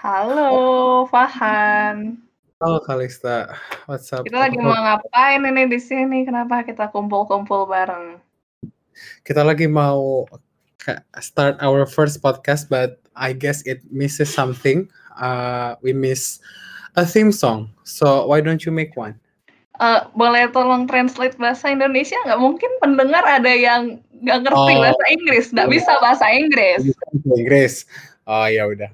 Halo, Fahan. Halo Kalista, what's up? Kita lagi mau ngapain ini di sini? Kenapa kita kumpul-kumpul bareng? Kita lagi mau start our first podcast, but I guess it misses something. Uh, we miss a theme song. So why don't you make one? Uh, boleh tolong translate bahasa Indonesia nggak? Mungkin pendengar ada yang nggak ngerti oh, bahasa Inggris, nggak bisa bahasa Inggris. Inggris. Oh ya udah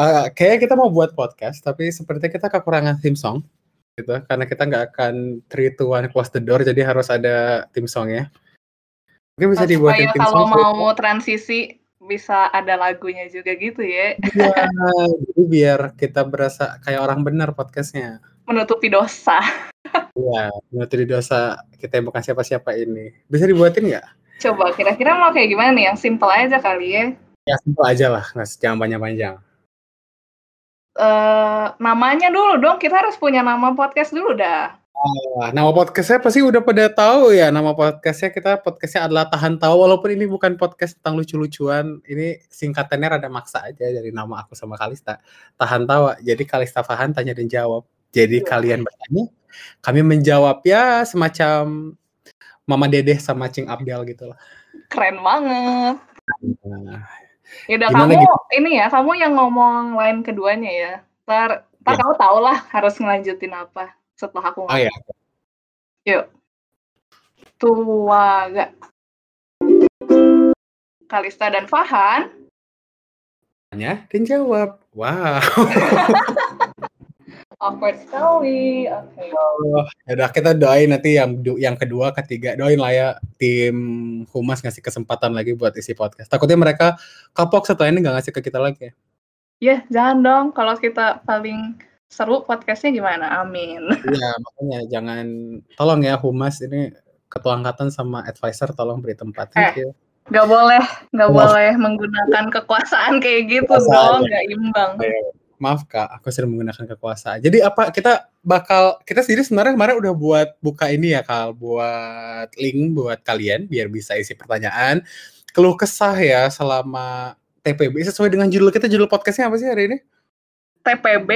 uh, kayaknya kita mau buat podcast tapi seperti kita kekurangan theme song gitu. Karena kita nggak akan three to one close the door jadi harus ada theme song ya mungkin bisa dibuat theme kalau song kalau mau transisi bisa ada lagunya juga gitu ya. Iya jadi biar kita berasa kayak orang benar podcastnya. Menutupi dosa. Iya menutupi dosa kita yang bukan siapa-siapa ini. Bisa dibuatin nggak? Coba kira-kira mau kayak gimana nih? Yang simple aja kali ya. Ya simple aja lah nggak jangan panjang-panjang Uh, namanya dulu dong, kita harus punya nama podcast dulu dah. Oh, nama podcastnya pasti udah pada tahu ya. Nama podcastnya kita podcastnya adalah tahan tahu. Walaupun ini bukan podcast tentang lucu-lucuan ini singkatannya rada maksa aja dari nama aku sama Kalista. Tahan tawa jadi Kalista Fahan tanya dan jawab. Jadi ya. kalian bertanya kami menjawab ya semacam Mama Dedeh sama Cing Abdel gitu lah. Keren banget. Nah, Ya udah kamu gitu? ini ya, kamu yang ngomong lain keduanya ya. Ntar, ntar ya. kamu tau lah harus ngelanjutin apa setelah aku ngomong. Oh ya. Yuk. Tua gak? Kalista dan Fahan. Tanya dan jawab. Wow. awkward sekali. Oke. Okay. Oh, ya udah kita doain nanti yang yang kedua, ketiga doain lah ya tim humas ngasih kesempatan lagi buat isi podcast. Takutnya mereka kapok setelah ini nggak ngasih ke kita lagi ya. Iya, jangan dong. Kalau kita paling seru podcastnya gimana? Amin. Iya, makanya jangan tolong ya humas ini ketua angkatan sama advisor tolong beri tempat. Eh, Gak boleh, gak boleh menggunakan kekuasaan kayak gitu kekuasaan, dong, ya. gak imbang. Ayo maaf kak, aku sering menggunakan kekuasaan. Jadi apa kita bakal kita sendiri sebenarnya kemarin udah buat buka ini ya kal, buat link buat kalian biar bisa isi pertanyaan. Keluh kesah ya selama TPB sesuai dengan judul kita judul podcastnya apa sih hari ini? TPB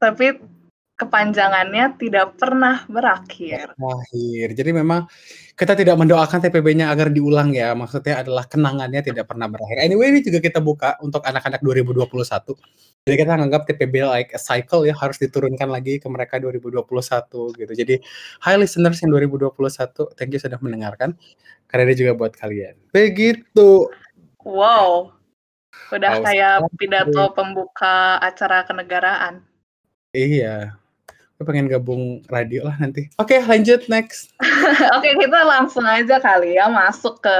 tapi kepanjangannya tidak pernah berakhir. Berakhir. Jadi memang kita tidak mendoakan TPB-nya agar diulang ya. Maksudnya adalah kenangannya tidak pernah berakhir. Anyway, ini juga kita buka untuk anak-anak 2021. Jadi kita menganggap TPB like a cycle ya harus diturunkan lagi ke mereka 2021 gitu. Jadi hi listeners yang 2021, thank you sudah mendengarkan. Karena ini juga buat kalian. Begitu. Wow. Udah kayak pidato pembuka acara kenegaraan. Iya, Gue pengen gabung radio lah nanti. Oke, okay, lanjut next. Oke, okay, kita langsung aja kali ya masuk ke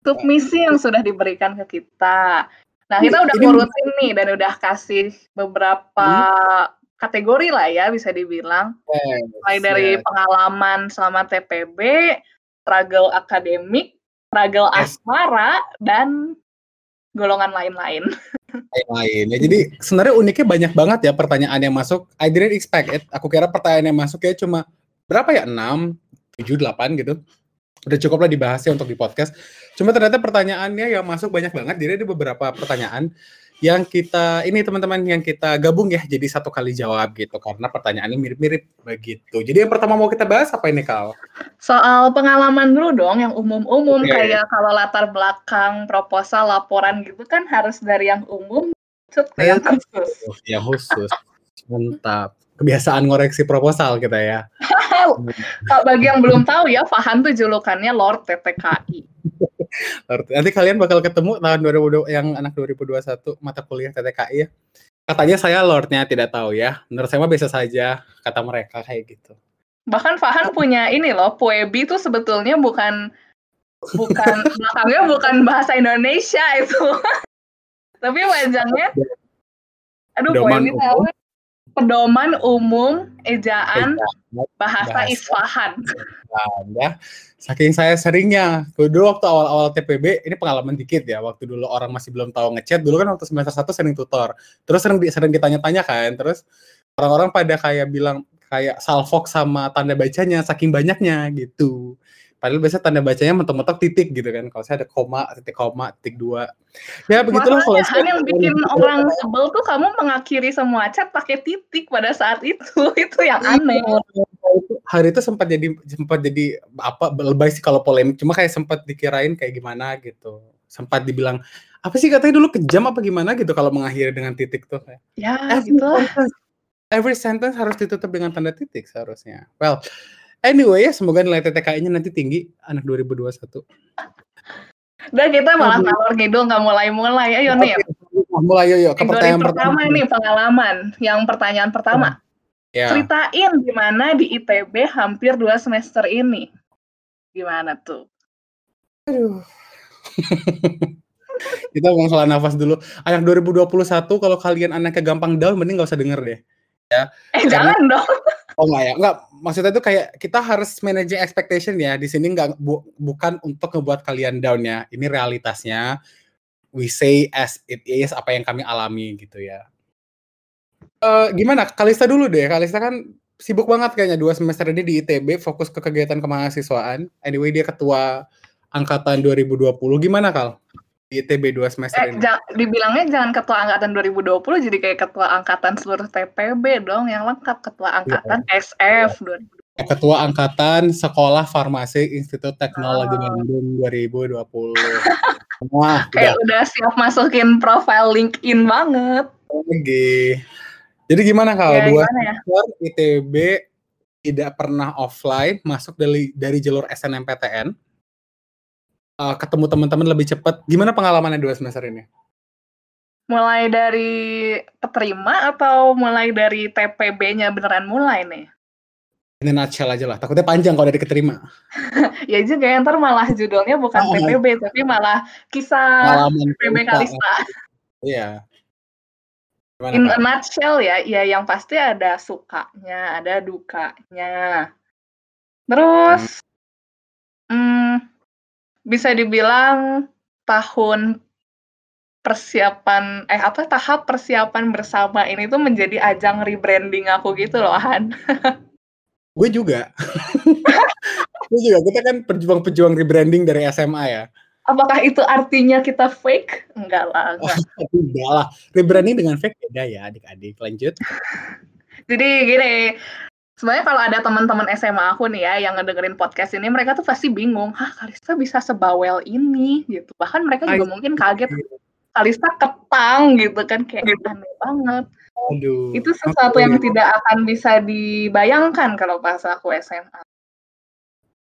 submisi yang sudah diberikan ke kita. Nah, kita udah ngurutin nih dan udah kasih beberapa hmm? kategori lah ya bisa dibilang. Yes, Mulai dari yes. pengalaman selama TPB, struggle akademik, struggle yes. asmara, dan golongan lain-lain. lain ya jadi sebenarnya uniknya banyak banget ya pertanyaan yang masuk. I didn't expect it. Aku kira pertanyaan yang masuk ya cuma berapa ya? Enam tujuh delapan gitu. Udah cukup lah dibahasnya untuk di podcast. Cuma ternyata pertanyaannya yang masuk banyak banget. Jadi ada beberapa pertanyaan yang kita ini teman-teman yang kita gabung ya jadi satu kali jawab gitu karena pertanyaannya mirip-mirip begitu. Jadi yang pertama mau kita bahas apa ini Kal? Soal pengalaman dulu dong yang umum-umum okay. kayak kalau latar belakang proposal laporan gitu kan harus dari yang umum ke yang khusus. Yang khusus. Mantap. Kebiasaan ngoreksi proposal kita ya. Bagi yang belum tahu ya, Fahan tuh julukannya Lord TTKI. Nanti kalian bakal ketemu tahun 2020 yang anak 2021 mata kuliah TTKI ya. Katanya saya lordnya tidak tahu ya. Menurut saya mah biasa saja kata mereka kayak gitu. Bahkan Fahan punya ini loh, Puebi itu sebetulnya bukan bukan belakangnya bukan bahasa Indonesia itu. Tapi panjangnya Aduh, Puebi tahu pedoman umum ejaan bahasa, bahasa Isfahan. ya. Saking saya seringnya, dulu waktu awal-awal TPB, ini pengalaman dikit ya, waktu dulu orang masih belum tahu ngechat, dulu kan waktu semester satu sering tutor, terus sering sering ditanya-tanya kan, terus orang-orang pada kayak bilang kayak salfok sama tanda bacanya saking banyaknya gitu. Padahal biasa tanda bacanya mentok-mentok titik gitu kan. Kalau saya ada koma, titik koma, titik dua. Ya begitulah kalau Makanya yang bikin orang sebel tuh kamu mengakhiri semua chat pakai titik pada saat itu. Itu yang aneh. Hari itu sempat jadi sempat jadi apa lebay sih kalau polemik. Cuma kayak sempat dikirain kayak gimana gitu. Sempat dibilang apa sih katanya dulu kejam apa gimana gitu kalau mengakhiri dengan titik tuh kayak. Ya, every gitu. every sentence harus ditutup dengan tanda titik seharusnya. Well, anyway ya semoga nilai TTKI-nya nanti tinggi anak 2021. Dan kita malah ngalor ngidul nggak mulai-mulai. Ayo nih. Mulai yuk, yuk ke pertanyaan pertama. pertama nih pengalaman. Yang pertanyaan pertama. Ya. Ceritain gimana di ITB hampir dua semester ini. Gimana tuh? Aduh. Kita ngomong soal nafas dulu. Anak 2021 kalau kalian anaknya gampang down mending gak usah denger deh. Ya. Eh Karena, jangan dong. Oh enggak ya, enggak. Maksudnya itu kayak kita harus managing expectation ya. Di sini enggak bu, bukan untuk ngebuat kalian down ya. Ini realitasnya. We say as it is apa yang kami alami gitu ya. Uh, gimana? Kalista dulu deh. Kalista kan sibuk banget kayaknya dua semester ini di ITB fokus ke kegiatan kemahasiswaan. Anyway dia ketua angkatan 2020. Gimana Kal? Di ITB 2 semester eh, ini? Ja, dibilangnya jangan ketua angkatan 2020 jadi kayak ketua angkatan seluruh TPB dong yang lengkap ketua angkatan ya. SF ya. 2020. Ketua angkatan Sekolah Farmasi Institut Teknologi oh. Bandung 2020. Wah, kayak udah. udah siap masukin profile LinkedIn banget. Oke. Jadi gimana kalau ya, dua ya? ITB tidak pernah offline masuk dari dari jalur SNMPTN uh, ketemu teman-teman lebih cepat. Gimana pengalamannya dua semester ini? Mulai dari peterima atau mulai dari TPB-nya beneran mulai nih? Ini nutshell aja lah, takutnya panjang kalau dari keterima. ya juga, ya, ntar malah judulnya bukan oh, TPB, oh. tapi malah kisah TPB Kalista. Iya. In a nutshell ya, ya yang pasti ada sukanya, ada dukanya. Terus, hmm. Hmm, bisa dibilang tahun persiapan eh apa tahap persiapan bersama ini tuh menjadi ajang rebranding aku gitu loh Han. gue juga. gue juga kita kan pejuang-pejuang rebranding dari SMA ya. Apakah itu artinya kita fake? Enggak lah. Enggak. Oh, enggak lah. Rebranding dengan fake beda ya adik-adik. Lanjut. Jadi gini, Sebenarnya kalau ada teman-teman SMA aku nih ya yang ngedengerin podcast ini, mereka tuh pasti bingung, "Hah, Kalista bisa sebawel ini?" gitu. Bahkan mereka juga mungkin kaget, Kalista ketang gitu kan, kayak aneh banget. Aduh. Itu sesuatu yang tidak akan bisa dibayangkan kalau pas aku SMA.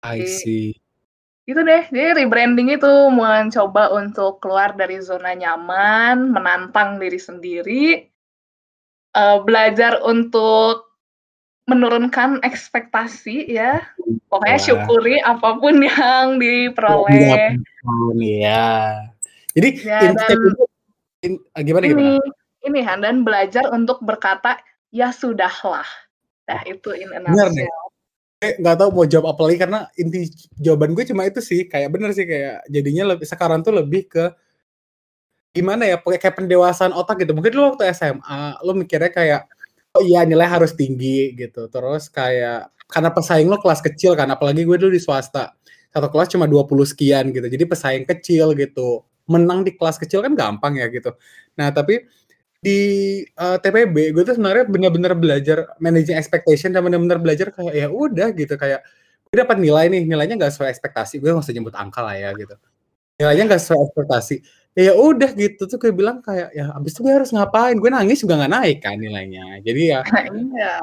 I see. Itu deh, jadi rebranding itu mencoba untuk keluar dari zona nyaman, menantang diri sendiri, uh, belajar untuk menurunkan ekspektasi ya. Pokoknya ya. syukuri apa pun yang diperoleh. Iya. Jadi ya, dan, in, ah, gimana ini, gimana? Ini Han dan belajar untuk berkata ya sudahlah. Nah itu in a nutshell. Nggak tahu mau jawab apa lagi karena inti jawaban gue cuma itu sih kayak bener sih kayak jadinya lebih sekarang tuh lebih ke gimana ya kayak pendewasaan otak gitu mungkin lu waktu SMA lu mikirnya kayak oh iya nilai harus tinggi gitu. Terus kayak karena pesaing lo kelas kecil kan, apalagi gue dulu di swasta. Satu kelas cuma 20 sekian gitu. Jadi pesaing kecil gitu. Menang di kelas kecil kan gampang ya gitu. Nah, tapi di uh, eh, TPB gue tuh sebenarnya benar-benar belajar managing expectation dan benar-benar belajar kayak ya udah gitu kayak gue dapat nilai nih nilainya nggak sesuai ekspektasi gue nggak usah nyebut angka lah ya gitu nilainya nggak sesuai ekspektasi ya udah gitu tuh gue bilang kayak ya abis itu gue harus ngapain? Gue nangis juga nggak naik kan nilainya. Jadi ya iya.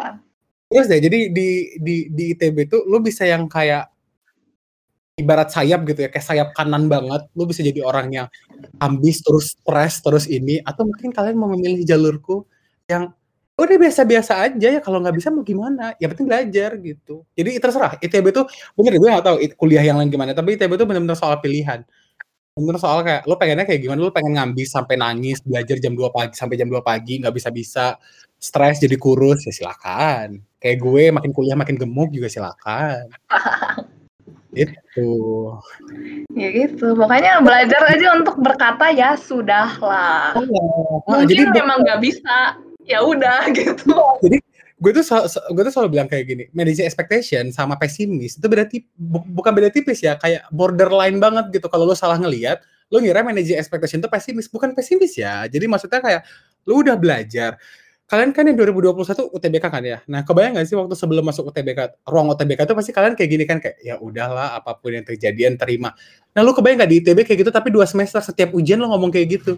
Terus deh jadi di di di ITB tuh lu bisa yang kayak ibarat sayap gitu ya kayak sayap kanan banget. Lu bisa jadi orang yang ambis terus stres terus ini. Atau mungkin kalian mau memilih jalurku yang udah biasa-biasa aja ya kalau nggak bisa mau gimana? Ya penting belajar gitu. Jadi terserah ITB tuh bener gue nggak tahu kuliah yang lain gimana tapi ITB tuh benar-benar soal pilihan Bener soal kayak lo pengennya kayak gimana? Lo pengen ngambis sampai nangis, belajar jam 2 pagi sampai jam 2 pagi, nggak bisa-bisa, stres jadi kurus, ya silakan. Kayak gue makin kuliah makin gemuk juga silakan. Itu. Ya gitu, pokoknya belajar aja untuk berkata ya sudahlah. Oh, nah, Mungkin jadi memang nggak bisa, ya udah gitu. Jadi gue tuh sel- gue tuh selalu bilang kayak gini, managing expectation sama pesimis itu beda tip, bu- bukan beda tipis ya, kayak borderline banget gitu. Kalau lo salah ngelihat, lo ngira managing expectation itu pesimis, bukan pesimis ya. Jadi maksudnya kayak lo udah belajar. Kalian kan yang 2021 UTBK kan ya. Nah, kebayang gak sih waktu sebelum masuk UTBK, ruang UTBK itu pasti kalian kayak gini kan kayak ya udahlah apa pun yang terjadi terima. Nah, lu kebayang gak di ITB kayak gitu tapi dua semester setiap ujian lo ngomong kayak gitu.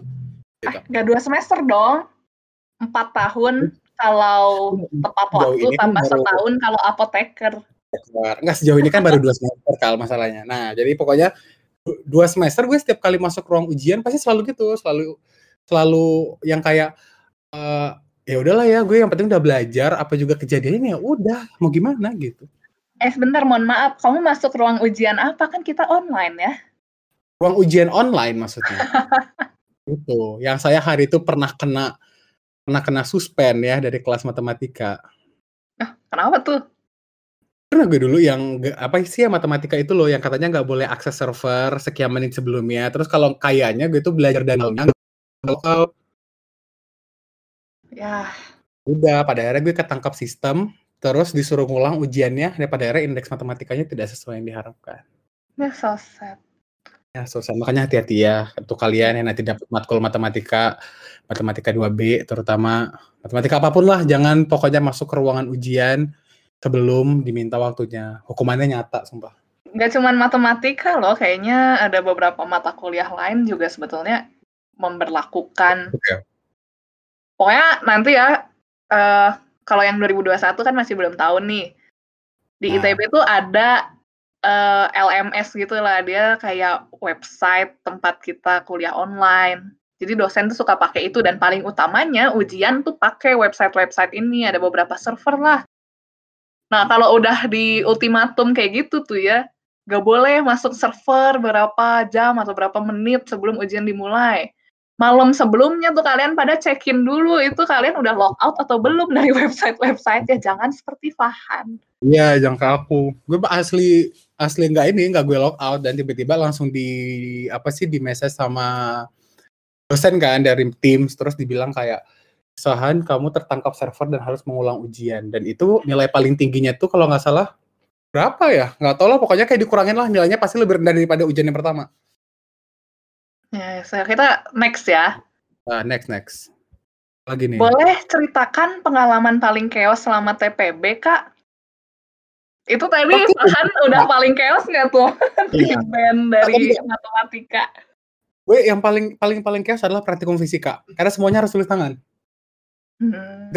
Gitu. Gak dua semester dong. Empat tahun kalau tepat waktu tambah baru- setahun kalau apoteker. Nggak sejauh ini kan baru dua semester kal masalahnya. Nah, jadi pokoknya du- dua semester gue setiap kali masuk ruang ujian pasti selalu gitu, selalu selalu yang kayak eh ya udahlah ya gue yang penting udah belajar apa juga kejadiannya ya udah mau gimana gitu. Eh sebentar, mohon maaf. Kamu masuk ruang ujian apa? Kan kita online ya. Ruang ujian online maksudnya. itu. Yang saya hari itu pernah kena pernah kena suspend ya dari kelas matematika. Kenapa tuh? Pernah gue dulu yang apa sih ya matematika itu loh yang katanya nggak boleh akses server sekian menit sebelumnya. Terus kalau kayaknya gue tuh belajar dananya lokal Ya, udah pada akhirnya gue ketangkap sistem terus disuruh ngulang ujiannya dan pada akhirnya indeks matematikanya tidak sesuai yang diharapkan. ya so sad. Ya, susah. Makanya hati-hati ya untuk kalian yang nanti dapat matkul matematika, matematika 2B terutama matematika apa pun lah, jangan pokoknya masuk ke ruangan ujian sebelum diminta waktunya. Hukumannya nyata, sumpah. Gak cuman matematika loh, kayaknya ada beberapa mata kuliah lain juga sebetulnya memberlakukan. Oke. Pokoknya nanti ya, eh kalau yang 2021 kan masih belum tahu nih. Di Nah. ITB tuh ada eh, LMS gitu lah, dia kayak website tempat kita kuliah online. Jadi dosen tuh suka pakai itu dan paling utamanya ujian tuh pakai website-website ini, ada beberapa server lah. Nah, kalau udah di ultimatum kayak gitu tuh ya, gak boleh masuk server berapa jam atau berapa menit sebelum ujian dimulai. Malam sebelumnya tuh kalian pada check-in dulu, itu kalian udah logout atau belum dari website-website ya, jangan seperti Fahan. Iya, jangan ke aku. Gue asli asli nggak ini, nggak gue log out dan tiba-tiba langsung di apa sih di message sama dosen kan dari Teams terus dibilang kayak Sahan kamu tertangkap server dan harus mengulang ujian. Dan itu nilai paling tingginya tuh kalau nggak salah berapa ya? Nggak tahu lah pokoknya kayak dikurangin lah nilainya pasti lebih rendah daripada ujian yang pertama. Ya, kita next ya. nah, next next. Lagi nih. Boleh ceritakan pengalaman paling chaos selama TPB, Kak? Itu tadi. Fahan udah paling chaos nggak tuh di Iya. band dari matematika? gue yang paling paling paling chaos adalah praktikum fisika karena semuanya harus tulis tangan Hmm.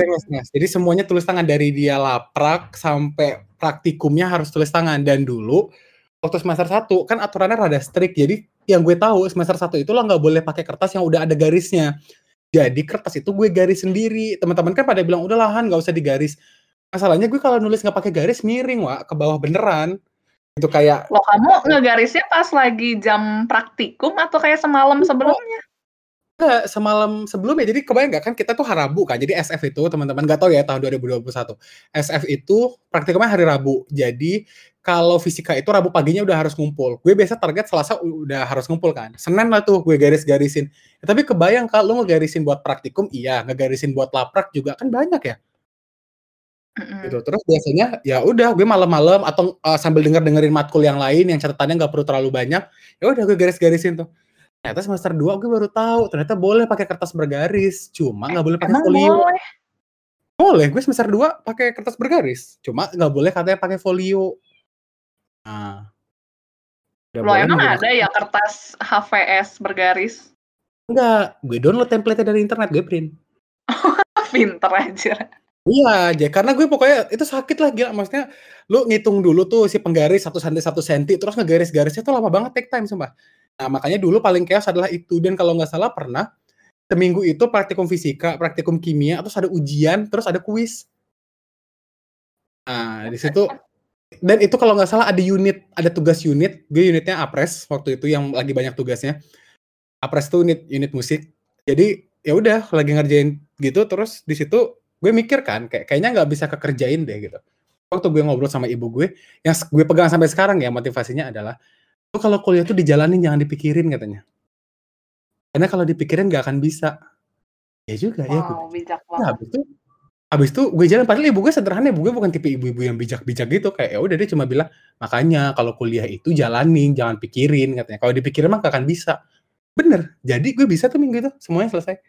Jadi semuanya tulis tangan dari dia laprak sampai praktikumnya harus tulis tangan dan dulu waktu semester 1 kan aturannya rada strict. Jadi yang gue tahu semester 1 itu lo nggak boleh pakai kertas yang udah ada garisnya. Jadi kertas itu gue garis sendiri. Teman-teman kan pada bilang udah lahan nggak usah digaris. Masalahnya gue kalau nulis nggak pakai garis miring, Wak, ke bawah beneran. Itu kayak Loh, kamu ngegarisnya pas lagi jam praktikum atau kayak semalam sebelumnya? Enggak, semalam sebelumnya. Jadi kebayang nggak kan kita tuh hari Rabu kan. Jadi SF itu teman-teman nggak tahu ya tahun 2021. SF itu praktikumnya hari Rabu. Jadi kalau fisika itu Rabu paginya udah harus ngumpul. Gue biasa target Selasa udah harus ngumpul kan. Senin lah tuh gue garis-garisin. Ya, tapi kebayang kalau ngegarisin buat praktikum iya, ngegarisin buat laprak juga kan banyak ya. Mm-mm. Gitu. Terus biasanya ya udah gue malam-malam atau uh, sambil denger dengerin matkul yang lain yang catatannya nggak perlu terlalu banyak. Ya udah gue garis-garisin tuh. Ternyata semester 2 gue baru tahu ternyata boleh pakai kertas bergaris, cuma nggak boleh pakai folio. boleh? Boleh, gue semester 2 pakai kertas bergaris, cuma nggak boleh katanya pakai folio. Nah. Boleh emang ada ya kertas HVS bergaris? Enggak, gue download template dari internet, gue print. Pinter aja. Iya, aja karena gue pokoknya itu sakit lah gila maksudnya lu ngitung dulu tuh si penggaris 1 cm 1 cm terus ngegaris-garisnya tuh lama banget take time sumpah. Nah, makanya dulu paling chaos adalah itu dan kalau nggak salah pernah seminggu itu praktikum fisika, praktikum kimia, terus ada ujian, terus ada kuis. Nah, di situ dan itu kalau nggak salah ada unit, ada tugas unit, gue unitnya apres waktu itu yang lagi banyak tugasnya. Apres tuh unit unit musik. Jadi ya udah lagi ngerjain gitu terus di situ gue mikir kan kayak kayaknya nggak bisa kekerjain deh gitu. Waktu gue ngobrol sama ibu gue, yang gue pegang sampai sekarang ya motivasinya adalah lu kalau kuliah tuh dijalanin jangan dipikirin katanya. Karena kalau dipikirin nggak akan bisa. Ya juga ya gue. Wow, bijak Ya, banget. habis itu Habis itu gue jalan padahal ibu gue sederhana, ibu gue bukan tipe ibu-ibu yang bijak-bijak gitu kayak ya udah dia cuma bilang, "Makanya kalau kuliah itu jalanin, jangan pikirin," katanya. "Kalau dipikirin mah gak akan bisa." Bener, jadi gue bisa tuh minggu itu semuanya selesai.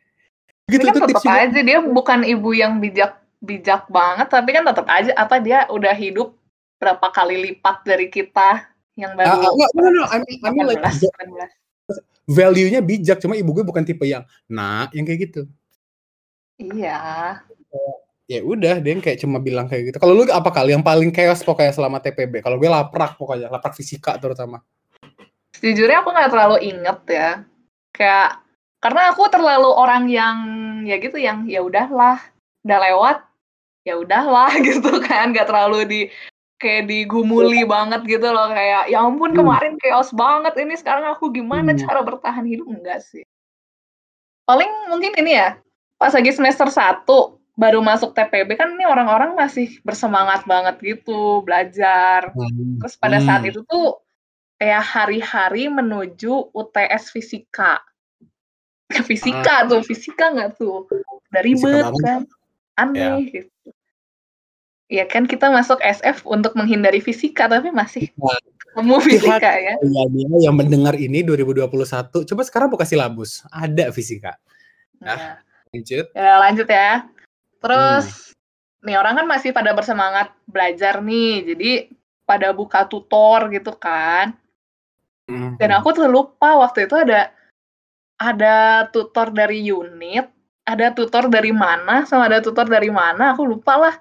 Gitu kan tetap aja dia bukan ibu yang bijak bijak banget, tapi kan tetap aja apa dia udah hidup berapa kali lipat dari kita yang baru. Uh, no, no, no, I mean, I mean like, value-nya bijak, cuma ibu gue bukan tipe yang, nah, yang kayak gitu. Iya ya udah dia kayak cuma bilang kayak gitu. Kalau lu apa kali yang paling chaos pokoknya selama TPB? Kalau gue laprak pokoknya, laprak fisika terutama. Sejujurnya aku nggak terlalu inget ya. Kayak karena aku terlalu orang yang ya gitu yang ya udahlah, udah lewat, ya udahlah gitu kan, nggak terlalu di kayak digumuli banget gitu loh kayak ya ampun hmm. kemarin chaos banget ini sekarang aku gimana hmm. cara bertahan hidup enggak sih paling mungkin ini ya pas lagi semester 1 baru masuk TPB kan ini orang-orang masih bersemangat banget gitu belajar. Hmm. Terus pada saat itu tuh kayak hari-hari menuju UTS fisika. fisika ah. tuh, fisika nggak tuh? Udah ribet kan, aneh ya. gitu. Ya kan kita masuk SF untuk menghindari fisika tapi masih nah, fisika ya. Ya, yang mendengar ini 2021, coba sekarang buka silabus, ada fisika. Nah, lanjut. Ya, lanjut ya. Terus hmm. nih orang kan masih pada bersemangat belajar nih, jadi pada buka tutor gitu kan. Hmm. Dan aku tuh lupa waktu itu ada ada tutor dari unit, ada tutor dari mana, sama ada tutor dari mana, aku lupa lah.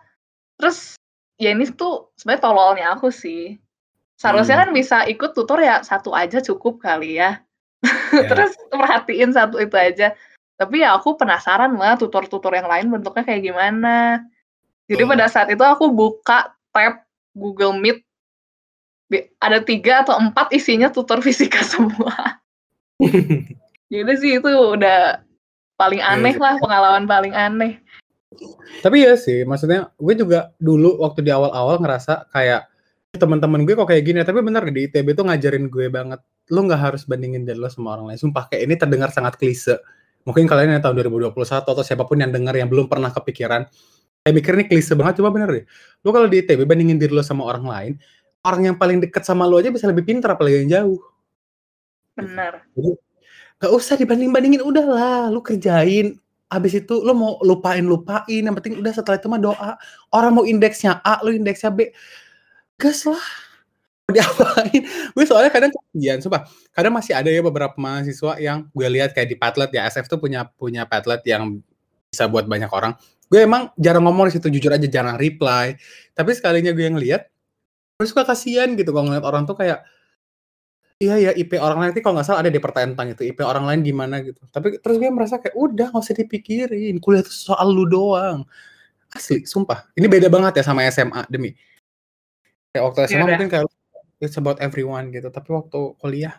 Terus ya ini tuh sebenarnya tololnya aku sih. Seharusnya hmm. kan bisa ikut tutor ya satu aja cukup kali ya. Yeah. Terus perhatiin satu itu aja. Tapi ya aku penasaran lah tutor-tutor yang lain bentuknya kayak gimana. Jadi oh. pada saat itu aku buka tab Google Meet, ada tiga atau empat isinya tutor fisika semua. Jadi sih itu udah paling iya aneh lah, pengalaman paling aneh. Tapi ya sih, maksudnya gue juga dulu waktu di awal-awal ngerasa kayak teman-teman gue kok kayak gini, tapi bener di ITB tuh ngajarin gue banget, lu nggak harus bandingin diri lo sama orang lain. Sumpah kayak ini terdengar sangat klise mungkin kalian yang tahun 2021 atau siapa pun yang dengar yang belum pernah kepikiran, saya mikir ini klise banget, coba bener deh. Lu kalau di ITB bandingin diri lo sama orang lain, orang yang paling deket sama lo aja bisa lebih pintar apalagi yang jauh. Benar. Jadi, gak usah dibanding-bandingin, udahlah, lu kerjain, habis itu lo mau lupain lupain yang penting udah setelah itu mah doa. Orang mau indeksnya A lo indeksnya B. Gas lah. Diapain? Gue soalnya kadang kejadian sumpah. Kadang masih ada ya beberapa mahasiswa yang gue lihat kayak di Padlet ya SF tuh punya punya Padlet yang bisa buat banyak orang. Gue emang jarang ngomong di situ jujur aja jarang reply. Tapi sekalinya gue yang lihat gue suka kasihan gitu kalau ngeliat orang tuh kayak iya ya IP orang lain itu kalau nggak salah ada di pertanyaan tentang itu IP orang lain gimana gitu tapi terus gue merasa kayak udah nggak usah dipikirin kuliah itu soal lu doang asli sumpah ini beda banget ya sama SMA demi kayak waktu SMA ya, mungkin kayak it's about everyone gitu. Tapi waktu kuliah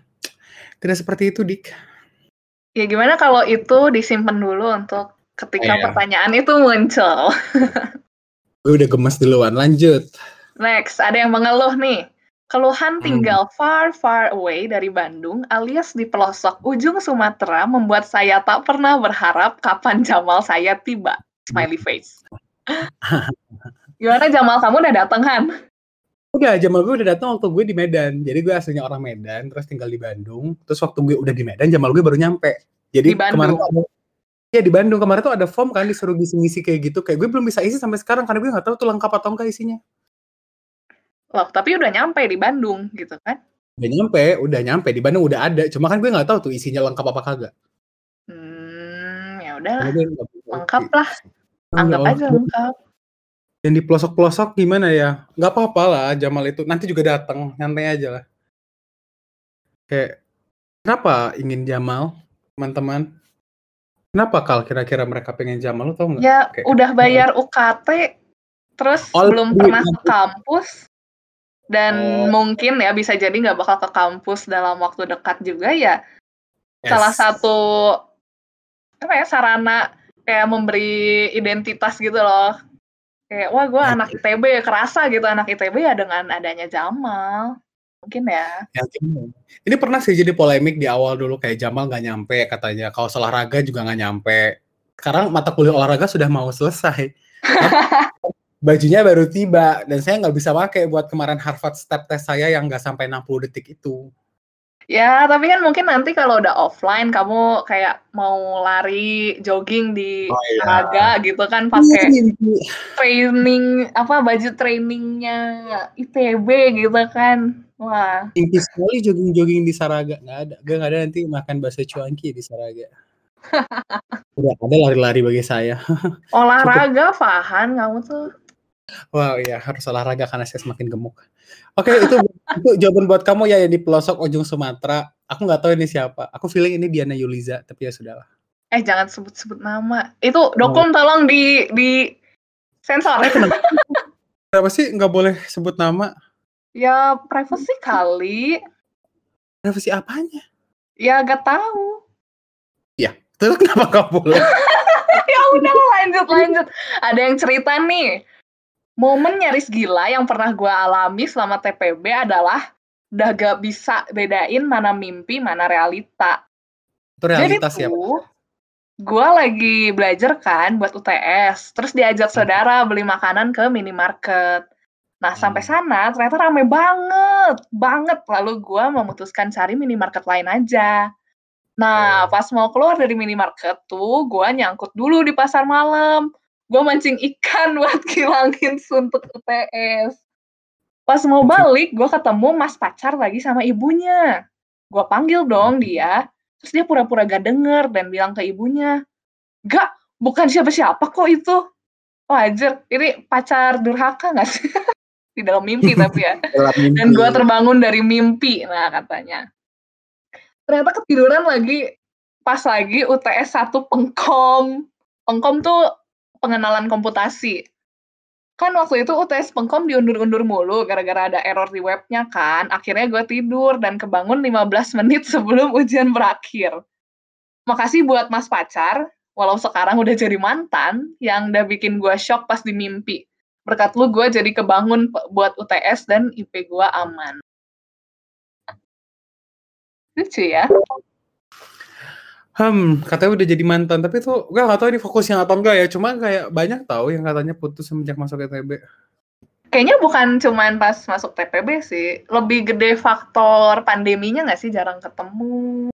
tidak seperti itu, Dik. Ya gimana kalau itu disimpan dulu untuk ketika yeah. pertanyaan itu muncul. Gue udah gemes duluan, lanjut. Next, ada yang mengeluh nih. Keluhan hmm. tinggal hmm. far far away dari Bandung alias di pelosok ujung Sumatera membuat saya tak pernah berharap kapan Jamal saya tiba. Smiley face. Gimana Jamal kamu udah dateng kan? Udah, Jamal gue udah datang waktu gue di Medan. Jadi gue aslinya orang Medan, terus tinggal di Bandung. Terus waktu gue udah di Medan, Jamal gue baru nyampe. Jadi di kemarin tuh ya di Bandung kemarin tuh ada form kan disuruh ngisi-ngisi kayak gitu. Kayak gue belum bisa isi sampai sekarang karena gue nggak tahu tuh lengkap atau enggak isinya. Loh, tapi udah nyampe di Bandung gitu kan? Udah nyampe, udah nyampe di Bandung udah ada. Cuma kan gue nggak tahu tuh isinya lengkap apa kagak. Hmm, ya udah. Lengkap lah. Anggap aja lengkap yang di pelosok-pelosok gimana ya? Nggak apa-apa lah Jamal itu, nanti juga datang, nyantai aja lah. Kayak, kenapa ingin Jamal, teman-teman? Kenapa Kal kira-kira mereka pengen Jamal, lu tau nggak? Ya, Kayak, udah bayar UKT, terus oh, belum pernah ke kampus, dan oh. mungkin ya bisa jadi nggak bakal ke kampus dalam waktu dekat juga ya. Yes. Salah satu apa ya sarana kayak memberi identitas gitu loh Kayak, wah gue anak ITB ya, kerasa gitu anak ITB ya dengan adanya Jamal. Mungkin ya. ya ini pernah sih jadi polemik di awal dulu kayak Jamal nggak nyampe katanya. Kalau olahraga juga nggak nyampe. Sekarang mata kuliah olahraga sudah mau selesai. bajunya baru tiba dan saya nggak bisa pakai buat kemarin Harvard step test saya yang nggak sampai 60 detik itu. Ya, tapi kan mungkin nanti kalau udah offline kamu kayak mau lari, jogging di Oh, iya. olahraga gitu kan pakai training apa baju trainingnya ITB gitu kan. Wah, Mimpi sekali jogging-jogging di Saraga nggak ada. Gue nggak ada nanti makan bakso cuanki di Saraga. Udah ada lari-lari bagi saya. olahraga Fahan kamu tuh. Wow, iya harus olahraga karena saya semakin gemuk. Oke, itu, itu jawaban buat kamu ya yang di pelosok ujung Sumatera. Aku nggak tahu ini siapa. Aku feeling ini Diana Yuliza, tapi ya sudahlah. Eh jangan sebut-sebut nama. Itu Dokum tolong di di sensor. Eh, kenapa? Kenapa sih nggak boleh sebut nama? ya privacy kali. Sih apanya? Ya gak tahu. Terus kenapa nggak boleh? ya udah lanjut lanjut. Ada yang cerita nih. Momen nyaris gila yang pernah gue alami selama TPB adalah udah gak bisa bedain mana mimpi mana realita. Itu realitas Jadi ya. Tuh, gue lagi belajar kan buat UTS, terus diajak saudara beli makanan ke minimarket. Nah sampai sana ternyata rame banget, banget. Lalu gue memutuskan cari minimarket lain aja. Nah pas mau keluar dari minimarket tuh, gue nyangkut dulu di pasar malam. Gue mancing ikan buat ngilangin suntuk UTS. Pas mau balik, gue ketemu mas pacar lagi sama ibunya. Gue panggil dong dia, terus dia pura-pura gak denger dan bilang ke ibunya, Gak, bukan siapa-siapa kok itu. Wajar, ini pacar durhaka gak sih? Di dalam mimpi tapi ya. Mimpi. Dan gue terbangun dari mimpi, nah katanya. Ternyata ketiduran lagi, pas lagi UTS 1 Pengkom. Pengkom tuh pengenalan komputasi. Kan waktu itu UTS Pengkom diundur-undur mulu gara-gara ada error di webnya kan. Akhirnya gue tidur dan kebangun 15 menit sebelum ujian berakhir. Makasih buat mas pacar, walau sekarang udah jadi mantan, yang udah bikin gue shock pas di mimpi. Berkat lu gue jadi kebangun buat UTS dan IP gue aman. Lucu ya. Hmm, katanya udah jadi mantan, tapi tuh gue gak tahu ini fokusnya atau enggak ya. Cuma kayak banyak tahu yang katanya putus semenjak masuk ITB. Kayaknya bukan cuman pas masuk TPB sih. Lebih gede faktor pandeminya nggak sih jarang ketemu.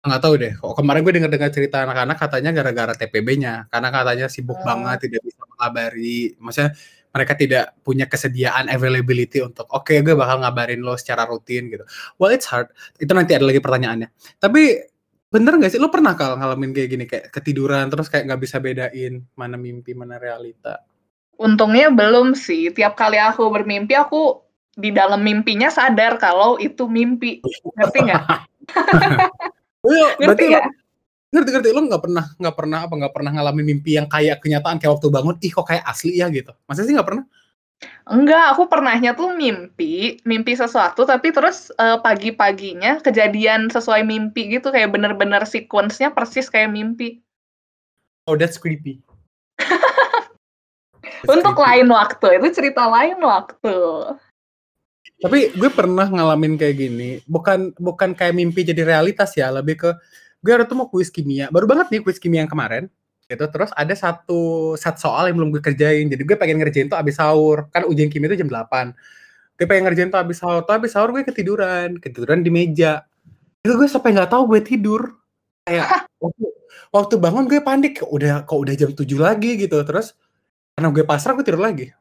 Nggak tahu deh. Kok kemarin gue dengar-dengar cerita anak-anak katanya gara-gara TPB-nya, karena katanya sibuk Oh. banget, tidak bisa mengabari. Maksudnya mereka tidak punya kesediaan availability untuk oke gue bakal ngabarin lo secara rutin gitu. Well it's hard. Itu nanti ada lagi pertanyaannya. Tapi bener nggak sih lo pernah kalau ngalamin kayak gini kayak ketiduran terus kayak nggak bisa bedain mana mimpi mana realita? Untungnya belum sih. Tiap kali aku bermimpi, aku di dalam mimpinya sadar kalau itu mimpi. Ngerti nggak? Oh, Ngerti nggak? ngerti ngerti lo nggak pernah nggak pernah apa nggak pernah ngalamin mimpi yang kayak kenyataan kayak waktu bangun ih kok kayak asli ya gitu masa sih nggak pernah Enggak, aku pernahnya tuh mimpi, mimpi sesuatu, tapi terus eh, pagi-paginya kejadian sesuai mimpi gitu, kayak bener-bener sequence-nya persis kayak mimpi. oh that's creepy That's Untuk creepy. lain waktu, itu cerita lain waktu. tapi gue pernah ngalamin kayak gini bukan bukan kayak mimpi jadi realitas ya lebih ke gue ada tuh mau kuis kimia baru banget nih kuis kimia yang kemarin gitu. Terus ada satu set soal yang belum gue kerjain. Jadi gue pengen ngerjain tuh abis sahur. Kan ujian kimia itu jam 8 gue pengen ngerjain tuh abis sahur. Tuh abis sahur gue ketiduran. Ketiduran di meja. Itu gue sampai nggak tahu gue tidur. Kayak waktu, waktu bangun gue panik. Udah kok udah jam 7 lagi gitu. Terus karena gue pasrah gue tidur lagi.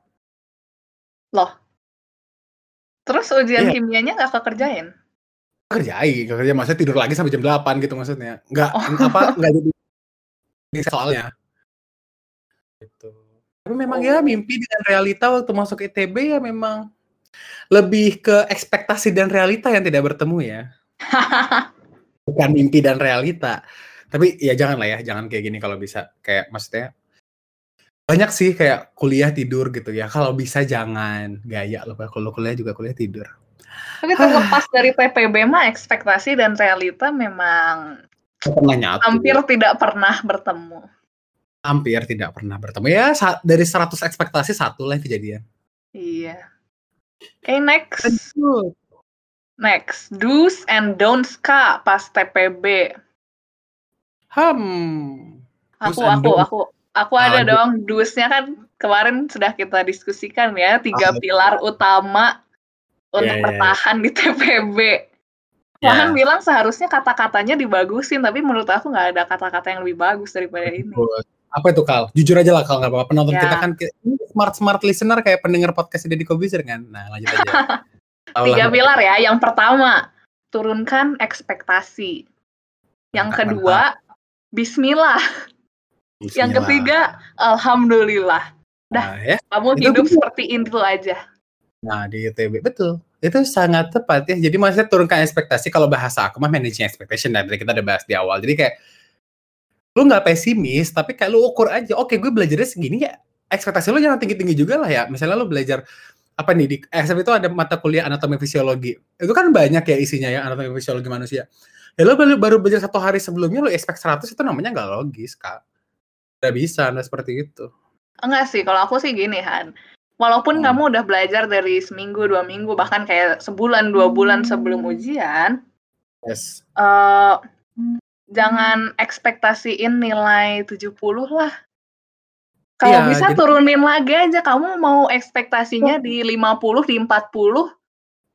Terus ujian Iya. kimianya nggak kekerjain? kerjain kerja maksudnya tidur lagi sampai jam 8 gitu maksudnya. Nggak Oh. apa nggak jadi ini soalnya. Gitu. Tapi memang ya Oh. mimpi dengan realita waktu masuk ITB ya memang lebih ke ekspektasi dan realita yang tidak bertemu ya. Bukan mimpi dan realita. Tapi ya jangan lah ya jangan kayak gini kalau bisa. Kayak maksudnya banyak sih kayak kuliah tidur gitu ya. Kalau bisa jangan gaya loh. Kalau kuliah juga kuliah tidur. Tapi terlepas dari TPB mah ekspektasi dan realita memang pernah nyatu hampir tidak pernah bertemu. hampir tidak pernah bertemu ya dari 100 ekspektasi satu lah kejadian Iya. Oke, next. Next, do's and don'ts Kak pas TPB. hmm Aku, aku, aku, aku Ah, ada dong. Do's-nya kan kemarin sudah kita diskusikan ya tiga Oh. pilar utama untuk Iya, iya, iya. bertahan di TPB. Ya. Fahan bilang seharusnya kata-katanya dibagusin, tapi menurut aku nggak ada kata-kata yang lebih bagus daripada ini. Apa itu Kal? Jujur aja lah Kal, nggak apa-apa. Penonton Ya. kita kan smart smart listener kayak pendengar podcast Deddy Kobuzer kan. Nah lanjut aja. Tiga pilar ya. Yang pertama, turunkan ekspektasi. Yang Mantap, kedua, Bismillah. Yang Bismillah. ketiga, Alhamdulillah. Nah, ya. Kamu Itu hidup betul. seperti itu aja. Nah di ITB betul. Itu sangat tepat ya. Jadi maksudnya turunkan ekspektasi. Kalau bahasa aku mah managing expectation. Dan kita udah bahas di awal. Jadi kayak lu nggak pesimis, tapi kayak lu ukur aja. Oke, gue belajarnya segini ya. Ekspektasi lu jangan tinggi-tinggi juga lah ya. Misalnya lu belajar apa nih di SF itu ada mata kuliah anatomi fisiologi. Itu kan banyak ya isinya ya anatomi fisiologi manusia. Ya lu baru, baru belajar satu hari sebelumnya lu expect 100 itu namanya nggak logis, Kak. Nggak bisa, nggak seperti itu. Enggak sih, kalau aku sih gini Han. Walaupun Hmm. kamu udah belajar dari seminggu, dua minggu, bahkan kayak sebulan, dua bulan sebelum ujian, Yes. eh jangan ekspektasiin nilai 70 lah. Kalau Iya, bisa jadi- turunin lagi aja. Kamu mau ekspektasinya di 50, di 40,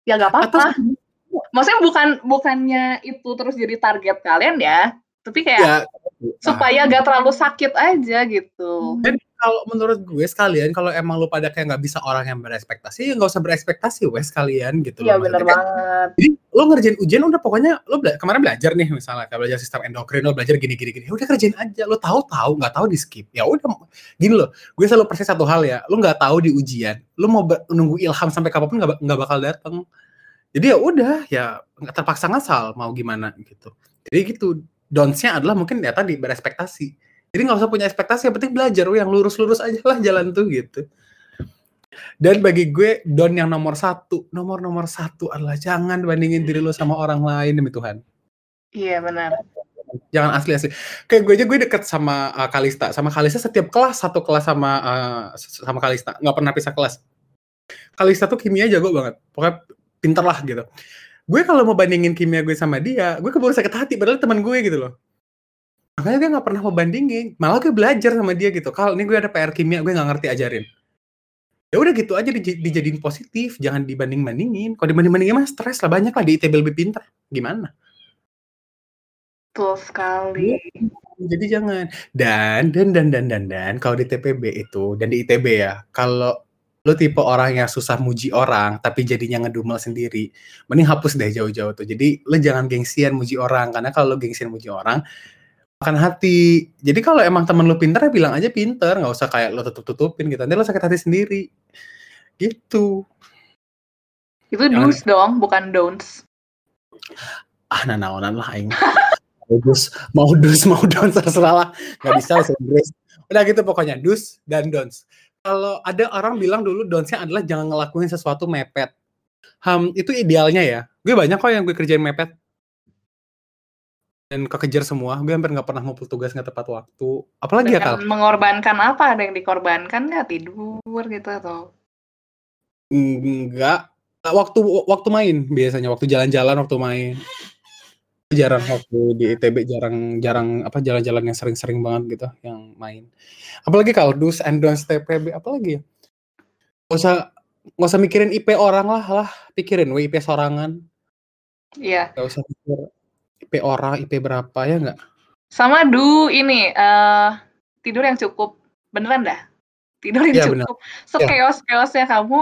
ya gak apa-apa. Maksudnya bukan bukannya itu terus jadi target kalian ya, tapi kayak ya, supaya gak terlalu sakit aja gitu. Dan kalau menurut gue sekalian kalau emang lu pada kayak nggak bisa orang yang berekspektasi ya nggak usah berekspektasi wes sekalian gitu Iya Maksudnya kan, banget. Jadi lu ngerjain ujian udah pokoknya lu bela- kemarin belajar nih misalnya kayak belajar sistem endokrin lu belajar gini gini gini. Ya udah kerjain aja. Lu tahu tahu nggak tahu di skip. Ya udah gini loh. Gue selalu percaya satu hal ya. Lu nggak tahu di ujian. Lu mau nunggu ilham sampai kapan pun nggak ba- nggak bakal datang. Jadi ya udah ya terpaksa ngasal mau gimana gitu. Jadi gitu. Downs-nya adalah mungkin ya tadi berespektasi. Jadi nggak usah punya ekspektasi, yang penting belajar. Yang lurus-lurus aja lah jalan tuh gitu. Dan bagi gue, don yang nomor satu, nomor-nomor satu adalah jangan bandingin diri lo sama orang lain demi Tuhan. Iya benar. Jangan asli-asli. Kayak gue aja gue deket sama uh, Kalista. Sama Kalista setiap kelas, satu kelas sama uh, sama Kalista. Nggak pernah pisah kelas. Kalista tuh kimia jago banget. Pokoknya pinter lah gitu. Gue kalau mau bandingin kimia gue sama dia, gue keburu sakit hati. Padahal teman gue gitu loh. Makanya gue nggak pernah mau bandingin. Malah gue belajar sama dia gitu. Kalau ini gue ada PR kimia, gue nggak ngerti ajarin. Ya udah gitu aja dij- dijadiin positif, jangan dibanding-bandingin. Kalau dibanding-bandingin mah stres lah banyak lah di ITB lebih pintar. Gimana? Betul sekali. Jadi jangan. Dan dan dan dan dan dan kalau di TPB itu dan di ITB ya, kalau lo tipe orang yang susah muji orang tapi jadinya ngedumel sendiri, mending hapus deh jauh-jauh tuh. Jadi lo jangan gengsian muji orang karena kalau lo gengsian muji orang makan hati. Jadi kalau emang temen lo pinter ya bilang aja pinter, nggak usah kayak lo tutup-tutupin gitu. Nanti lo sakit hati sendiri. Gitu. Itu Jangan- do's dong, bukan don'ts. ah nah naonan lah aing mau dus mau dus mau dons terserah lah nggak bisa Inggris udah gitu pokoknya dus dan dons kalau ada orang bilang dulu donsnya adalah jangan ngelakuin sesuatu mepet Ham itu idealnya ya gue banyak kok yang gue kerjain mepet dan kekejar semua gue hampir nggak pernah ngumpul tugas nggak tepat waktu apalagi ya Dengan mengorbankan apa? Ada yang dikorbankan nggak? Tidur gitu atau? Enggak. Waktu waktu main biasanya waktu jalan-jalan waktu main. Jarang waktu di ITB jarang jarang apa jalan-jalan yang sering-sering banget gitu yang main. Apalagi kalau dus and don'ts TPB apalagi ya? Gak usah gak usah mikirin IP orang lah lah pikirin WIP sorangan Iya. gak usah pikir IP orang IP berapa ya nggak Sama do ini eh tidur yang cukup. Beneran dah? Tidur yang Iya, bener. cukup. Sekeos-keosnya kamu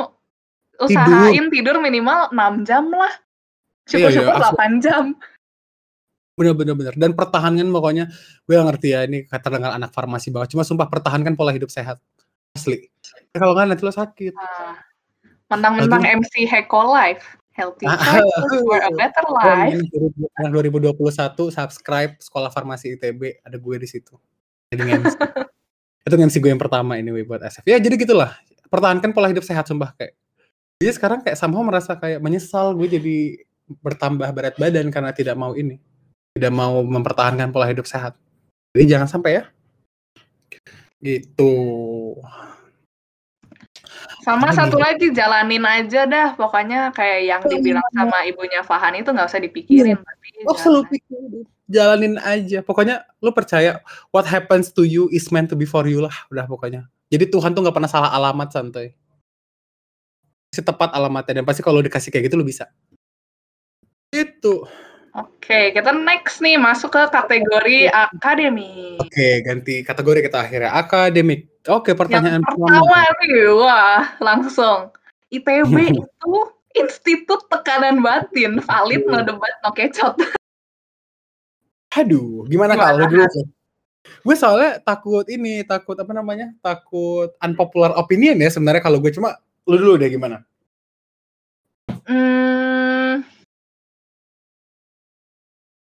usahain tidur minimal 6 jam lah. Iya, iya, Syukur-syukur asli. 8 jam. Bener-bener bener dan pertahankan pokoknya gue gak ngerti ya ini kata dengar anak farmasi banget cuma sumpah pertahankan pola hidup sehat asli Ya, kalau nggak nanti lo sakit Ah, Mentang-mentang MC Heko Life. Healthy Ah, choices for a better life. Tahun 2021 subscribe Sekolah Farmasi ITB ada gue di situ. Jadi MC. itu MC gue yang pertama ini buat SF. Ya jadi gitulah. Pertahankan pola hidup sehat sumpah kayak. Jadi sekarang kayak somehow merasa kayak menyesal gue jadi bertambah berat badan karena tidak mau ini. Tidak mau mempertahankan pola hidup sehat. Jadi jangan sampai ya. Gitu. Sama Apalagi satu lagi jalanin aja dah. Pokoknya kayak yang dibilang sama ibunya Fahan itu nggak usah dipikirin. Tapi Oh selalu pikir. jalanin aja. Pokoknya lu percaya what happens to you is meant to be for you lah, udah pokoknya. Jadi Tuhan tuh nggak pernah salah alamat santai. Pasti tepat alamatnya dan pasti kalau dikasih kayak gitu lu bisa. Itu. Oke, kita next nih masuk ke kategori akademik. Oke, ganti kategori kita akhirnya akademik. Oke, pertanyaan Yang pertama nih, wah langsung ITB itu Institut Tekanan Batin, valid no debat no kecot. Aduh, gimana, Gimana? kalau dulu? Gue soalnya takut ini, takut apa namanya? Takut unpopular opinion ya sebenarnya kalau gue cuma lu dulu deh gimana? Hmm,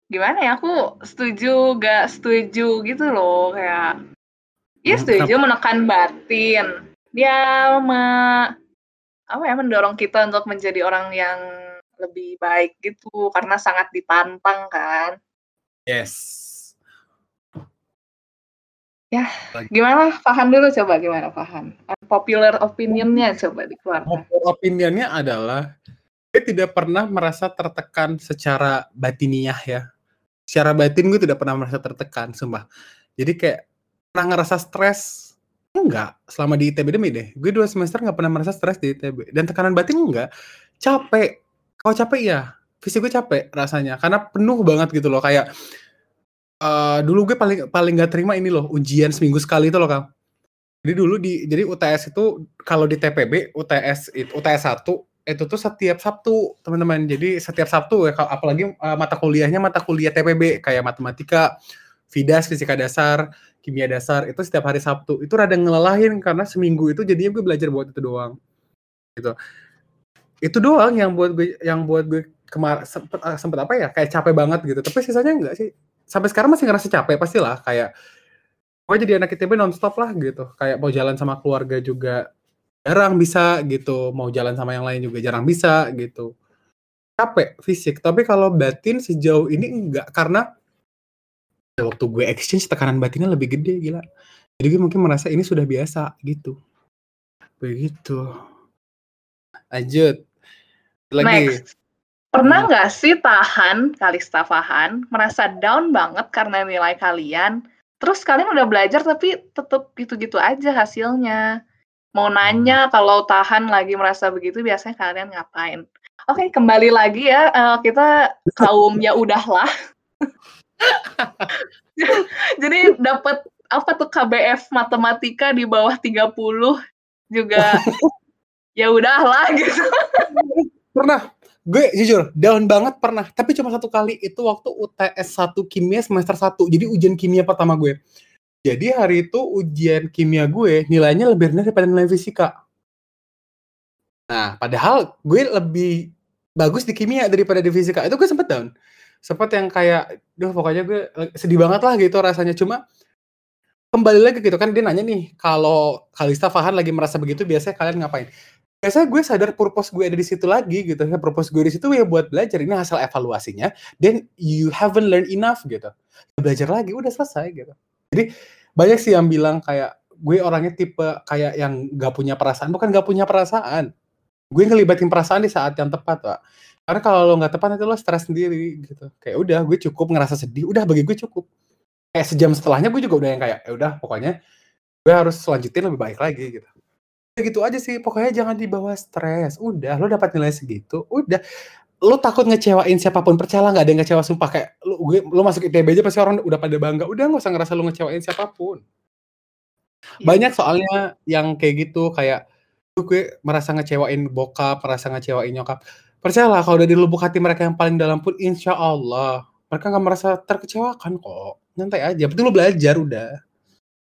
gimana ya? Aku setuju, gak setuju gitu loh kayak. Iya Hmm, setuju menekan batin. Dia me, apa ya mendorong kita untuk menjadi orang yang lebih baik gitu karena sangat ditantang kan. Yes. Gimana Fahan dulu coba gimana Fahan? Popular opinionnya coba dikeluarkan. Popular opinionnya adalah gue tidak pernah merasa tertekan secara batiniah ya. Secara batin gue tidak pernah merasa tertekan, sumpah. Jadi kayak pernah ngerasa stres enggak selama di ITB demi deh. Gue dua semester nggak pernah merasa stres di ITB dan tekanan batin enggak. Capek. Kalau capek ya, fisik gue capek rasanya karena penuh banget gitu loh kayak eh dulu gue paling paling nggak terima ini loh ujian seminggu sekali itu loh Kang. Jadi dulu di jadi UTS itu kalau di TPB UTS itu UTS 1 itu tuh setiap Sabtu teman-teman. Jadi setiap Sabtu ya apalagi eh, mata kuliahnya mata kuliah TPB kayak matematika, FIDAS, fisika dasar, kimia dasar itu setiap hari Sabtu. Itu rada ngelelahin karena seminggu itu jadinya gue belajar buat itu doang. Gitu. Itu doang yang buat gue yang buat gue kemar sempet, eh, sempet apa ya kayak capek banget gitu. Tapi sisanya enggak sih. Sampai sekarang masih ngerasa capek pastilah kayak gue jadi anak ITB nonstop lah gitu. Kayak mau jalan sama keluarga juga jarang bisa gitu. Mau jalan sama yang lain juga jarang bisa gitu. Capek fisik. Tapi kalau batin sejauh ini enggak karena ya waktu gue exchange tekanan batinnya lebih gede gila. Jadi gue mungkin merasa ini sudah biasa gitu. Begitu. Lanjut. Lagi. Next. Pernah nggak sih tahan Kalista Fahan merasa down banget karena nilai kalian? Terus kalian udah belajar tapi tetap gitu-gitu aja hasilnya. Mau nanya kalau tahan lagi merasa begitu biasanya kalian ngapain? Oke, kembali lagi ya eh, kita kaum ya udahlah. Jadi dapat apa tuh KBF matematika di bawah 30 juga ya udahlah gitu. Pernah. Gue jujur down banget pernah. Tapi cuma satu kali itu waktu UTS 1 kimia semester 1. Jadi ujian kimia pertama gue. Jadi hari itu ujian kimia gue nilainya lebih rendah daripada nilai fisika. Nah, padahal gue lebih bagus di kimia daripada di fisika. Itu gue sempet down. Sempet yang kayak, duh pokoknya gue sedih banget lah gitu rasanya. Cuma kembali lagi gitu kan dia nanya nih, kalau Kalista Fahan lagi merasa begitu biasanya kalian ngapain? Biasanya gue sadar purpose gue ada di situ lagi gitu. Purpose gue di situ ya buat belajar. Ini hasil evaluasinya. Then you haven't learned enough gitu. Belajar lagi, udah selesai gitu. Jadi banyak sih yang bilang kayak gue orangnya tipe kayak yang gak punya perasaan. Bukan gak punya perasaan. Gue ngelibatin perasaan di saat yang tepat, Pak. Karena kalau lo nggak tepat nanti lo stres sendiri gitu. Kayak udah gue cukup ngerasa sedih, udah bagi gue cukup. Kayak sejam setelahnya gue juga udah yang kayak ya udah pokoknya gue harus selanjutnya lebih baik lagi gitu. Ya gitu aja sih, pokoknya jangan dibawa stres. Udah, lo dapat nilai segitu, udah. Lo takut ngecewain siapa pun, percaya nggak ada yang ngecewa sumpah kayak lo, gue, lo masuk ITB aja pasti orang udah pada bangga. Udah nggak usah ngerasa lo ngecewain siapa pun. Banyak soalnya yang kayak gitu kayak "Duh, gue merasa ngecewain bokap, merasa ngecewain nyokap. Percayalah kalau udah di lubuk hati mereka yang paling dalam pun insya Allah mereka nggak merasa terkecewakan kok. Nyantai aja, penting lo belajar udah.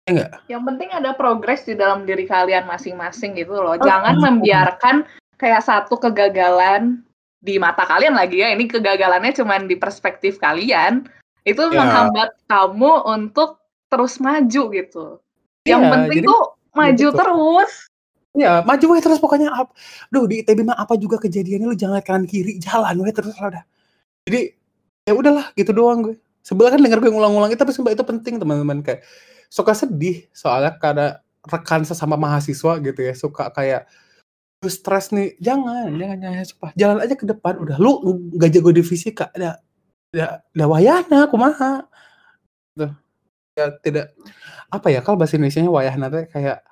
Ya nggak? Yang penting ada progres di dalam diri kalian masing-masing gitu loh. Oh, Jangan oh. membiarkan kayak satu kegagalan di mata kalian lagi ya. Ini kegagalannya cuma di perspektif kalian. Itu Ya. menghambat kamu untuk terus maju gitu. Yang Iya, penting jadi tuh maju betul. terus. Ya, maju we terus pokoknya ap duh di ITB mah apa juga kejadiannya lu jangan lihat kanan kiri, jalan we terus lah udah. Jadi ya udahlah gitu doang gue. Sebelah kan denger gue ngulang-ngulang itu tapi sumpah itu penting teman-teman kayak suka sedih soalnya karena rekan sesama mahasiswa gitu ya suka kayak stres nih jangan jangan jangan sumpah. Jalan aja ke depan udah. Lu nggak jago di fisika ada ya ya wayahna kumaha. Tuh ya tidak. Apa ya kalau bahasa Indonesia nya wayahna teh kayak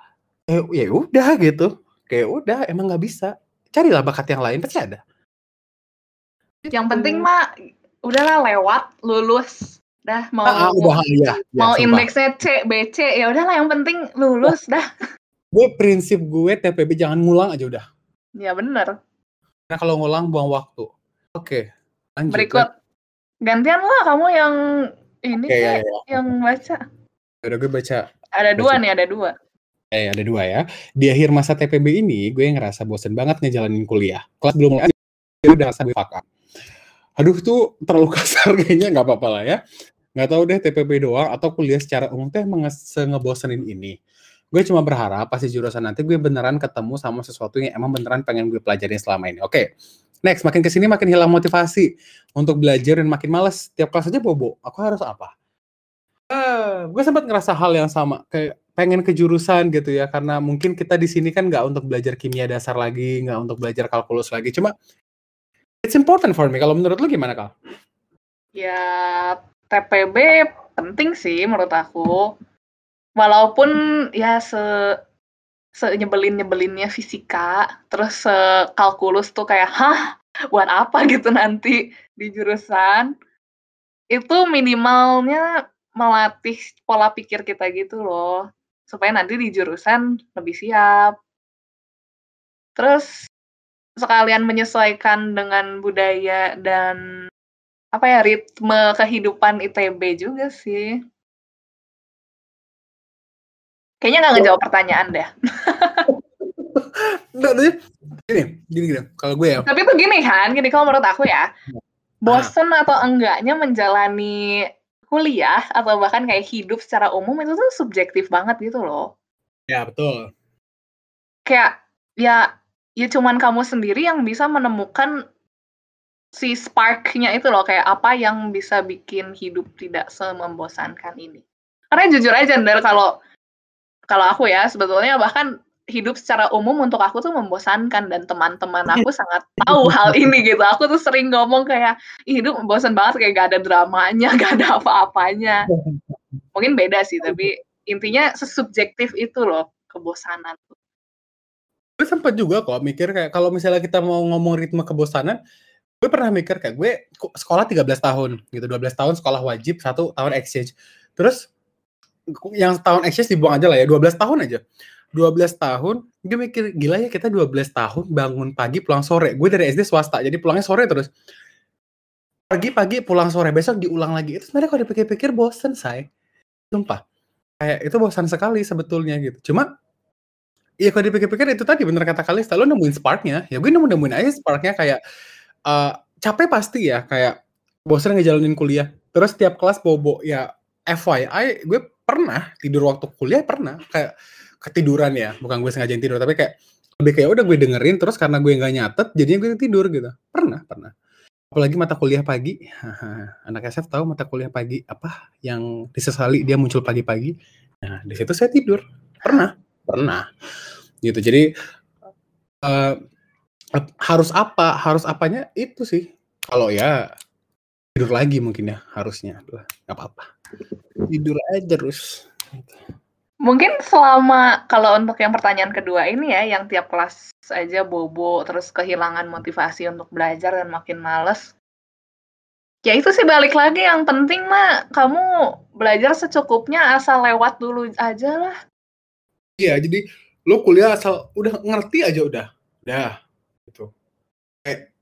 eh ya udah gitu. Kayak udah emang nggak bisa. Carilah bakat yang lain pasti ada. Yang penting mah udahlah lewat, lulus. Dah mau ah, ah, udah iya, ya, mau sumpah. indeksnya C, BC, ya udahlah yang penting lulus dah. Gue prinsip gue TPB jangan ngulang aja udah Ya bener. karena kalau ngulang buang waktu oke lanjut Berikut. Gantian lah kamu yang ini Oke, ya, Kek, ya. yang baca. udah gue baca Ada dua Baca. nih, ada dua. Eh, ada dua ya. Di akhir masa TPB ini, gue ngerasa bosen banget ngejalanin kuliah. Kelas belum mulai, gue udah rasa gue fuck up. Aduh, tuh terlalu kasar kayaknya, nggak apa-apa lah ya. Nggak tahu deh TPB doang atau kuliah secara umum teh nge- ngebosenin ini. Gue cuma berharap pasti jurusan nanti gue beneran ketemu sama sesuatu yang emang beneran pengen gue pelajarin selama ini. Oke, next. Makin ke sini makin hilang motivasi untuk belajar dan makin males. Tiap kelas aja bobo. Aku harus apa? Eh, gue sempat ngerasa hal yang sama kayak pengen ke jurusan gitu ya karena mungkin kita di sini kan nggak untuk belajar kimia dasar lagi nggak untuk belajar kalkulus lagi cuma it's important for me kalau menurut lu gimana kal? Ya TPB penting sih menurut aku. Walaupun ya se se nyebelin nyebelinnya fisika, terus kalkulus tuh kayak hah buat apa gitu nanti di jurusan. Itu minimalnya melatih pola pikir kita gitu loh, supaya nanti di jurusan lebih siap. Terus sekalian menyesuaikan dengan budaya dan apa ya ritme kehidupan ITB juga sih. Kayaknya nggak ngejawab pertanyaan deh. Gini, gini, gini. Kalau gue ya, Tapi tuh gini kan, gini kalau menurut aku ya, bosen atau enggaknya menjalani kuliah atau bahkan kayak hidup secara umum itu tuh subjektif banget gitu loh. ya betul. Kayak ya ya cuman kamu sendiri yang bisa menemukan si spark-nya itu loh kayak apa yang bisa bikin hidup tidak semembosankan ini. Karena jujur aja Ndar kalau kalau aku ya sebetulnya bahkan hidup secara umum untuk aku tuh membosankan dan teman-teman aku sangat tahu hal ini gitu. Aku tuh sering ngomong kayak "Ih, hidup membosan banget kayak gak ada dramanya, gak ada apa-apanya. Mungkin beda sih tapi intinya sesubjektif itu loh kebosanan. Gue sempat juga kok mikir kayak kalau misalnya kita mau ngomong ritme kebosanan, gue pernah mikir kayak gue sekolah 13 tahun gitu, 12 tahun sekolah wajib, satu tahun exchange. Terus yang tahun exchange dibuang aja lah ya, 12 tahun aja. 12 tahun, gue mikir gila ya kita 12 tahun bangun pagi pulang sore. Gue dari SD swasta, jadi pulangnya sore terus. Pagi-pagi pulang sore, besok diulang lagi. Itu sebenarnya kalau dipikir-pikir bosen, say. Sumpah. Kayak itu bosan sekali sebetulnya gitu. Cuma Iya kalau dipikir-pikir itu tadi bener kata Kalista, lu nemuin spark-nya, ya gue nemu-nemuin aja spark-nya kayak, eee, capek pasti ya, kayak bosen ngejalanin kuliah, terus tiap kelas bobo, ya FYI gue pernah tidur waktu kuliah pernah, kayak ketiduran ya, bukan gue sengaja tidur, tapi kayak lebih kayak udah gue dengerin terus karena gue nggak nyatet jadinya gue tidur gitu, pernah pernah. Apalagi mata kuliah pagi, anak SF tahu mata kuliah pagi apa yang disesali dia muncul pagi-pagi, nah di situ saya tidur, pernah pernah. Gitu. Jadi ap- harus apa harus apanya itu sih. Kalau ya tidur lagi mungkin ya harusnya. Apa-apa tidur aja terus. Mungkin selama kalau untuk yang pertanyaan kedua ini ya, yang tiap kelas aja bobo, terus kehilangan motivasi untuk belajar dan makin males. Ya itu sih balik lagi yang penting mah kamu belajar secukupnya asal lewat dulu aja lah. iya jadi lo kuliah asal udah ngerti aja udah. Udah gitu. Kayak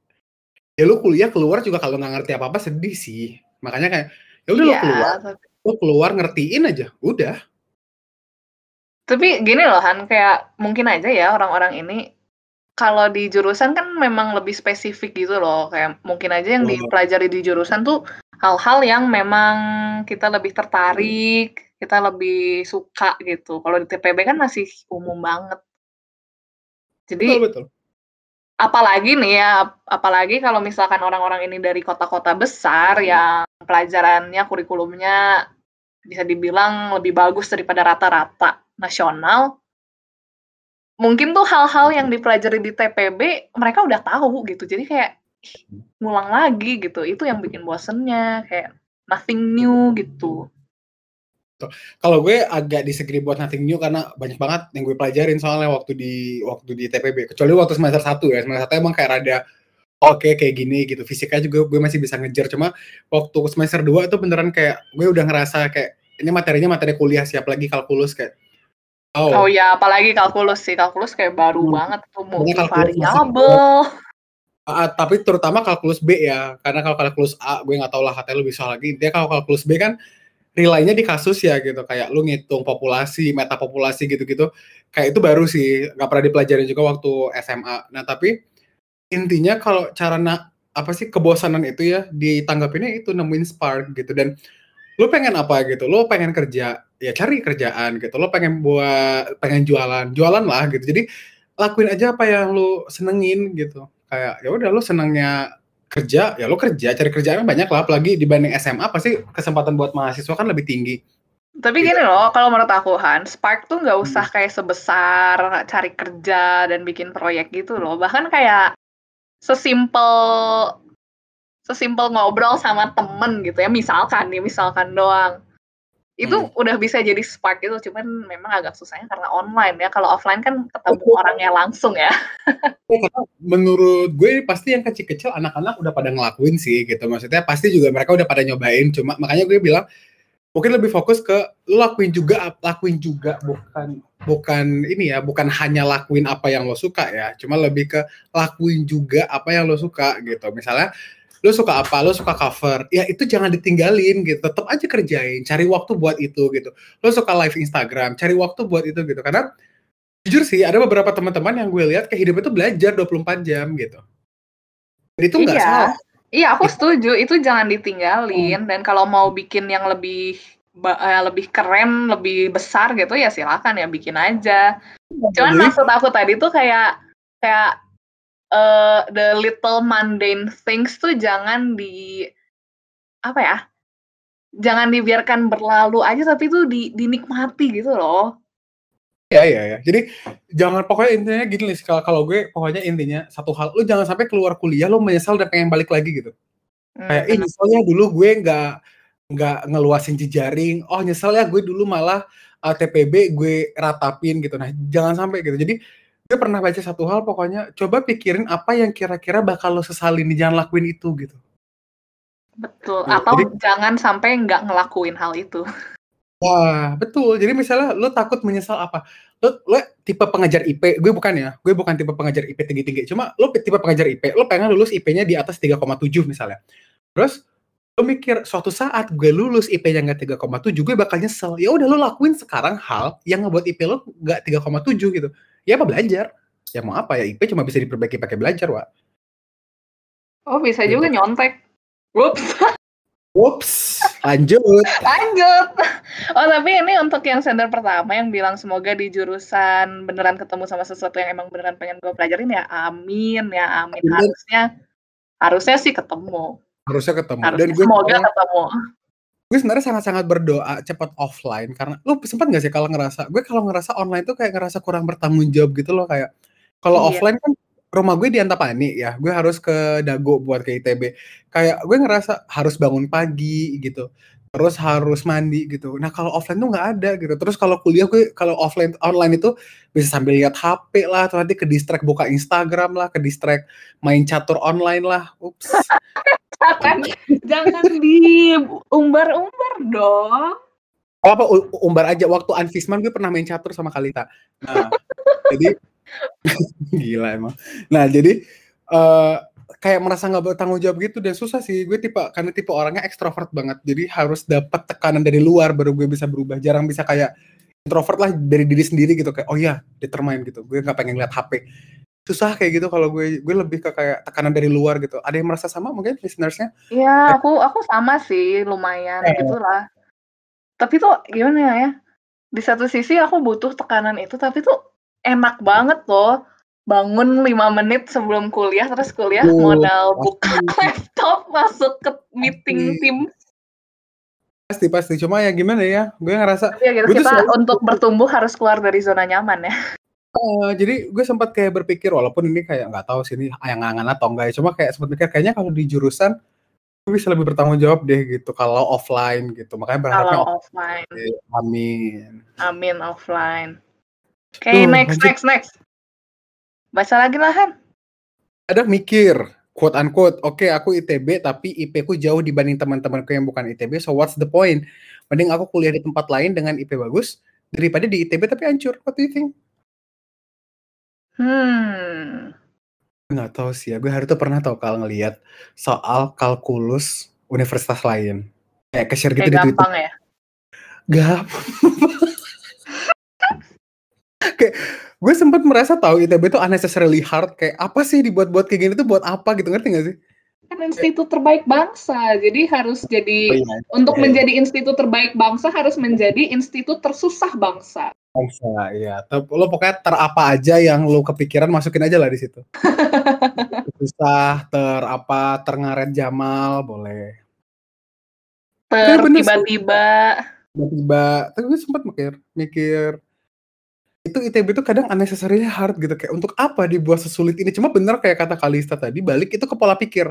ya lo kuliah keluar juga kalau nggak ngerti apa apa sedih sih. Makanya kayak ya udah lo Iya, keluar. tapi, lo keluar ngertiin aja udah tapi gini loh Han, kayak mungkin aja ya orang-orang ini kalau di jurusan kan memang lebih spesifik gitu loh. Kayak mungkin aja yang Oh. dipelajari di jurusan tuh hal-hal yang memang kita lebih tertarik, kita lebih suka gitu. Kalau di TPB kan masih umum banget. Jadi betul betul apalagi nih ya, ap- apalagi kalau misalkan orang-orang ini dari kota-kota besar yang pelajarannya, kurikulumnya bisa dibilang lebih bagus daripada rata-rata nasional, mungkin tuh hal-hal yang dipelajari di TPB mereka udah tahu gitu. Jadi kayak ngulang lagi gitu. Itu yang bikin bosennya kayak nothing new gitu. Kalau gue agak disagree buat nothing new karena banyak banget yang gue pelajarin soalnya waktu di waktu di TPB. Kecuali waktu semester 1 ya. Semester 1 emang kayak rada oke okay, kayak gini gitu. Fisiknya juga gue masih bisa ngejar. Cuma waktu semester 2 tuh beneran kayak gue udah ngerasa kayak ini materinya materi kuliah siap lagi kalkulus kayak Oh. oh ya, apalagi kalkulus sih. Kalkulus kayak baru hmm. banget tuh variabel. Uh, tapi terutama kalkulus B ya, karena kalau kalkulus A gue nggak tahu lah HT lu bisa lagi. Dia kalau kalkulus B kan relay-nya di kasus ya gitu, kayak lu ngitung populasi, meta populasi gitu-gitu. Kayak itu baru sih, nggak pernah dipelajarin juga waktu SMA. Nah tapi intinya kalau cara nak apa sih kebosanan itu ya ditanggapinnya itu nemuin spark gitu. Dan lu pengen apa gitu, lu pengen kerja ya cari kerjaan gitu. Lo pengen buat pengen jualan jualan lah gitu. Jadi lakuin aja apa yang lo senengin gitu. Kayak ya udah lo senangnya kerja ya lo kerja cari kerjaan banyak lah apalagi dibanding SMA pasti kesempatan buat mahasiswa kan lebih tinggi tapi gitu. gini loh kalau menurut aku Han Spark tuh nggak usah hmm. kayak sebesar cari kerja dan bikin proyek gitu loh bahkan kayak sesimpel sesimpel ngobrol sama temen gitu ya misalkan nih misalkan doang itu hmm. udah bisa jadi spark itu cuman memang agak susahnya karena online ya. Kalau offline kan ketemu oh, orangnya langsung ya. Menurut gue pasti yang kecil-kecil anak-anak udah pada ngelakuin sih gitu. Maksudnya pasti juga mereka udah pada nyobain. Cuma makanya gue bilang mungkin lebih fokus ke lu lakuin juga lakuin juga bukan bukan ini ya bukan hanya lakuin apa yang lo suka ya. Cuma lebih ke lakuin juga apa yang lo suka gitu. Misalnya lo suka apa? Lo suka cover? Ya itu jangan ditinggalin gitu. Tetap aja kerjain. Cari waktu buat itu gitu. Lo suka live Instagram? Cari waktu buat itu gitu. Karena jujur sih ada beberapa teman-teman yang gue lihat kayak hidup itu belajar 24 jam gitu. Dan itu nggak iya. salah. Iya aku setuju. Itu jangan ditinggalin. Hmm. dan kalau mau bikin yang lebih uh, lebih keren lebih besar gitu ya silakan ya bikin aja. Cuman maksud aku tadi tuh kayak kayak uh, the little mundane things tuh jangan di apa ya jangan dibiarkan berlalu aja tapi tuh di, dinikmati gitu loh. Ya ya ya jadi jangan pokoknya intinya gini nih kalau kalau gue pokoknya intinya satu hal lu jangan sampai keluar kuliah lu menyesal dan pengen balik lagi gitu. Hmm, kayak ini soalnya dulu gue nggak nggak ngeluasin jejaring. Oh nyesel ya gue dulu malah uh, eh, TPB gue ratapin gitu. Nah jangan sampai gitu. Jadi gue pernah baca satu hal pokoknya coba pikirin apa yang kira-kira bakal lo sesalin nih jangan lakuin itu gitu. Betul. Nah, atau jadi, jangan sampai nggak ngelakuin hal itu. Wah betul. Jadi misalnya lo takut menyesal apa? Lo lo tipe pengajar IP gue bukan ya. Gue bukan tipe pengajar IP tinggi-tinggi. Cuma lo tipe pengajar IP lo pengen lulus IP-nya di atas 3,7 misalnya. Terus lo mikir suatu saat gue lulus IP-nya nggak 3,7 gue bakal nyesel. Ya udah lo lakuin sekarang hal yang ngebuat IP lo nggak 3,7 gitu ya apa belajar ya mau apa ya IP cuma bisa diperbaiki pakai belajar wa oh bisa juga gitu. nyontek whoops Whoops, lanjut. lanjut. Oh tapi ini untuk yang sender pertama yang bilang semoga di jurusan beneran ketemu sama sesuatu yang emang beneran pengen gue pelajarin ya amin ya amin. Harusnya harusnya sih ketemu. Harusnya ketemu. Harusnya Dan gue semoga ketemu gue sebenarnya sangat-sangat berdoa cepat offline karena lu sempat gak sih kalau ngerasa gue kalau ngerasa online tuh kayak ngerasa kurang bertanggung jawab gitu loh kayak kalau iya. offline kan rumah gue di Antapani ya gue harus ke Dago buat ke ITB kayak gue ngerasa harus bangun pagi gitu terus harus mandi gitu. Nah kalau offline tuh nggak ada gitu. Terus kalau kuliah gue kalau offline online itu bisa sambil lihat HP lah, atau nanti ke distract buka Instagram lah, ke distract main catur online lah. Ups. jangan jangan di umbar-umbar dong. Oh, apa umbar aja. Waktu Anfisman gue pernah main catur sama Kalita. Nah, jadi gila emang. Nah, jadi uh, kayak merasa nggak bertanggung jawab gitu dan susah sih. Gue tipe karena tipe orangnya ekstrovert banget. Jadi harus dapat tekanan dari luar baru gue bisa berubah. Jarang bisa kayak introvert lah dari diri sendiri gitu. Kayak oh ya determine gitu. Gue nggak pengen lihat HP susah kayak gitu kalau gue gue lebih ke kayak tekanan dari luar gitu. Ada yang merasa sama mungkin listenersnya? Iya aku aku sama sih lumayan eh. gitulah. Tapi tuh gimana ya di satu sisi aku butuh tekanan itu tapi tuh enak banget loh. Bangun lima menit sebelum kuliah terus kuliah oh, modal buka laptop masuk ke meeting tim. Pasti pasti. Cuma ya gimana ya gue ngerasa ya gitu, kita untuk bertumbuh harus keluar dari zona nyaman ya Uh, jadi gue sempat kayak berpikir walaupun ini kayak nggak tahu sih ini yang ngangan atau enggak ya, cuma kayak sempat mikir kayaknya kalau di jurusan gue bisa lebih bertanggung jawab deh gitu kalau offline gitu. Makanya berharapnya Kalau offline. Amin. Amin offline. Oke, okay, next lanjut. next next. Baca lagi lah Han. Ada mikir, quote unquote, oke okay, aku ITB tapi IP ku jauh dibanding teman-temanku yang bukan ITB, so what's the point? Mending aku kuliah di tempat lain dengan IP bagus daripada di ITB tapi hancur. What do you think? Hmm. Nggak tahu sih ya, gue hari itu pernah tau kalau ngelihat soal kalkulus universitas lain. Kayak ke-share gitu Kayak di Twitter. ya? Gampang. kayak gue sempat merasa tahu ITB itu unnecessarily hard kayak apa sih dibuat-buat kayak gini tuh buat apa gitu ngerti gak sih? Kan institut terbaik bangsa, jadi harus jadi oh, iya. untuk iya. menjadi institut terbaik bangsa harus menjadi institut tersusah bangsa. Bangsa, iya. Lo pokoknya ter apa aja yang lo kepikiran masukin aja lah di situ. Susah, ter apa, terngaret Jamal, boleh. Ter tiba-tiba. Tiba-tiba. Tapi gue sempat mikir, mikir itu ITB itu kadang unnecessarily hard gitu kayak untuk apa dibuat sesulit ini cuma bener kayak kata Kalista tadi balik itu ke pola pikir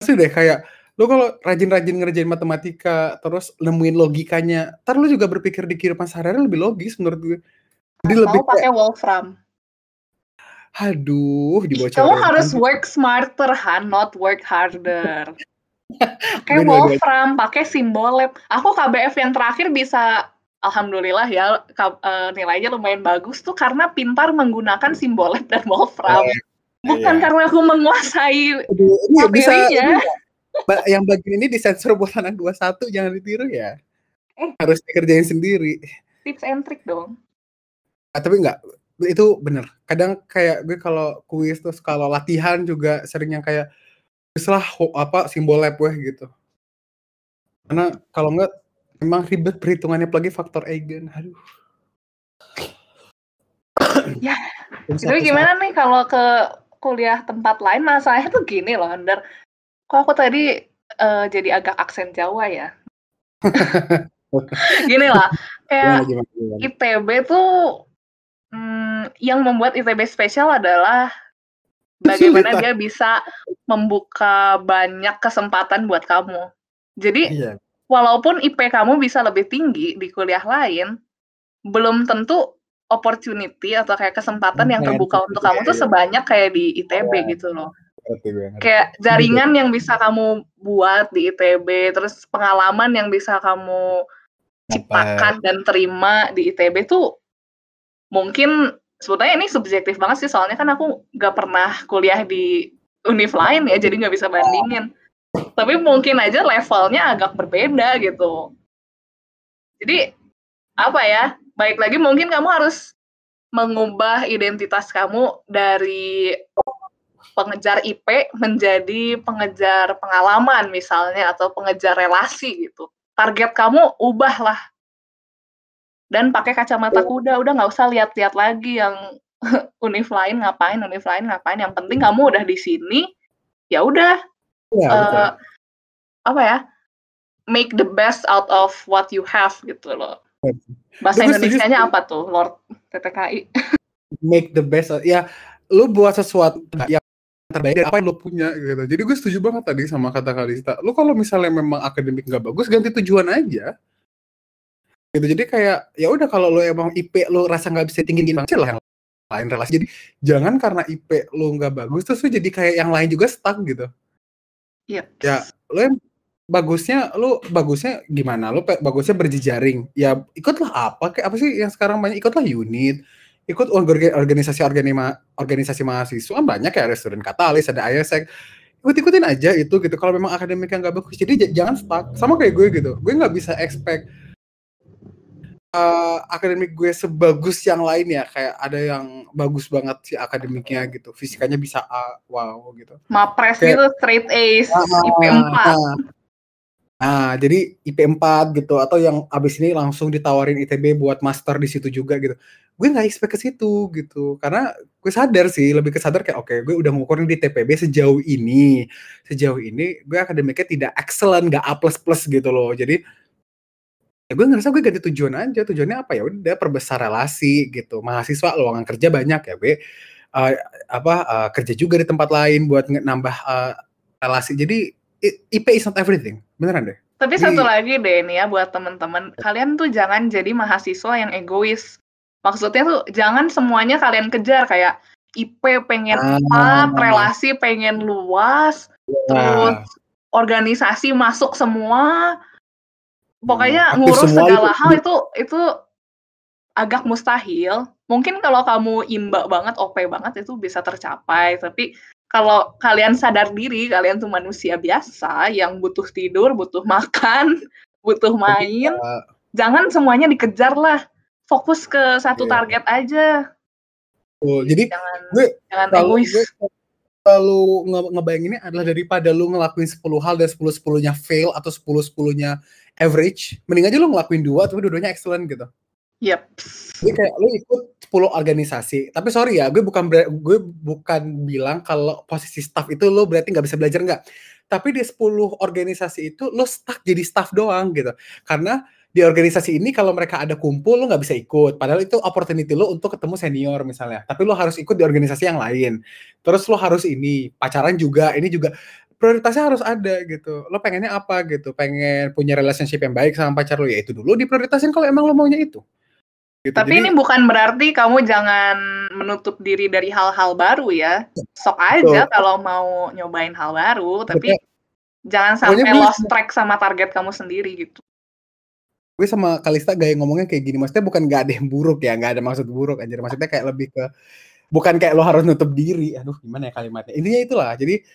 sih deh kayak lo kalau rajin-rajin ngerjain matematika terus nemuin logikanya ntar lo juga berpikir di kehidupan sehari-hari lebih logis menurut gue. Jadi Atau lebih pakai Wolfram. Aduh dibocorin kamu harus work smarter Han not work harder. Pakai Wolfram pakai simbol lab. Aku KBF yang terakhir bisa alhamdulillah ya uh, nilainya lumayan bagus tuh karena pintar menggunakan simbol lab dan Wolfram. Oh, bukan iya. karena aku menguasai Aduh, ini bisa, yang bagian ini disensor buat anak 21 jangan ditiru ya. Eh, harus dikerjain sendiri. Tips and trick dong. Ah, tapi enggak, itu bener. Kadang kayak gue kalau kuis terus kalau latihan juga sering yang kayak setelah apa simbol lab weh gitu. Karena kalau enggak memang ribet perhitungannya apalagi faktor eigen. Aduh. ya. Tapi gimana nih kalau ke kuliah tempat lain masalahnya tuh gini loh, Under Kok aku tadi uh, jadi agak aksen Jawa ya? Gini lah, kayak gimana, gimana, gimana. ITB tuh hmm, yang membuat ITB spesial adalah bagaimana dia bisa membuka banyak kesempatan buat kamu. Jadi iya. walaupun IP kamu bisa lebih tinggi di kuliah lain, belum tentu opportunity atau kayak kesempatan yang terbuka untuk kamu tuh sebanyak kayak di ITB iya. gitu loh kayak jaringan yang bisa kamu buat di ITB, terus pengalaman yang bisa kamu ciptakan dan terima di ITB tuh mungkin sebetulnya ini subjektif banget sih soalnya kan aku nggak pernah kuliah di univ lain ya jadi nggak bisa bandingin. Tapi mungkin aja levelnya agak berbeda gitu. Jadi apa ya baik lagi mungkin kamu harus mengubah identitas kamu dari pengejar IP menjadi pengejar pengalaman misalnya atau pengejar relasi gitu. Target kamu ubahlah. Dan pakai kacamata kuda udah nggak usah lihat-lihat lagi yang univ lain ngapain univ lain ngapain. Yang penting kamu udah di sini ya udah ya, uh, apa ya make the best out of what you have gitu loh. Bahasa Indonesia-nya apa tuh Lord TTKI make the best ya lu buat sesuatu yang terbaik dari apa yang lo punya gitu. Jadi gue setuju banget tadi sama kata Kalista. Lo kalau misalnya memang akademik nggak bagus, ganti tujuan aja. Gitu. Jadi kayak ya udah kalau lo emang IP lo rasa nggak bisa tinggi tinggi lah yang lain relasi. Jadi jangan karena IP lo nggak bagus terus lo jadi kayak yang lain juga stuck gitu. Iya. Ya lo yang bagusnya lo bagusnya gimana? Lo bagusnya berjejaring. Ya ikutlah apa kayak apa sih yang sekarang banyak ikutlah unit ikut organisasi organima, organisasi mahasiswa banyak ya ada student katalis ada ISEC ikut ikutin aja itu gitu kalau memang akademiknya nggak bagus jadi jangan stuck. Sama kayak gue gitu gue nggak bisa expect uh, akademik gue sebagus yang lain ya kayak ada yang bagus banget sih akademiknya gitu fisikanya bisa A wow gitu. Mapres kayak, gitu straight A's uh, IP 4 uh, Nah, jadi IP 4 gitu atau yang abis ini langsung ditawarin ITB buat master di situ juga gitu. Gue nggak expect ke situ gitu. Karena gue sadar sih, lebih kesadar kayak oke, okay, gue udah ngukurin di TPB sejauh ini. Sejauh ini gue akademiknya tidak excellent, nggak A++ gitu loh. Jadi Ya gue ngerasa gue ganti tujuan aja, tujuannya apa ya udah perbesar relasi gitu. Mahasiswa lowongan kerja banyak ya gue uh, apa uh, kerja juga di tempat lain buat nambah uh, relasi. Jadi IP is not everything, beneran deh. Tapi Jadi, satu lagi deh nih ya buat temen-temen, kalian tuh jangan jadi mahasiswa yang egois. Maksudnya tuh jangan semuanya kalian kejar. Kayak IP pengen uh, relasi pengen luas, uh, terus organisasi masuk semua, Pokoknya hmm, ngurus segala itu, hal itu itu agak mustahil. Mungkin kalau kamu imba banget, OP banget itu bisa tercapai, tapi kalau kalian sadar diri, kalian tuh manusia biasa yang butuh tidur, butuh makan, butuh main, uh, jangan semuanya dikejar lah. Fokus ke satu yeah. target aja. Oh, jadi jangan, gue jangan egois. Gue, kalau nge ngebayanginnya adalah daripada lu ngelakuin 10 hal dan 10 10-nya fail atau 10 10-nya average, mending aja lu ngelakuin dua tapi dua-duanya excellent gitu. Yep. Jadi kayak lu ikut 10 organisasi. Tapi sorry ya, gue bukan gue bukan bilang kalau posisi staff itu lu berarti nggak bisa belajar nggak. Tapi di 10 organisasi itu lu stuck jadi staff doang gitu. Karena di organisasi ini kalau mereka ada kumpul lo nggak bisa ikut. Padahal itu opportunity lo untuk ketemu senior misalnya. Tapi lo harus ikut di organisasi yang lain. Terus lo harus ini pacaran juga ini juga. Prioritasnya harus ada gitu. Lo pengennya apa gitu? Pengen punya relationship yang baik sama pacar lo? Ya itu dulu diprioritasin kalau emang lo maunya itu Gitu. Tapi Jadi, ini bukan berarti kamu jangan menutup diri dari hal-hal baru ya. Sok aja kalau mau nyobain hal baru, tapi betul. jangan sampai lost track sama target kamu sendiri gitu. Gue sama Kalista gaya ngomongnya kayak gini maksudnya bukan gak ada yang buruk ya nggak ada maksud buruk aja maksudnya kayak lebih ke bukan kayak lo harus nutup diri. Aduh gimana ya kalimatnya? Intinya itulah jadi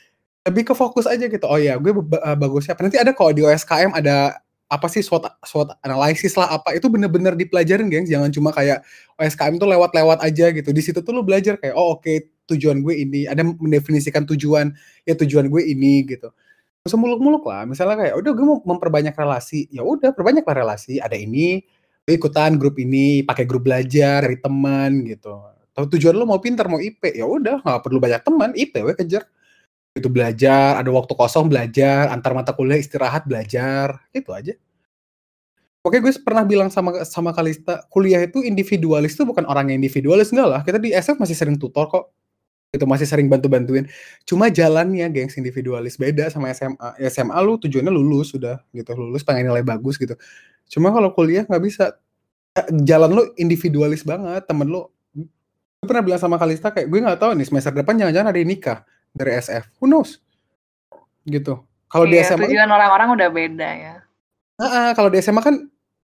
lebih ke fokus aja gitu. Oh ya gue uh, bagusnya nanti ada kalau di OSKM ada apa sih SWOT SWOT analisis lah apa itu bener-bener dipelajarin gengs jangan cuma kayak OSKM tuh lewat-lewat aja gitu di situ tuh lo belajar kayak oh oke okay, tujuan gue ini ada mendefinisikan tujuan ya tujuan gue ini gitu usah muluk-muluk lah. Misalnya kayak udah gue mau memperbanyak relasi, ya udah perbanyaklah relasi. Ada ini, ikutan grup ini, pakai grup belajar dari teman gitu. Tujuan lo mau pinter, mau IP, ya udah nggak perlu banyak teman, IP we kejar. Itu belajar, ada waktu kosong belajar, antar mata kuliah istirahat belajar, itu aja. Oke, gue pernah bilang sama sama Kalista, kuliah itu individualis itu bukan orang yang individualis enggak lah. Kita di SF masih sering tutor kok itu masih sering bantu-bantuin. Cuma jalannya gengs individualis beda sama SMA. SMA lu tujuannya lulus sudah gitu, lulus pengen nilai bagus gitu. Cuma kalau kuliah nggak bisa. Jalan lu individualis banget, temen lu gue pernah bilang sama Kalista kayak gue nggak tahu nih semester depan jangan-jangan ada yang nikah dari SF. Who knows? Gitu. Kalau iya, di SMA tujuan orang-orang udah beda ya. Nah, kalau di SMA kan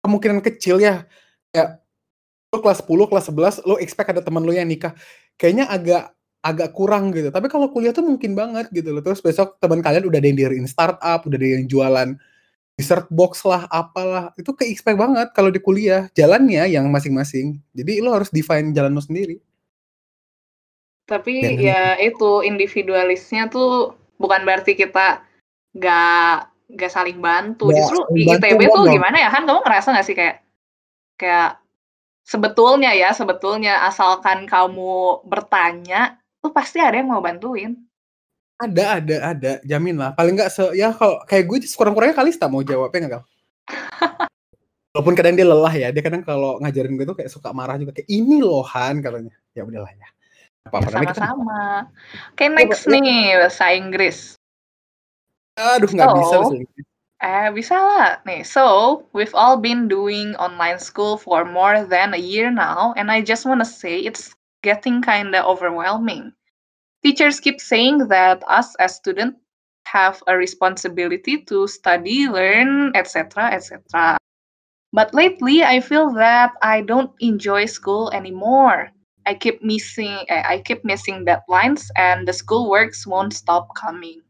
kemungkinan kecil ya. Kayak lu kelas 10, kelas 11, lu expect ada temen lu yang nikah. Kayaknya agak agak kurang gitu. Tapi kalau kuliah tuh mungkin banget gitu loh. Terus besok teman kalian udah ada yang diriin startup, udah ada yang jualan dessert box lah, apalah. Itu ke expect banget kalau di kuliah. Jalannya yang masing-masing. Jadi lo harus define jalan lo sendiri. Tapi Dan ya itu individualisnya tuh bukan berarti kita gak gak saling bantu. Gak Justru di ITB tuh gimana ya kan kamu ngerasa gak sih kayak kayak sebetulnya ya sebetulnya asalkan kamu bertanya tuh pasti ada yang mau bantuin. Ada, ada, ada, jamin lah. Paling nggak se ya kalau kayak gue kurang-kurangnya kali tak mau jawabnya nggak kal? Walaupun kadang dia lelah ya, dia kadang kalau ngajarin gue tuh kayak suka marah juga kayak ini loh Han katanya. Ya udahlah ya. Apa. Ya, sama-sama. Oke okay, next ya, nih bahasa Inggris. Aduh nggak so, bisa bahasa Inggris. Eh bisa lah. Nih, so we've all been doing online school for more than a year now, and I just wanna say it's getting kind of overwhelming. Teachers keep saying that us as students have a responsibility to study, learn, etc., etc. But lately, I feel that I don't enjoy school anymore. I keep missing I keep missing deadlines and the school works won't stop coming.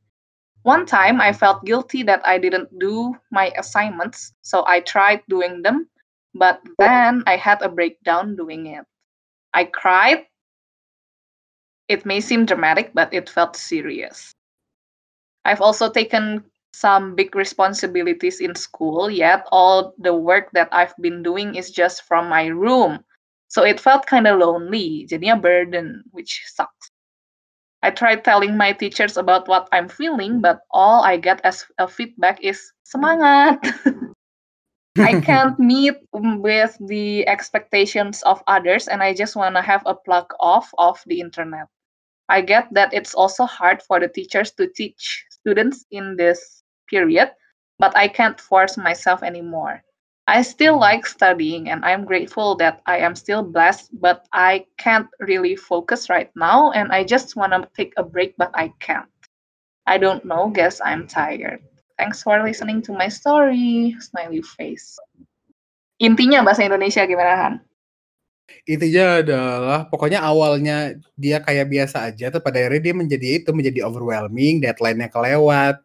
One time I felt guilty that I didn't do my assignments, so I tried doing them, but then I had a breakdown doing it. I cried. It may seem dramatic, but it felt serious. I've also taken some big responsibilities in school, yet all the work that I've been doing is just from my room. So it felt kind of lonely, jadinya burden, which sucks. I tried telling my teachers about what I'm feeling, but all I get as a feedback is semangat. I can't meet with the expectations of others and I just want to have a plug off of the internet. I get that it's also hard for the teachers to teach students in this period, but I can't force myself anymore. I still like studying and I'm grateful that I am still blessed, but I can't really focus right now and I just want to take a break, but I can't. I don't know, guess I'm tired. Thanks for listening to my story. Smiley face. Intinya bahasa Indonesia gimana Han? Intinya adalah pokoknya awalnya dia kayak biasa aja, tuh pada akhirnya dia menjadi itu menjadi overwhelming, deadline-nya kelewat.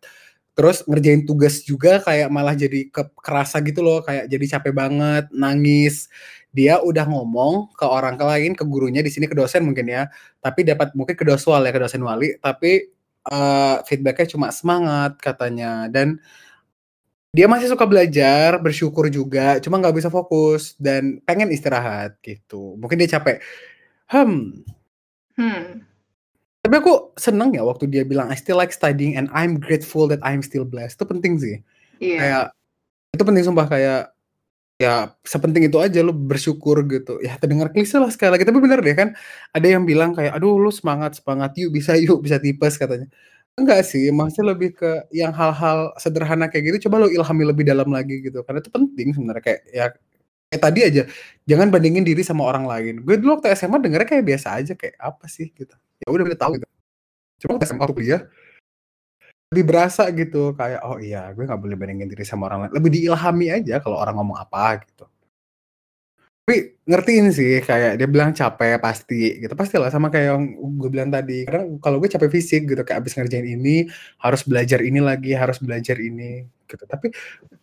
Terus ngerjain tugas juga kayak malah jadi ke kerasa gitu loh, kayak jadi capek banget, nangis. Dia udah ngomong ke orang ke lain, ke gurunya di sini ke dosen mungkin ya, tapi dapat mungkin ke doswal ya, ke dosen wali, tapi uh, feedbacknya cuma semangat katanya dan dia masih suka belajar, bersyukur juga, cuma nggak bisa fokus dan pengen istirahat gitu. Mungkin dia capek. Hmm. Hmm. Tapi aku seneng ya waktu dia bilang I still like studying and I'm grateful that I'm still blessed. Itu penting sih. Iya. Kayak itu penting sumpah kayak ya sepenting itu aja lu bersyukur gitu. Ya terdengar klise lah sekali lagi tapi bener deh kan ada yang bilang kayak aduh lu semangat semangat yuk bisa yuk bisa tipes katanya. Enggak sih, maksudnya lebih ke yang hal-hal sederhana kayak gitu coba lu ilhami lebih dalam lagi gitu. Karena itu penting sebenarnya kayak ya kayak tadi aja jangan bandingin diri sama orang lain. Gue dulu waktu SMA dengernya kayak biasa aja kayak apa sih gitu ya udah udah tahu gitu. Cuma SMA waktu kuliah lebih berasa gitu kayak oh iya gue nggak boleh bandingin diri sama orang lain. Lebih diilhami aja kalau orang ngomong apa gitu. Tapi ngertiin sih kayak dia bilang capek pasti gitu. Pasti lah sama kayak yang gue bilang tadi kadang kalau gue capek fisik gitu kayak abis ngerjain ini harus belajar ini lagi harus belajar ini gitu. Tapi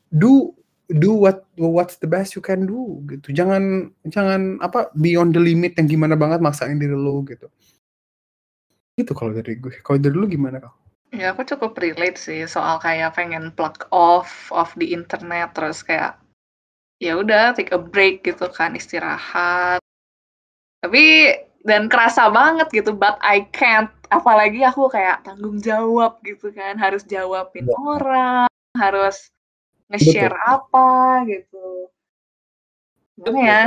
do do what what's the best you can do gitu. Jangan jangan apa beyond the limit yang gimana banget maksain diri lo gitu itu kalau dari gue. Kalau dari lu gimana kau? Ya aku cukup relate sih soal kayak pengen plug off of di internet terus kayak ya udah take a break gitu kan istirahat. Tapi dan kerasa banget gitu but I can't apalagi aku kayak tanggung jawab gitu kan harus jawabin ya. orang harus nge-share apa gitu gimana ya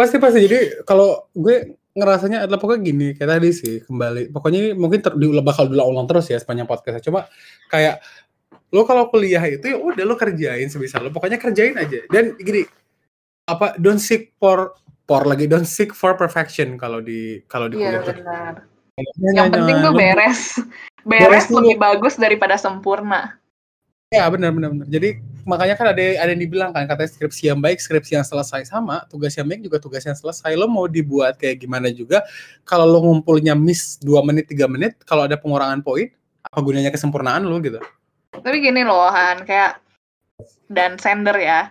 pasti pasti jadi kalau gue ngerasanya adalah pokoknya gini kayak tadi sih kembali pokoknya ini mungkin ter, bakal diulang terus ya sepanjang podcastnya. Cuma kayak lo kalau kuliah itu ya udah lo kerjain sebisa lo pokoknya kerjain aja. Dan gini apa don't seek for for lagi don't seek for perfection kalau di kalau di iya, kuliah benar. yang penting tuh beres. beres, beres lebih bagus daripada sempurna Ya benar benar benar. Jadi makanya kan ada ada yang dibilang kan katanya skripsi yang baik skripsi yang selesai sama tugas yang baik juga tugas yang selesai lo mau dibuat kayak gimana juga kalau lo ngumpulnya miss 2 menit 3 menit kalau ada pengurangan poin apa gunanya kesempurnaan lo gitu. Tapi gini loh Han kayak dan sender ya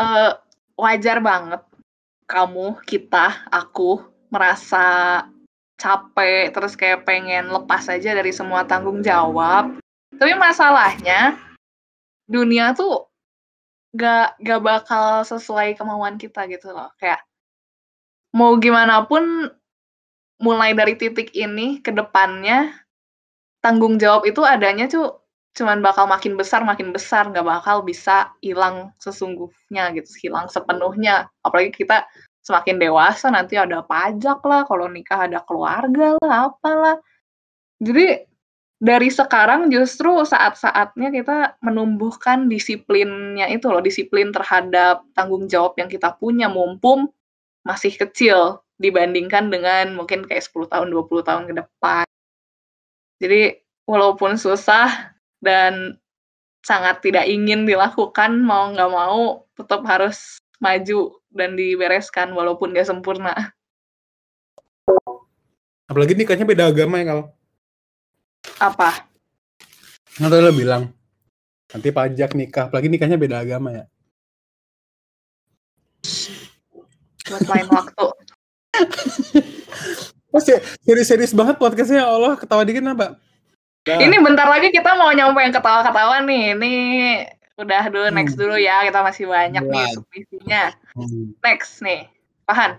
uh, wajar banget kamu kita aku merasa capek terus kayak pengen lepas aja dari semua tanggung jawab. Tapi masalahnya dunia tuh gak gak bakal sesuai kemauan kita gitu loh. Kayak mau gimana pun mulai dari titik ini ke depannya tanggung jawab itu adanya tuh cuman bakal makin besar makin besar. Nggak bakal bisa hilang sesungguhnya gitu hilang sepenuhnya. Apalagi kita semakin dewasa nanti ada pajak lah kalau nikah ada keluarga lah apalah. Jadi dari sekarang justru saat-saatnya kita menumbuhkan disiplinnya itu loh, disiplin terhadap tanggung jawab yang kita punya mumpung masih kecil dibandingkan dengan mungkin kayak 10 tahun, 20 tahun ke depan. Jadi walaupun susah dan sangat tidak ingin dilakukan, mau nggak mau tetap harus maju dan dibereskan walaupun dia sempurna. Apalagi nikahnya beda agama ya kalau apa? Nggak tahu lo bilang. Nanti pajak nikah, apalagi nikahnya beda agama ya. Buat lain waktu. oh, serius-serius banget podcastnya ya Allah, ketawa dikit apa? Nah. Ini bentar lagi kita mau nyampe yang ketawa-ketawa nih. Ini udah dulu hmm. next dulu ya, kita masih banyak nih submisinya. Hmm. Next nih, Pahan.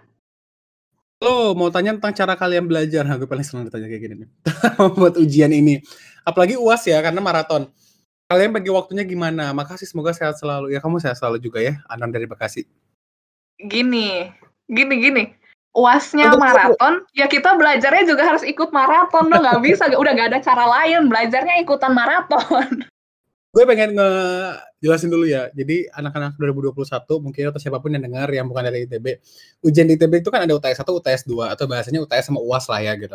Lo mau tanya tentang cara kalian belajar, nah, gue paling senang ditanya kayak gini nih. Buat ujian ini. Apalagi UAS ya, karena maraton. Kalian bagi waktunya gimana? Makasih semoga sehat selalu. Ya kamu sehat selalu juga ya, Anan dari Bekasi. Gini, gini gini. UASnya maraton, ya kita belajarnya juga harus ikut maraton dong, nggak bisa, udah nggak ada cara lain, belajarnya ikutan maraton. Gue pengen ngejelasin dulu ya, jadi anak-anak 2021 mungkin atau siapa pun yang dengar yang bukan dari ITB, ujian di ITB itu kan ada UTS 1, UTS 2, atau bahasanya UTS sama UAS lah ya gitu.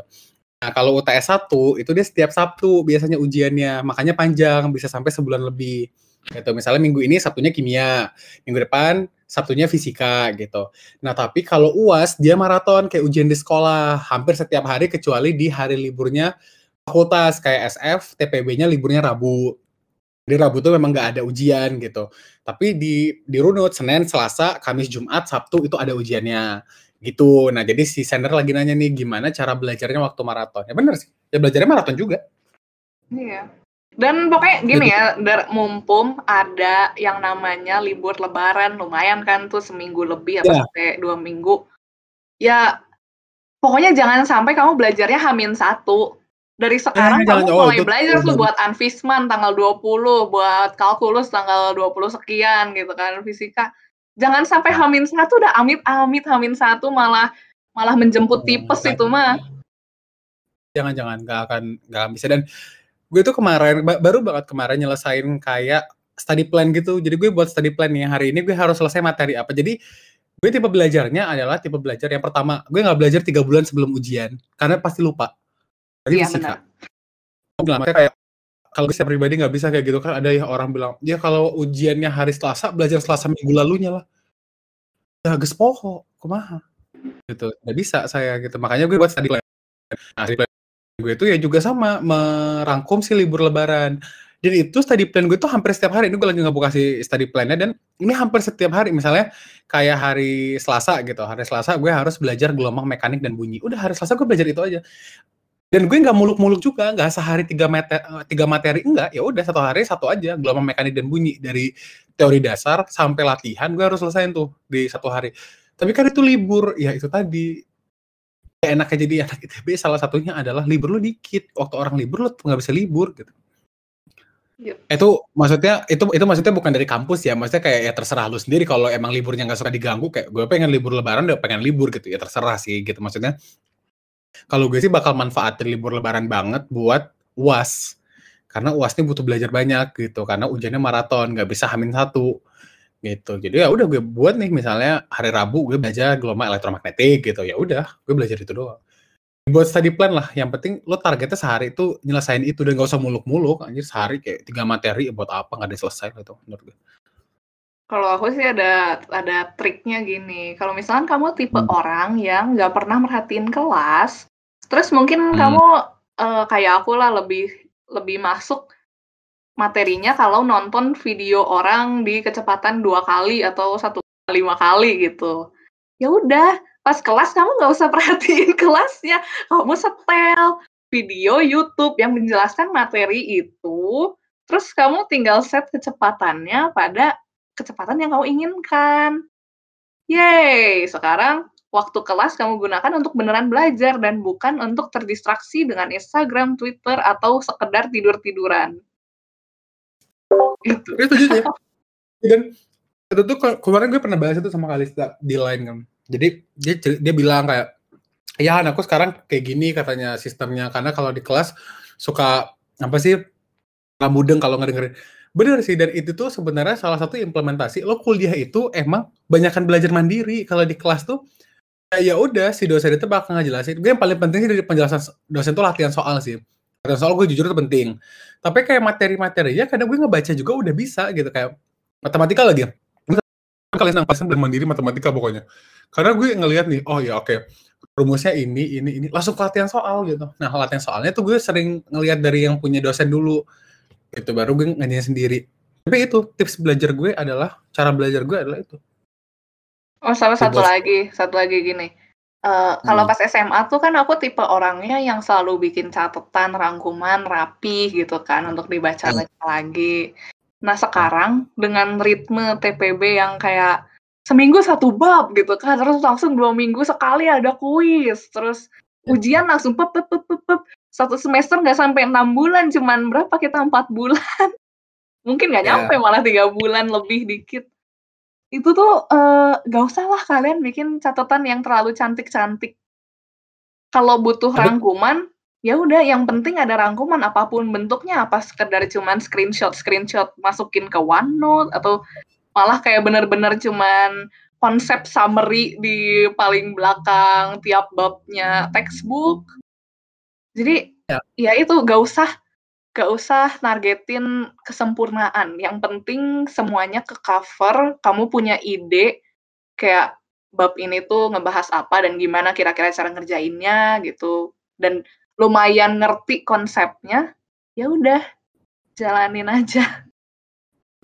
Nah kalau UTS 1, itu dia setiap Sabtu biasanya ujiannya, makanya panjang, bisa sampai sebulan lebih. Gitu. Misalnya minggu ini Sabtunya kimia, minggu depan Sabtunya fisika gitu. Nah, tapi kalau UAS dia maraton kayak ujian di sekolah, hampir setiap hari kecuali di hari liburnya fakultas kayak SF, TPB-nya liburnya Rabu. Di Rabu tuh memang nggak ada ujian gitu. Tapi di di runut Senin, Selasa, Kamis, Jumat, Sabtu itu ada ujiannya gitu. Nah, jadi si sender lagi nanya nih gimana cara belajarnya waktu maraton. Ya bener sih. Ya belajarnya maraton juga. Iya. Dan pokoknya gini ya, dar, mumpung ada yang namanya libur lebaran, lumayan kan tuh seminggu lebih apa yeah. sampai dua minggu. Ya, pokoknya jangan sampai kamu belajarnya hamin satu. Dari sekarang eh, kamu mulai belajar tuh buat anfisman tanggal 20, buat kalkulus tanggal 20 sekian gitu kan, fisika. Jangan sampai nah. hamin satu udah amit-amit hamin satu malah malah menjemput tipes itu mah. Jangan-jangan nggak akan nggak bisa dan gue tuh kemarin baru banget kemarin nyelesain kayak study plan gitu. Jadi gue buat study plan nih hari ini gue harus selesai materi apa. Jadi gue tipe belajarnya adalah tipe belajar yang pertama gue nggak belajar tiga bulan sebelum ujian karena pasti lupa. Iya benar. Bilang, kayak kalau saya pribadi nggak bisa kayak gitu kan ada ya orang bilang ya kalau ujiannya hari Selasa belajar Selasa minggu lalunya lah. Ya gespoho, kumaha gitu. Nggak bisa saya gitu. Makanya gue buat study plan. Nah, study plan gue itu ya juga sama merangkum si libur lebaran dan itu study plan gue tuh hampir setiap hari ini gue lagi nggak buka si study plannya dan ini hampir setiap hari misalnya kayak hari Selasa gitu hari Selasa gue harus belajar gelombang mekanik dan bunyi udah hari Selasa gue belajar itu aja dan gue nggak muluk-muluk juga nggak sehari tiga materi tiga materi enggak ya udah satu hari satu aja gelombang mekanik dan bunyi dari teori dasar sampai latihan gue harus selesaiin tuh di satu hari tapi kan itu libur ya itu tadi enaknya jadi anak ITB salah satunya adalah libur lu dikit. Waktu orang libur lu nggak bisa libur gitu. Yep. Itu maksudnya itu itu maksudnya bukan dari kampus ya, maksudnya kayak ya terserah lu sendiri kalau emang liburnya nggak suka diganggu kayak gue pengen libur lebaran udah pengen libur gitu ya terserah sih gitu maksudnya. Kalau gue sih bakal manfaatin libur lebaran banget buat UAS. Karena UAS ini butuh belajar banyak gitu karena ujiannya maraton, nggak bisa hamin satu gitu. Jadi ya udah gue buat nih misalnya hari Rabu gue belajar gelombang elektromagnetik gitu. Ya udah, gue belajar itu doang. Buat study plan lah, yang penting lo targetnya sehari itu nyelesain itu dan gak usah muluk-muluk. Anjir sehari kayak tiga materi buat apa nggak ada selesai gitu menurut gue. Kalau aku sih ada ada triknya gini. Kalau misalkan kamu tipe hmm. orang yang nggak pernah merhatiin kelas, terus mungkin hmm. kamu uh, kayak aku lah lebih lebih masuk materinya kalau nonton video orang di kecepatan dua kali atau satu lima kali gitu. Ya udah, pas kelas kamu nggak usah perhatiin kelasnya, kamu setel video YouTube yang menjelaskan materi itu, terus kamu tinggal set kecepatannya pada kecepatan yang kamu inginkan. Yeay, sekarang waktu kelas kamu gunakan untuk beneran belajar dan bukan untuk terdistraksi dengan Instagram, Twitter, atau sekedar tidur-tiduran. Itu itu ya. dan itu tuh kemarin gue pernah bahas itu sama Kalista di line kan. Jadi dia dia bilang kayak ya anakku sekarang kayak gini katanya sistemnya. Karena kalau di kelas suka apa sih nggak mudeng kalau ngedengerin bener sih dan itu tuh sebenarnya salah satu implementasi lo kuliah itu emang banyakkan belajar mandiri kalau di kelas tuh ya udah si dosen itu bakal ngejelasin gue yang paling penting sih dari penjelasan dosen tuh latihan soal sih latihan soal gue jujur itu penting tapi kayak materi-materinya kadang gue ngebaca juga udah bisa gitu kayak matematika lagi. Kalian yang pasang mandiri matematika pokoknya. Karena gue ngelihat nih, oh ya oke, okay. rumusnya ini, ini, ini, langsung latihan soal gitu. Nah latihan soalnya tuh gue sering ngelihat dari yang punya dosen dulu, itu baru gue ngajarin sendiri. Tapi itu tips belajar gue adalah cara belajar gue adalah itu. Oh sama satu lagi, satu lagi gini Uh, kalau hmm. pas SMA tuh kan aku tipe orangnya yang selalu bikin catatan, rangkuman, rapi gitu kan untuk dibaca-baca hmm. lagi. Nah sekarang dengan ritme TPB yang kayak seminggu satu bab gitu kan, terus langsung dua minggu sekali ada kuis, terus ujian langsung pep pep pep pep, pep. Satu semester nggak sampai enam bulan, cuman berapa kita empat bulan. Mungkin nggak Ya. nyampe malah tiga bulan lebih dikit. Itu tuh eh, nggak usah lah kalian bikin catatan yang terlalu cantik-cantik. Kalau butuh Tapi- rangkuman, ya udah yang penting ada rangkuman apa pun bentuknya apa sekedar cuman screenshot screenshot masukin ke OneNote atau malah kayak bener-bener cuman konsep summary di paling belakang tiap babnya textbook. Jadi Ya. ya itu gak usah gak usah nargetin kesempurnaan. Yang penting semuanya ke cover, kamu punya ide kayak bab ini tuh ngebahas apa dan gimana kira-kira cara ngerjainnya gitu. Dan lumayan ngerti konsepnya, ya udah jalanin aja.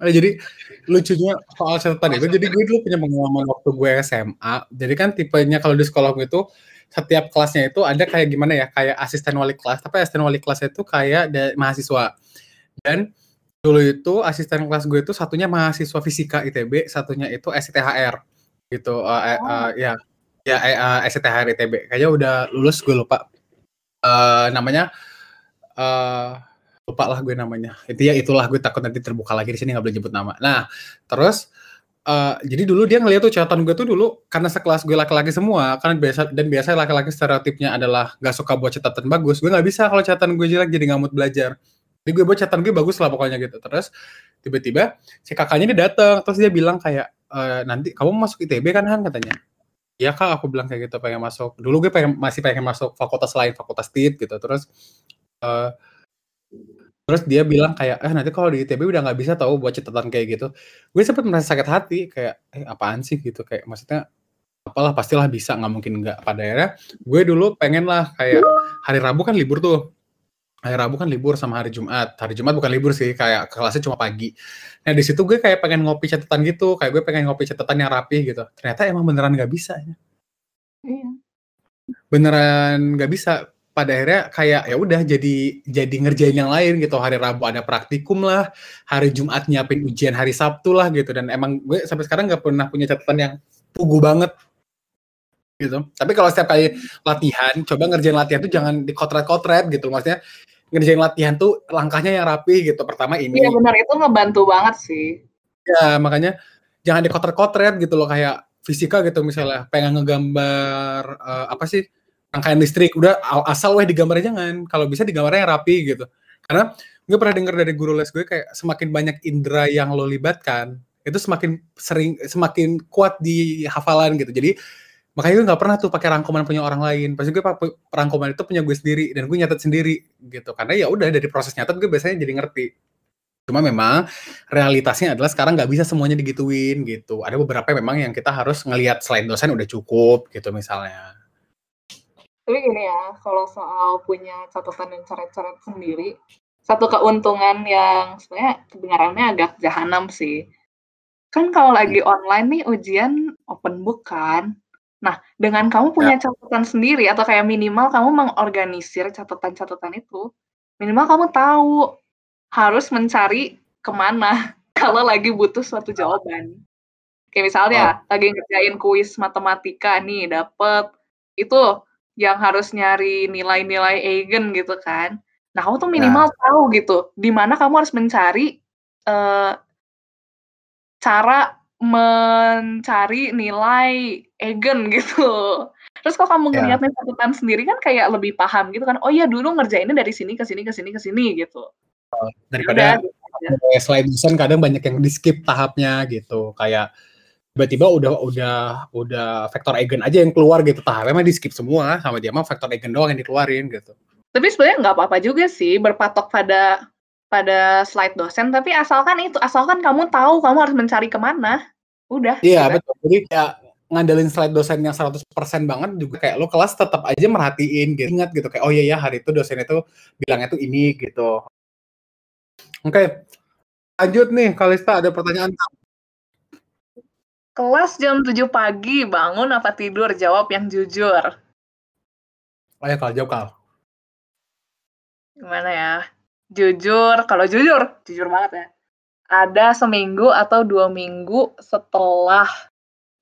Eh, jadi lucunya soal catatan itu, jadi gue dulu punya pengalaman waktu gue SMA. Jadi kan tipenya kalau di sekolah gue itu setiap kelasnya itu ada kayak gimana ya, kayak asisten wali kelas. Tapi asisten wali kelas itu kayak mahasiswa. Dan dulu itu asisten kelas gue itu satunya mahasiswa fisika ITB, satunya itu STHR gitu. Eh, eh, eh, ya, ya eh, STHR ITB. Kayaknya udah lulus gue lupa. Eh, namanya eh lupa lah gue namanya. Itu ya itulah gue takut nanti terbuka lagi di sini nggak boleh nyebut nama. Nah, terus eh jadi dulu dia ngeliat tuh catatan gue tuh dulu karena sekelas gue laki-laki semua kan biasa dan biasa laki-laki stereotipnya adalah gak suka buat catatan bagus. Gue nggak bisa kalau catatan gue jelek jadi mood belajar. Jadi gue buat catatan gue bagus lah pokoknya gitu. Terus tiba-tiba si kakaknya ini datang terus dia bilang kayak "Eh, nanti kamu masuk ITB kan Han katanya. Iya kak, aku bilang kayak gitu pengen masuk. Dulu gue pengen masih pengen masuk fakultas lain, fakultas TIT gitu. Terus eh terus dia bilang kayak eh nanti kalau di ITB udah nggak bisa tahu buat catatan kayak gitu. Gue sempat merasa sakit hati kayak eh apaan sih? Gitu kayak maksudnya apalah pastilah bisa nggak mungkin nggak. Pada akhirnya gue dulu pengen lah kayak hari Rabu kan libur tuh. Hari Rabu kan libur sama hari Jumat. Hari Jumat bukan libur sih kayak kelasnya cuma pagi. Nah di situ gue kayak pengen ngopi catatan gitu kayak gue pengen ngopi catatan yang rapi gitu. Ternyata emang beneran nggak bisa ya. Iya. beneran nggak bisa pada akhirnya kayak ya udah jadi jadi ngerjain yang lain gitu. Hari Rabu ada praktikum lah hari Jumat nyiapin ujian hari Sabtu lah gitu. Dan emang gue sampai sekarang nggak pernah punya catatan yang pugu banget gitu. Tapi kalau setiap kali latihan coba ngerjain latihan tuh jangan dikotret-kotret gitu. Maksudnya ngerjain latihan tuh langkahnya yang rapi gitu. Pertama ini. Iya benar. Itu ngebantu banget sih. Ya, makanya jangan dikoter-kotret gitu loh. Kayak fisika gitu misalnya pengen ngegambar eh, apa sih rangkaian listrik. Udah asal weh digambarnya jangan kalau bisa digambarnya yang rapi gitu. Karena gue pernah denger dari guru les gue kayak semakin banyak indera yang lo libatkan itu semakin sering semakin kuat di hafalan gitu. Jadi makanya gue nggak pernah tuh pakai rangkuman punya orang lain. Pasti gue pakai rangkuman itu punya gue sendiri dan gue nyatet sendiri gitu. Karena ya udah dari proses nyatet gue biasanya jadi ngerti. Cuma memang realitasnya adalah sekarang nggak bisa semuanya digituin gitu. Ada beberapa memang yang kita harus ngelihat selain dosen udah cukup gitu misalnya. Tapi gini ya, kalau soal punya catatan dan coret-coret sendiri, satu keuntungan yang sebenarnya kedengarannya agak jahanam sih. Kan kalau lagi online nih ujian open book kan. Nah, dengan kamu punya catatan sendiri atau kayak minimal kamu mengorganisir catatan-catatan itu, minimal kamu tahu harus mencari ke mana kalau lagi butuh suatu jawaban. Kayak misalnya lagi ngerjain kuis matematika nih, dapet itu yang harus nyari nilai-nilai eigen gitu kan. Nah, kamu tuh minimal tahu gitu, di mana kamu harus mencari eh, cara mencari nilai eigen gitu. Terus kalau kamu Ya. ngeliatnya catatan sendiri kan kayak lebih paham gitu kan. Oh iya dulu ngerjainnya dari sini ke sini ke sini ke sini gitu. Daripada Udah, gitu aja. kayak selain dosen kadang banyak yang di skip tahapnya gitu. Kayak tiba-tiba udah udah udah vektor eigen aja yang keluar gitu tahapnya mah di skip semua sama dia mah vektor eigen doang yang dikeluarin gitu. Tapi sebenarnya nggak apa-apa juga sih berpatok pada pada slide dosen. Tapi asalkan itu, asalkan kamu tahu kamu harus mencari ke mana. Udah. Iya betul. Jadi ya ngandelin slide dosen yang 100% banget juga kayak lo kelas tetap aja merhatiin gitu. Ingat gitu kayak oh iya ya hari itu dosen itu bilangnya tuh ini gitu. Oke. Lanjut nih Kalista ada pertanyaan Kelas jam 7 pagi, bangun apa tidur? Jawab yang jujur. Ayo Kal, jawab Kal. Gimana ya? Jujur, kalau jujur, jujur banget ya. Ada seminggu atau dua minggu setelah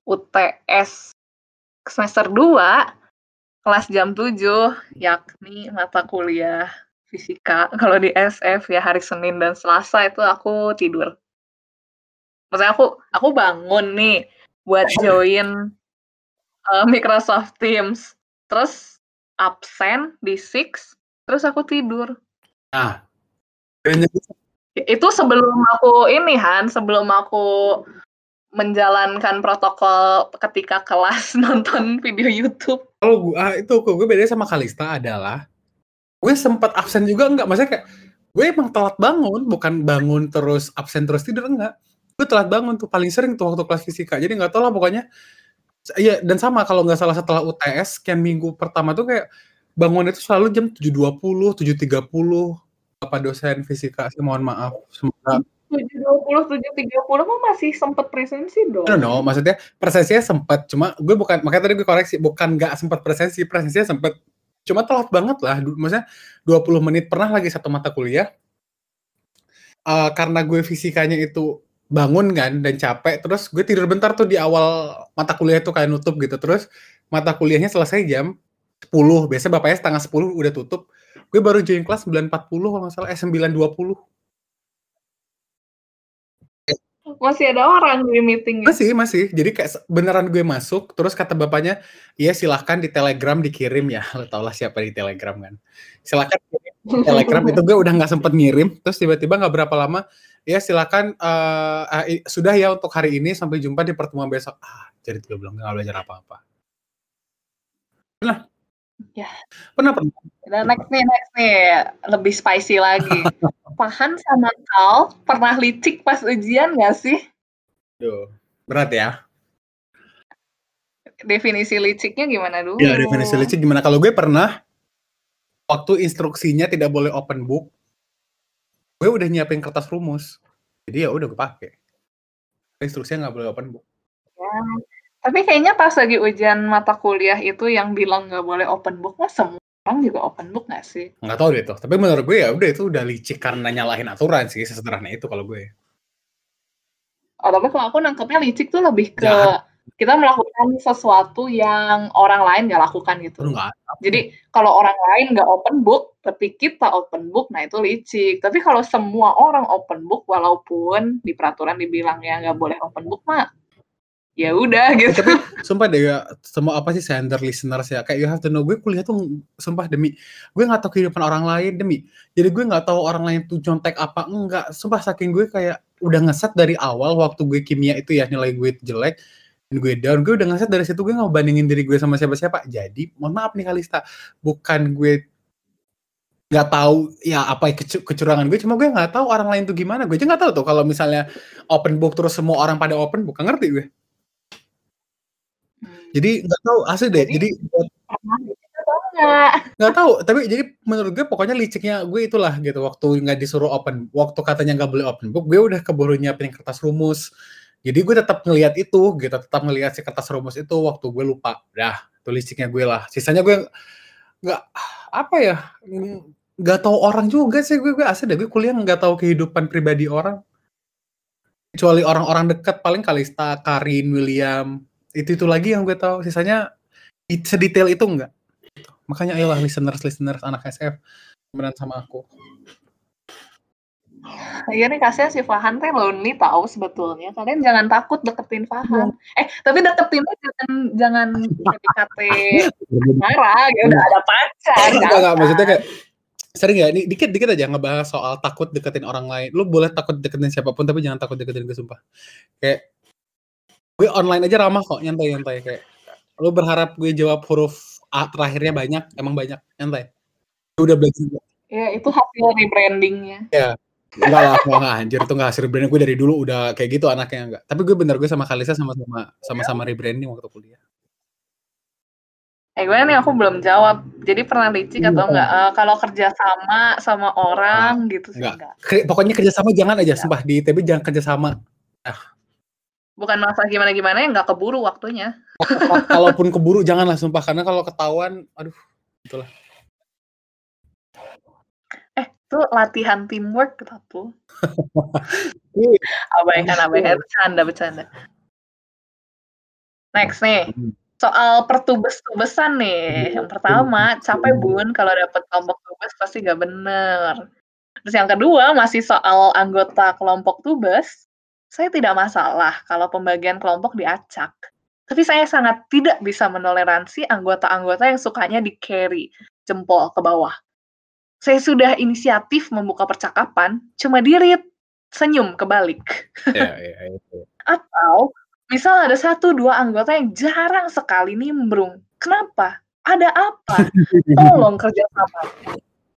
UTS semester 2, kelas jam 7, yakni mata kuliah fisika. Kalau di SF ya hari Senin dan Selasa itu aku tidur. Maksudnya aku aku bangun nih buat join uh, Microsoft Teams. Terus absen di Six, terus aku tidur. Nah, itu sebelum aku ini Han, sebelum aku menjalankan protokol ketika kelas nonton video YouTube. Kalau gue ah, itu gue beda sama Kalista adalah gue sempat absen juga enggak maksudnya kayak gue emang telat bangun bukan bangun terus absen terus tidur enggak gue telat bangun tuh paling sering tuh waktu kelas fisika. Jadi nggak tahu lah pokoknya. Iya dan sama kalau nggak salah setelah UTS sekian minggu pertama tuh kayak bangun itu selalu jam 7.20 7.30 Bapak dosen fisika sih? Mohon maaf. Semoga tujuh dua puluh tujuh tiga puluh mah masih sempat presensi dong. No, no, maksudnya presensinya sempat, cuma gue bukan makanya tadi gue koreksi, bukan nggak sempat presensi, presensinya sempat cuma telat banget lah maksudnya 20 menit. Pernah lagi satu mata kuliah. Uh, karena gue fisikanya itu bangun kan dan capek terus gue tidur bentar tuh di awal mata kuliah itu kayak nutup gitu terus mata kuliahnya selesai jam 10 biasa bapaknya setengah 10 udah tutup gue baru join kelas 9.40 kalau nggak salah eh 9.20 Masih ada orang di meeting Masih, masih. Jadi kayak beneran gue masuk, terus kata bapaknya, "Iya silahkan di Telegram dikirim ya." Lo tau lah siapa di Telegram kan. Silahkan Telegram itu gue udah nggak sempet ngirim, terus tiba-tiba nggak berapa lama, "Ya silakan uh, uh, sudah ya untuk hari ini sampai jumpa di pertemuan besok." Ah, jadi gue bilang nggak belajar apa-apa. Nah, Ya. Pernah pernah. Dan next nih, next nih, lebih spicy lagi. Pahan sama Kal pernah licik pas ujian gak sih? Duh, berat ya. Definisi liciknya gimana dulu? Ya, definisi licik gimana? Kalau gue pernah, waktu instruksinya tidak boleh open book, gue udah nyiapin kertas rumus. Jadi ya udah gue pakai. Instruksinya nggak boleh open book. Ya, tapi kayaknya pas lagi ujian mata kuliah itu yang bilang nggak boleh open book, mah semua orang juga open book nggak sih? Nggak tahu deh tuh. Tapi menurut gue ya udah itu udah licik karena nyalahin aturan sih sesederhana itu kalau gue. Oh, tapi kalau aku nangkepnya licik tuh lebih ke ya. kita melakukan sesuatu yang orang lain nggak lakukan gitu. Enggak. Jadi kalau orang lain nggak open book, tapi kita open book, nah itu licik. Tapi kalau semua orang open book, walaupun di peraturan dibilang ya nggak boleh open book, mah ya udah gitu. Tapi sumpah deh ya, semua apa sih sender listeners ya, kayak you have to know gue kuliah tuh sumpah demi gue nggak tahu kehidupan orang lain demi. Jadi gue nggak tahu orang lain tuh contek apa enggak. Sumpah saking gue kayak udah ngeset dari awal waktu gue kimia itu ya nilai gue jelek dan gue down. Gue udah ngeset dari situ gue nggak bandingin diri gue sama siapa-siapa. Jadi mohon maaf nih Kalista. Bukan gue nggak tahu ya apa kecurangan gue. Cuma gue nggak tahu orang lain tuh gimana. Gue aja nggak tahu tuh kalau misalnya open book terus semua orang pada open book. Ngerti gue. Jadi nggak tahu. Asli deh. Jadi, jadi nggak tahu. Tapi jadi menurut gue pokoknya liciknya gue itulah gitu. Waktu nggak disuruh open, waktu katanya nggak boleh open book, gue udah keburu nyiapin kertas rumus. Jadi gue tetap ngelihat itu, gitu. Tetap ngelihat si kertas rumus itu waktu gue lupa. Dah, itu liciknya gue lah. Sisanya gue nggak apa ya nggak tahu orang juga sih gue gue asli deh gue kuliah nggak tahu kehidupan pribadi orang kecuali orang-orang dekat paling Kalista, Karin, William, itu itu lagi yang gue tahu sisanya sedetail itu enggak makanya ayolah listeners listeners anak SF beneran sama aku Iya nih kasihan si Fahan teh lonely tahu sebetulnya. Kalian jangan takut deketin Fahan. Eh tapi deketinnya jangan jangan PDKT marah, ya udah ada pacar. Enggak enggak maksudnya kayak sering ya ini dikit dikit aja ngebahas soal takut deketin orang lain. Lu boleh takut deketin siapa pun tapi jangan takut deketin gue sumpah. Kayak gue online aja ramah kok nyantai nyantai kayak lu berharap gue jawab huruf A terakhirnya banyak emang banyak nyantai udah belajar ya itu hasil rebrandingnya ya enggak lah enggak anjir itu enggak hasil rebranding gue dari dulu udah kayak gitu anaknya enggak tapi gue bener gue sama Kalisa sama-sama sama-sama rebranding waktu kuliah Eh gue nih aku belum jawab. Jadi pernah licik atau enggak? Uh, kalau kerja sama sama orang nah, gitu sih enggak. enggak. Pokoknya kerja sama jangan aja, sumpah di ITB jangan kerja sama. Ah, bukan masalah gimana-gimana yang nggak keburu waktunya. Kalaupun keburu janganlah sumpah karena kalau ketahuan, aduh, itulah. Itu latihan teamwork kita tuh. abaikan, abaikan, bercanda, bercanda. Next nih, Soal pertubes-tubesan nih, yang pertama capek Bun kalau dapet kelompok tubes pasti nggak bener. Terus yang kedua masih soal anggota kelompok tubes, saya tidak masalah kalau pembagian kelompok diacak. Tapi saya sangat tidak bisa menoleransi anggota-anggota yang sukanya di-carry, jempol ke bawah. Saya sudah inisiatif membuka percakapan, cuma dirit, senyum kebalik. Iya, iya, itu. Atau misal ada satu dua anggota yang jarang sekali nimbrung. Kenapa? Ada apa? Tolong kerja sama.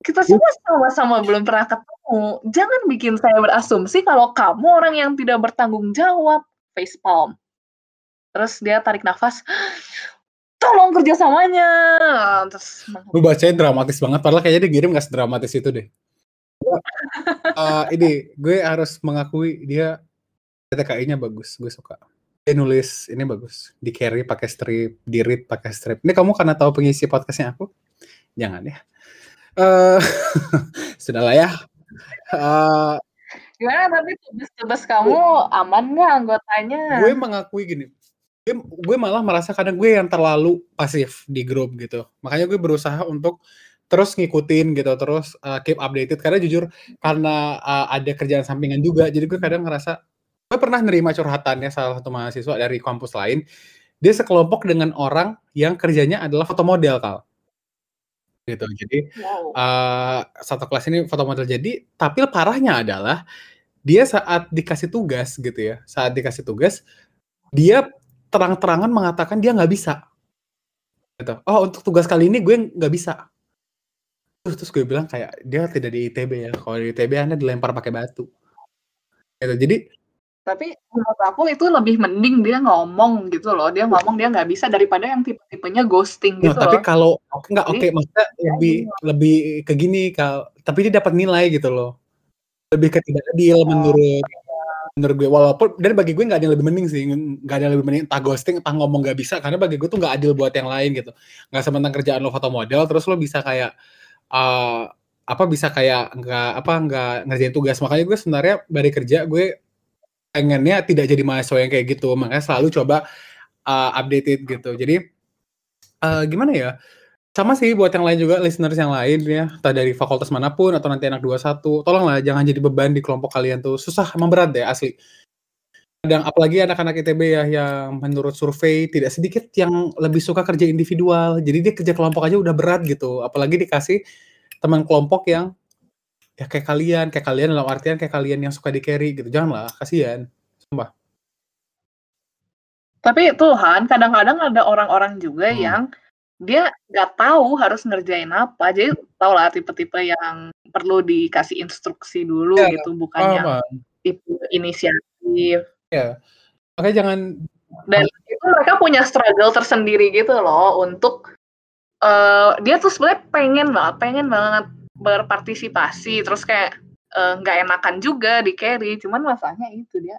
Kita semua sama-sama belum pernah ketemu. Jangan bikin saya berasumsi kalau kamu orang yang tidak bertanggung jawab. Facepalm. Terus dia tarik nafas. Tolong kerjasamanya. Terus Gue bacain dramatis banget, padahal kayaknya dia kirim gak sedramatis itu deh. uh, ini gue harus mengakui dia TKI-nya bagus, gue suka. Dia nulis ini bagus, di carry pakai strip, di read pakai strip. Ini kamu karena tahu pengisi podcastnya aku? Jangan ya. Uh, sudahlah ya. Uh, Gimana tapi tugas-tugas kamu aman nggak anggotanya? gue mengakui gini, gue, gue malah merasa kadang gue yang terlalu pasif di grup gitu. Makanya gue berusaha untuk terus ngikutin gitu, terus uh, keep updated. Karena jujur karena uh, ada kerjaan sampingan juga, jadi gue kadang ngerasa gue pernah nerima curhatannya salah satu mahasiswa dari kampus lain. Dia sekelompok dengan orang yang kerjanya adalah foto model kal gitu. Jadi Wow. uh, satu kelas ini foto model jadi, tapi parahnya adalah dia saat dikasih tugas gitu ya, saat dikasih tugas dia terang-terangan mengatakan dia nggak bisa. Gitu. Oh untuk tugas kali ini gue nggak bisa. Terus, terus gue bilang kayak dia tidak di ITB ya. Kalau di ITB anda dilempar pakai batu. Gitu. Jadi Tapi menurut aku itu lebih mending dia ngomong gitu loh. Dia ngomong dia nggak bisa daripada yang tipe-tipenya ghosting No, gitu tapi loh. kalau enggak oke Jadi maksudnya lebih lebih ke gini Kal, tapi dia dapat nilai gitu loh. Lebih ke tidak adil Oh, menurut. Menurut gue walaupun dan bagi gue nggak ada yang lebih mending sih nggak ada yang lebih mending entah ghosting entah ngomong nggak bisa karena bagi gue tuh nggak adil buat yang lain gitu. Nggak sementara kerjaan lo foto model terus lo bisa kayak eh apa bisa kayak nggak apa nggak ngerjain tugas. Makanya gue sebenarnya dari kerja gue pengennya tidak jadi mahasiswa yang kayak gitu. Makanya selalu coba uh, updated gitu. Jadi eh, gimana ya sama sih buat yang lain juga listeners yang lain ya. Entah dari fakultas mana pun atau nanti anak 21 tolonglah jangan jadi beban di kelompok kalian tuh. Susah emang berat deh asli. Kadang apalagi anak-anak ITB ya yang menurut survei tidak sedikit yang lebih suka kerja individual. Jadi dia kerja kelompok aja udah berat gitu. Apalagi dikasih teman kelompok yang ya kayak kalian. Kayak kalian dalam artian kayak kalian yang suka di carry gitu. Janganlah kasihan. Sumpah. Tapi Tuhan, kadang-kadang ada orang-orang juga Hmm. yang dia nggak tahu harus ngerjain apa. Jadi tau lah tipe-tipe yang perlu dikasih instruksi dulu ya gitu, bukan paham yang paham tipe inisiatif. ya makanya jangan Dan itu mereka punya struggle tersendiri gitu loh untuk eh dia tuh sebenarnya pengen banget, pengen banget berpartisipasi, terus kayak eh, nggak enakan juga di carry, cuman masalahnya itu dia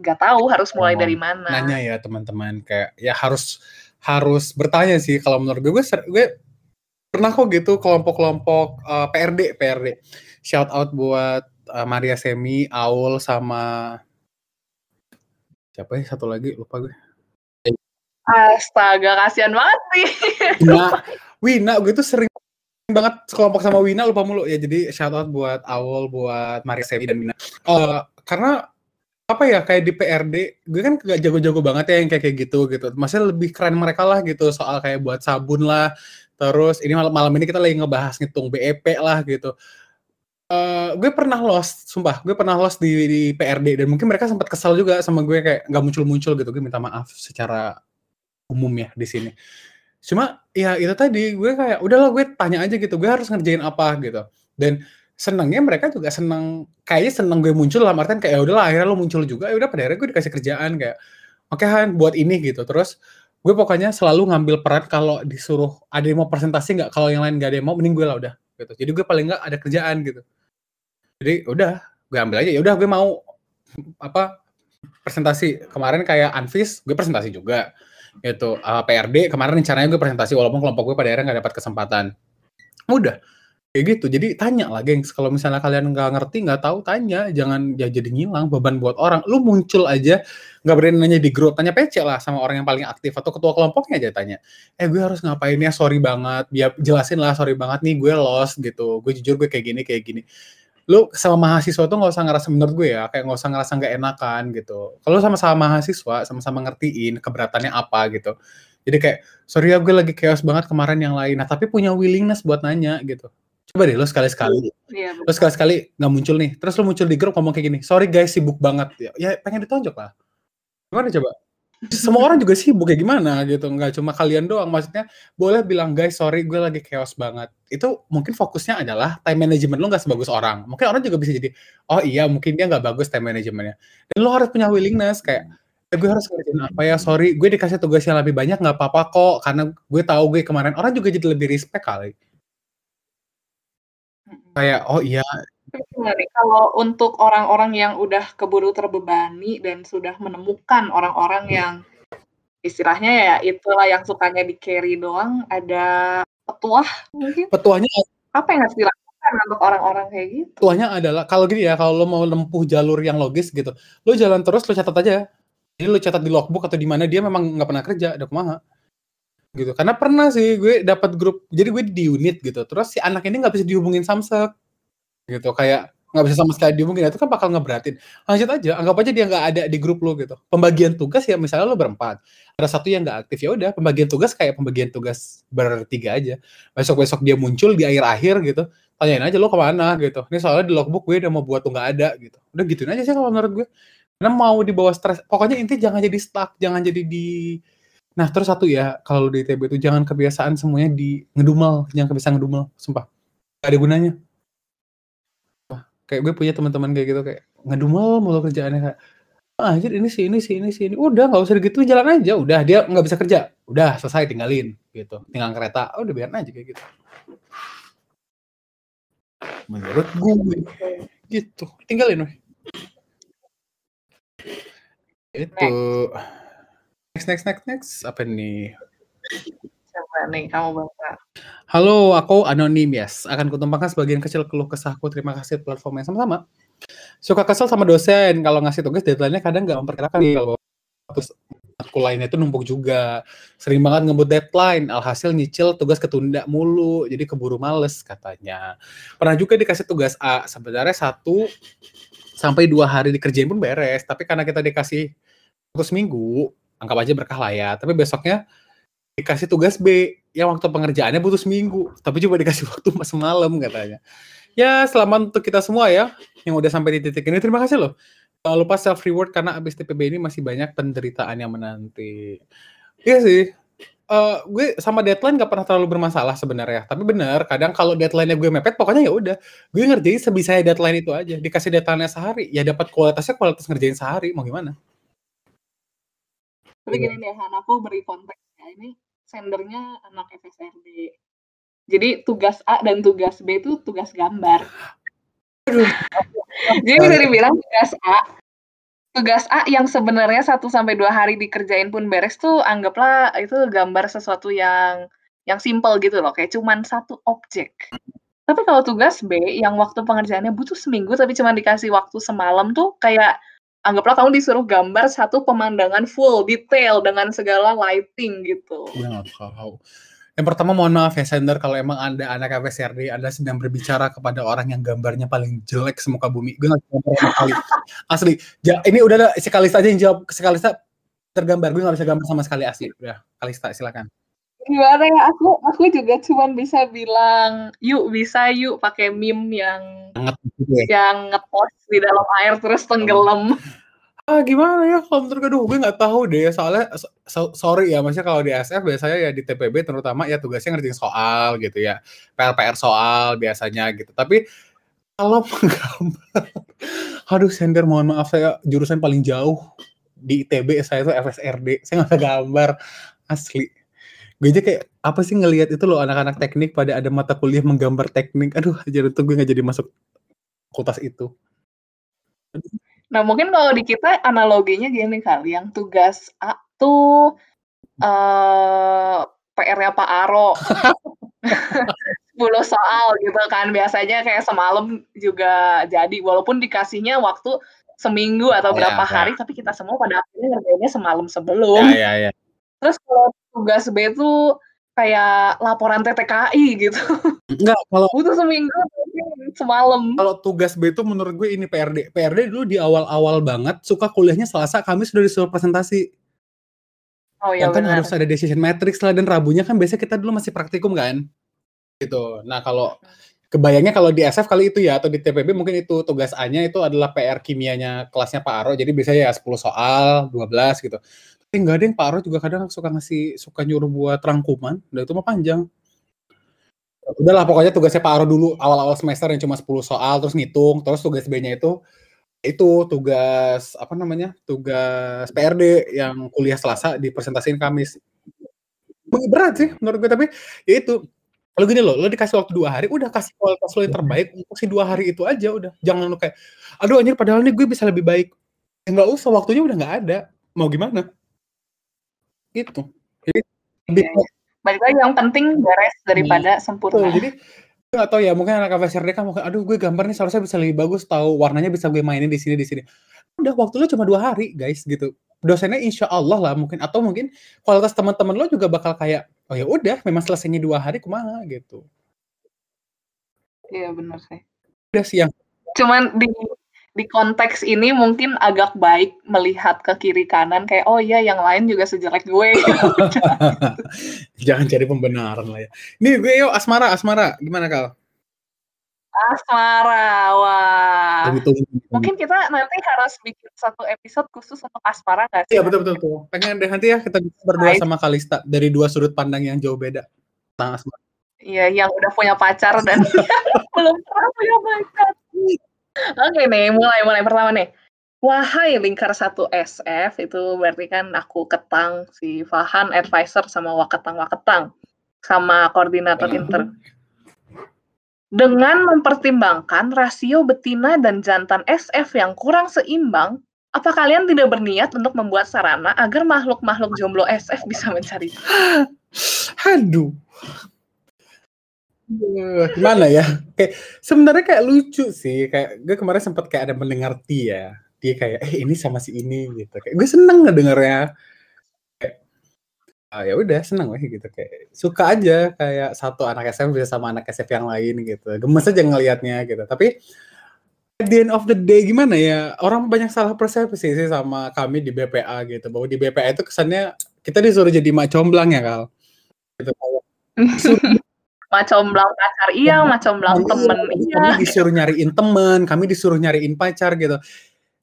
nggak tahu harus mulai dari mana. nanya ya teman-teman kayak ya harus harus bertanya sih kalau menurut gue gue, ser- gue pernah kok gitu kelompok-kelompok eh, PRD PRD shout out buat eh, Maria Semi Aul sama siapa ya? Satu lagi lupa gue. Astaga, kasihan banget nih. Wina Wina gue tuh sering banget sekelompok sama Wina lupa mulu. Ya jadi shout out buat Aul buat Maria Semi dan Wina. Eh, karena apa ya kayak di PRD gue kan gak jago-jago banget ya yang kayak kayak gitu gitu. Maksudnya lebih keren mereka lah gitu soal kayak buat sabun lah. Terus ini malam malam ini kita lagi ngebahas ngitung BEP lah gitu. Eh gue pernah lost sumpah gue pernah lost di, di PRD dan mungkin mereka sempat kesal juga sama gue kayak nggak muncul-muncul gitu. Gue minta maaf secara umum ya di sini. Cuma ya itu tadi gue kayak udahlah gue tanya aja gitu. Gue harus ngerjain apa? gitu. Dan senangnya mereka juga senang kayaknya senang gue muncul dalam artian kayak ya udahlah akhirnya lo muncul juga. Ya udah pada akhirnya gue dikasih kerjaan kayak oke Han buat ini gitu. Terus gue pokoknya selalu ngambil peran kalau disuruh ada yang mau presentasi nggak kalau yang lain nggak ada yang mau mending gue lah udah gitu. Jadi gue paling nggak ada kerjaan gitu. Jadi udah gue ambil aja. Ya udah gue mau apa presentasi. Kemarin kayak Anvis gue presentasi juga gitu. Uh, PRD kemarin rencananya gue presentasi walaupun kelompok gue pada akhirnya nggak dapat kesempatan. Udah Kayak gitu. Jadi tanya lah, gengs, kalau misalnya kalian nggak ngerti, nggak tahu, tanya. Jangan ya jadi ngilang, beban buat orang. Lu muncul aja, nggak berani nanya di grup, tanya PC lah sama orang yang paling aktif atau ketua kelompoknya aja tanya. Eh, gue harus ngapain ya? Sorry banget. Biar jelasin lah, sorry banget nih, gue lost gitu. Gue jujur gue kayak gini, kayak gini. Lu sama mahasiswa tuh nggak usah ngerasa menurut gue ya, kayak nggak usah ngerasa nggak enakan gitu. Kalau sama-sama mahasiswa, sama-sama ngertiin keberatannya apa gitu. Jadi kayak, sorry ya gue lagi chaos banget kemarin yang lain. Nah, tapi punya willingness buat nanya gitu coba deh lo sekali-sekali. Iya, lo sekali-sekali nggak muncul nih. Terus lo muncul di grup ngomong kayak gini sorry guys sibuk banget. Ya, ya pengen ditonjok lah. Gimana coba? Semua orang juga sibuk kayak gimana gitu. Nggak cuma kalian doang. Maksudnya boleh bilang guys sorry gue lagi chaos banget. Itu mungkin fokusnya adalah time management lo nggak sebagus orang. Mungkin orang juga bisa jadi oh iya mungkin dia nggak bagus time managementnya. Dan lo harus punya willingness kayak eh, gue harus ngerjain apa ya? Sorry gue dikasih tugas yang lebih banyak nggak apa-apa kok. Karena gue tahu gue kemarin. Orang juga jadi lebih respect kali Kayak, oh iya. nih, kalau untuk orang-orang yang udah keburu terbebani dan sudah menemukan orang-orang yang istilahnya ya itulah yang sukanya di-carry doang, ada petuah mungkin? Petuahnya apa yang harus dilakukan untuk orang-orang kayak gitu? Petuahnya adalah kalau gini ya, kalau lo mau menempuh jalur yang logis gitu, lo jalan terus lo catat aja. Jadi lo catat di logbook atau di mana dia memang nggak pernah kerja, udah kumaha gitu. Karena pernah sih gue dapat grup jadi gue di unit gitu. Terus si anak ini nggak bisa dihubungin samsek gitu. Kayak nggak bisa sama sekali dihubungin itu kan bakal ngeberatin. Lanjut aja anggap aja dia nggak ada di grup lo gitu. Pembagian tugas ya misalnya lo berempat ada satu yang nggak aktif ya udah pembagian tugas kayak pembagian tugas bertiga aja. Besok besok dia muncul di akhir akhir gitu tanyain aja lo ke mana gitu. Ini soalnya di logbook gue udah mau buat tuh nggak ada gitu. Udah gituin aja sih kalau menurut gue. Karena mau dibawa stres pokoknya inti jangan jadi stuck jangan jadi di Nah, terus satu ya, kalau di ITB itu jangan kebiasaan semuanya di ngedumel, jangan kebiasaan ngedumel, sumpah. Gak ada gunanya. Kayak gue punya teman-teman kayak gitu kayak ngedumel mulu kerjaannya kayak ah, anjir ini sih ini sih ini sih ini. Udah nggak usah gitu jalan aja udah dia nggak bisa kerja. Udah selesai tinggalin gitu. Tinggal kereta oh, udah biarin aja kayak gitu. Menurut gue gitu. Tinggalin weh. Itu Next, next, next, next. Apa nih? Coba nih, kamu baca. Halo, aku anonim, yes. Akan kutumpangkan sebagian kecil keluh kesahku. Terima kasih platform yang sama-sama. Suka kesel sama dosen kalau ngasih tugas deadline-nya kadang nggak memperkirakan nih kalau terus aku lainnya itu numpuk juga. Sering banget ngebut deadline, alhasil nyicil tugas ketunda mulu, jadi keburu males katanya. Pernah juga dikasih tugas A, sebenarnya satu sampai dua hari dikerjain pun beres, tapi karena kita dikasih terus minggu, anggap aja berkah lah ya. Tapi besoknya dikasih tugas B yang waktu pengerjaannya butuh seminggu, tapi coba dikasih waktu semalam katanya. Ya, selamat untuk kita semua ya yang udah sampai di titik ini. Terima kasih loh. Jangan lupa self reward karena abis TPB ini masih banyak penderitaan yang menanti. Iya sih. Uh, gue sama deadline gak pernah terlalu bermasalah sebenarnya. Tapi benar, kadang kalau deadline-nya gue mepet, pokoknya ya udah. Gue ngerjain sebisa deadline itu aja. Dikasih deadline-nya sehari, ya dapat kualitasnya kualitas ngerjain sehari. Mau gimana? Tapi gini deh, Han, aku beri konteks ya. Ini sendernya anak FSRD. Jadi tugas A dan tugas B itu tugas gambar. Jadi bisa dibilang tugas A, tugas A yang sebenarnya 1 sampai 2 hari dikerjain pun beres tuh anggaplah itu gambar sesuatu yang yang simple gitu loh, kayak cuman satu objek. Tapi kalau tugas B yang waktu pengerjaannya butuh seminggu tapi cuma dikasih waktu semalam tuh kayak anggaplah kamu disuruh gambar satu pemandangan full detail dengan segala lighting gitu. Ya, tahu. Yang pertama mohon maaf ya Sender kalau emang Anda anak FSRD Anda sedang berbicara kepada orang yang gambarnya paling jelek semuka bumi. Gue gak gambar kali. Asli. Ja, ini udah ada Kalista aja yang jawab. Kalista tergambar. Gue gak bisa gambar sama sekali asli. Udah, Kalista silakan. Gimana ya? Aku aku juga cuma bisa bilang yuk bisa yuk pakai meme yang gitu ya? yang ngepost di dalam air terus tenggelam. Ah gimana ya? Kalau menurut gue, gue nggak tahu deh. Soalnya so, sorry ya maksudnya kalau di SF biasanya ya di TPB terutama ya tugasnya ngerjain soal gitu ya. PR PR soal biasanya gitu. Tapi kalau menggambar aduh sender mohon maaf saya jurusan paling jauh di ITB saya itu FSRD saya nggak bisa gambar asli gue aja kayak apa sih ngelihat itu loh anak-anak teknik pada ada mata kuliah menggambar teknik aduh aja itu gue nggak jadi masuk kultas itu nah mungkin kalau di kita analoginya gini kali yang tugas A tuh uh, PR-nya Pak Aro 10 10 soal gitu kan, biasanya kayak semalam juga jadi, walaupun dikasihnya waktu seminggu atau Ya, berapa ya. hari, tapi kita semua pada akhirnya ngerjainnya semalam sebelum. Ya ya ya. Terus kalau tugas B tuh kayak laporan TTKI gitu. Enggak, kalau Butuh seminggu semalam. kalau tugas B itu menurut gue ini PRD. PRD dulu di awal-awal banget suka kuliahnya Selasa, Kamis sudah disuruh presentasi. Oh iya Yang kan benar. harus ada decision matrix lah dan Rabunya kan biasanya kita dulu masih praktikum kan. Gitu. Nah, kalau kebayangnya kalau di SF kali itu ya atau di TPB mungkin itu tugas A-nya itu adalah PR kimianya kelasnya Pak Aro. Jadi biasanya ya 10 soal, 12 gitu. Tapi enggak ada yang Pak Aro juga kadang suka ngasih suka nyuruh buat rangkuman, udah itu mah panjang. Udahlah pokoknya tugasnya Pak Aro dulu awal-awal semester yang cuma 10 soal terus ngitung, terus tugas B-nya itu itu tugas apa namanya? Tugas PRD yang kuliah Selasa dipresentasiin Kamis. Berat sih menurut gue tapi ya itu kalau gini loh, lo dikasih waktu dua hari, udah kasih kualitas lo yang terbaik untuk si dua hari itu aja udah. Jangan lo kayak, aduh anjir padahal nih gue bisa lebih baik. Ya nggak usah, waktunya udah nggak ada. Mau gimana? Gitu. Jadi lebih Iya, iya. Balik lagi yang penting beres daripada Betul, sempurna. jadi gue nggak tahu ya, mungkin anak FSRD kan mungkin, aduh gue gambar nih seharusnya bisa lebih bagus, tahu warnanya bisa gue mainin di sini di sini. Udah waktu lo cuma dua hari guys gitu. Dosennya insya Allah lah mungkin atau mungkin kualitas teman-teman lo juga bakal kayak, oh ya udah, memang selesainya dua hari kumaha gitu. Iya benar sih. Udah sih yang Cuman di di konteks ini mungkin agak baik melihat ke kiri kanan kayak oh iya yang lain juga sejelek gue. Jangan cari pembenaran lah ya. Nih gue yuk Asmara, Asmara gimana Kal? Asmara, wah. Mungkin kita nanti harus bikin satu episode khusus untuk Asmara nggak sih? Iya betul betul tuh. Pengen deh nanti ya kita berdua sama Kalista dari dua sudut pandang yang jauh beda. Tentang Asmara. Iya, yang udah punya pacar dan belum pernah punya pacar. Oke nih, mulai mulai pertama nih. Wahai lingkar 1 SF itu berarti kan aku ketang si Fahan advisor sama Waketang Waketang sama koordinator inter. Dengan mempertimbangkan rasio betina dan jantan SF yang kurang seimbang, apa kalian tidak berniat untuk membuat sarana agar makhluk-makhluk jomblo SF bisa mencari? Aduh. Gimana ya? Kayak sebenarnya kayak lucu sih. Kayak gue kemarin sempat kayak ada mendengar dia. Dia kayak eh ini sama si ini gitu. Kayak gue seneng ngedengarnya. Kayak ah, ya udah seneng weh gitu kayak suka aja kayak satu anak SF bisa sama anak SF yang lain gitu. Gemes aja ngelihatnya gitu. Tapi at the end of the day gimana ya? Orang banyak salah persepsi sih sama kami di BPA gitu. Bahwa di BPA itu kesannya kita disuruh jadi mak comblang ya kal. Gitu Macam belang pacar iya, macam belang temen Kami iya. disuruh nyariin temen, kami disuruh nyariin pacar gitu.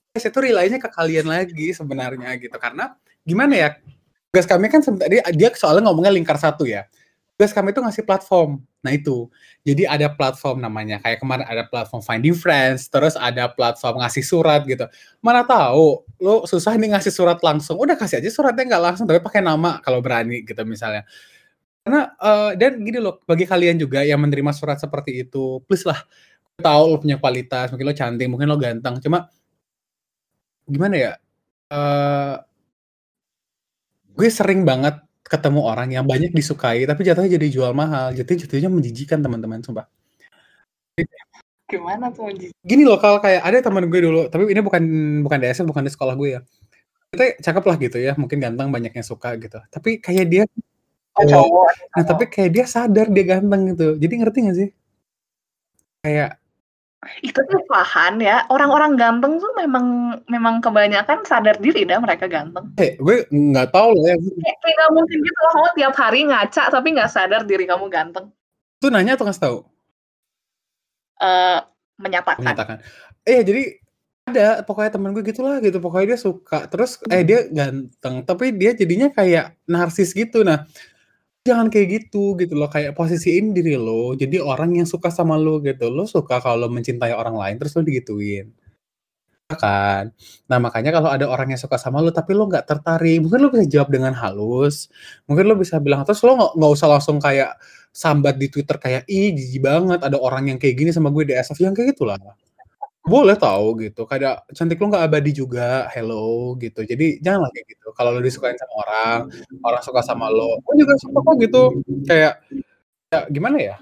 Guys, itu relay-nya ke kalian lagi sebenarnya gitu. Karena gimana ya? Tugas kami kan sebenarnya dia soalnya ngomongnya lingkar satu ya. Tugas kami itu ngasih platform. Nah itu. Jadi ada platform namanya. Kayak kemarin ada platform Finding Friends, terus ada platform ngasih surat gitu. Mana tahu lo susah nih ngasih surat langsung. Udah kasih aja suratnya nggak langsung tapi pakai nama kalau berani gitu misalnya. Karena eh, dan gini loh, bagi kalian juga yang menerima surat seperti itu, please lah gue tahu lo punya kualitas, mungkin lo cantik, mungkin lo ganteng, cuma gimana ya? eh gue sering banget ketemu orang yang banyak disukai tapi jatuhnya jadi jual mahal. Jadi jatuhnya menjijikan teman-teman, sumpah. Gimana tuh Ji? Gini loh kalau kayak ada teman gue dulu, tapi ini bukan bukan di SF, bukan di sekolah gue ya. Kita cakep lah gitu ya, mungkin ganteng banyak yang suka gitu. Tapi kayak dia Oh, cowok. cowok. Nah, tapi kayak dia sadar dia ganteng gitu. Jadi ngerti gak sih? Kayak Itu tuh Fahan ya, orang-orang ganteng tuh memang memang kebanyakan sadar diri dah mereka ganteng. eh, gue nggak tahu lah ya. Kayak nggak mungkin gitu loh, kamu tiap hari ngaca tapi nggak sadar diri kamu ganteng. Itu nanya atau ngasih tahu? Eh menyatakan. Menyatakan. Eh, jadi ada pokoknya temen gue gitulah gitu. Pokoknya dia suka. Terus eh dia ganteng, tapi dia jadinya kayak narsis gitu. Nah, jangan kayak gitu gitu loh. Kayak posisiin diri lo jadi orang yang suka sama lo gitu. Lo suka kalau mencintai orang lain terus lo digituin. kan. Nah, makanya kalau ada orang yang suka sama lo tapi lo nggak tertarik, mungkin lo bisa jawab dengan halus. Mungkin lo bisa bilang terus lo nggak nggak usah langsung kayak sambat di Twitter kayak ih jijik banget ada orang yang kayak gini sama gue di SF yang kayak gitulah. Boleh tahu gitu. Kayak cantik lo nggak abadi juga. Hello gitu. Jadi janganlah kayak gitu. Kalau lo disukain sama orang, orang suka sama lo, gue juga suka kok gitu. Kayak ya gimana ya?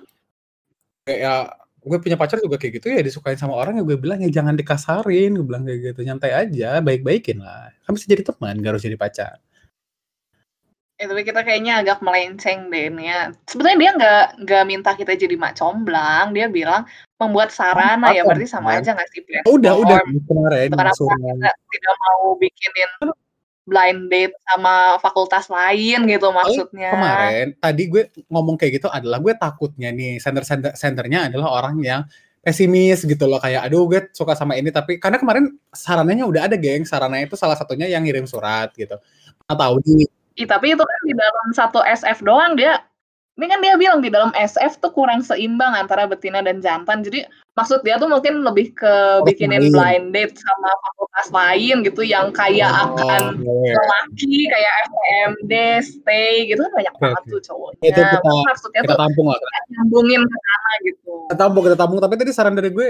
Kayak gue punya pacar juga kayak gitu ya disukain sama orang ya gue bilang ya jangan dikasarin, gue bilang kayak gitu, nyantai aja, baik-baikin lah. Kan bisa jadi teman, gak harus jadi pacar. Ya, tapi kita kayaknya agak melenceng deh ini ya. Sebenarnya dia nggak nggak minta kita jadi mak comblang, dia bilang membuat sarana ya berarti sama aja nggak sih Oh, udah udah kemarin Kenapa kita tidak mau bikinin blind date sama fakultas lain gitu maksudnya. Kemarin tadi gue ngomong kayak gitu adalah gue takutnya nih center center centernya adalah orang yang pesimis gitu loh kayak aduh gue suka sama ini tapi karena kemarin sarananya udah ada geng sarananya itu salah satunya yang ngirim surat gitu. Nggak tahu nih. Ih, tapi itu kan di dalam satu SF doang dia ini kan dia bilang di dalam SF tuh kurang seimbang antara betina dan jantan. Jadi maksud dia tuh mungkin lebih ke oh, bikinin blind date sama fakultas lain gitu yang kayak oh, akan yeah. lelaki kayak FMD, stay gitu kan banyak okay, banget tuh cowoknya. Itu kita, maksudnya kita tuh tampung lah. Nyambungin ke sana gitu. Kita tampung, kita tampung. Tapi tadi saran dari gue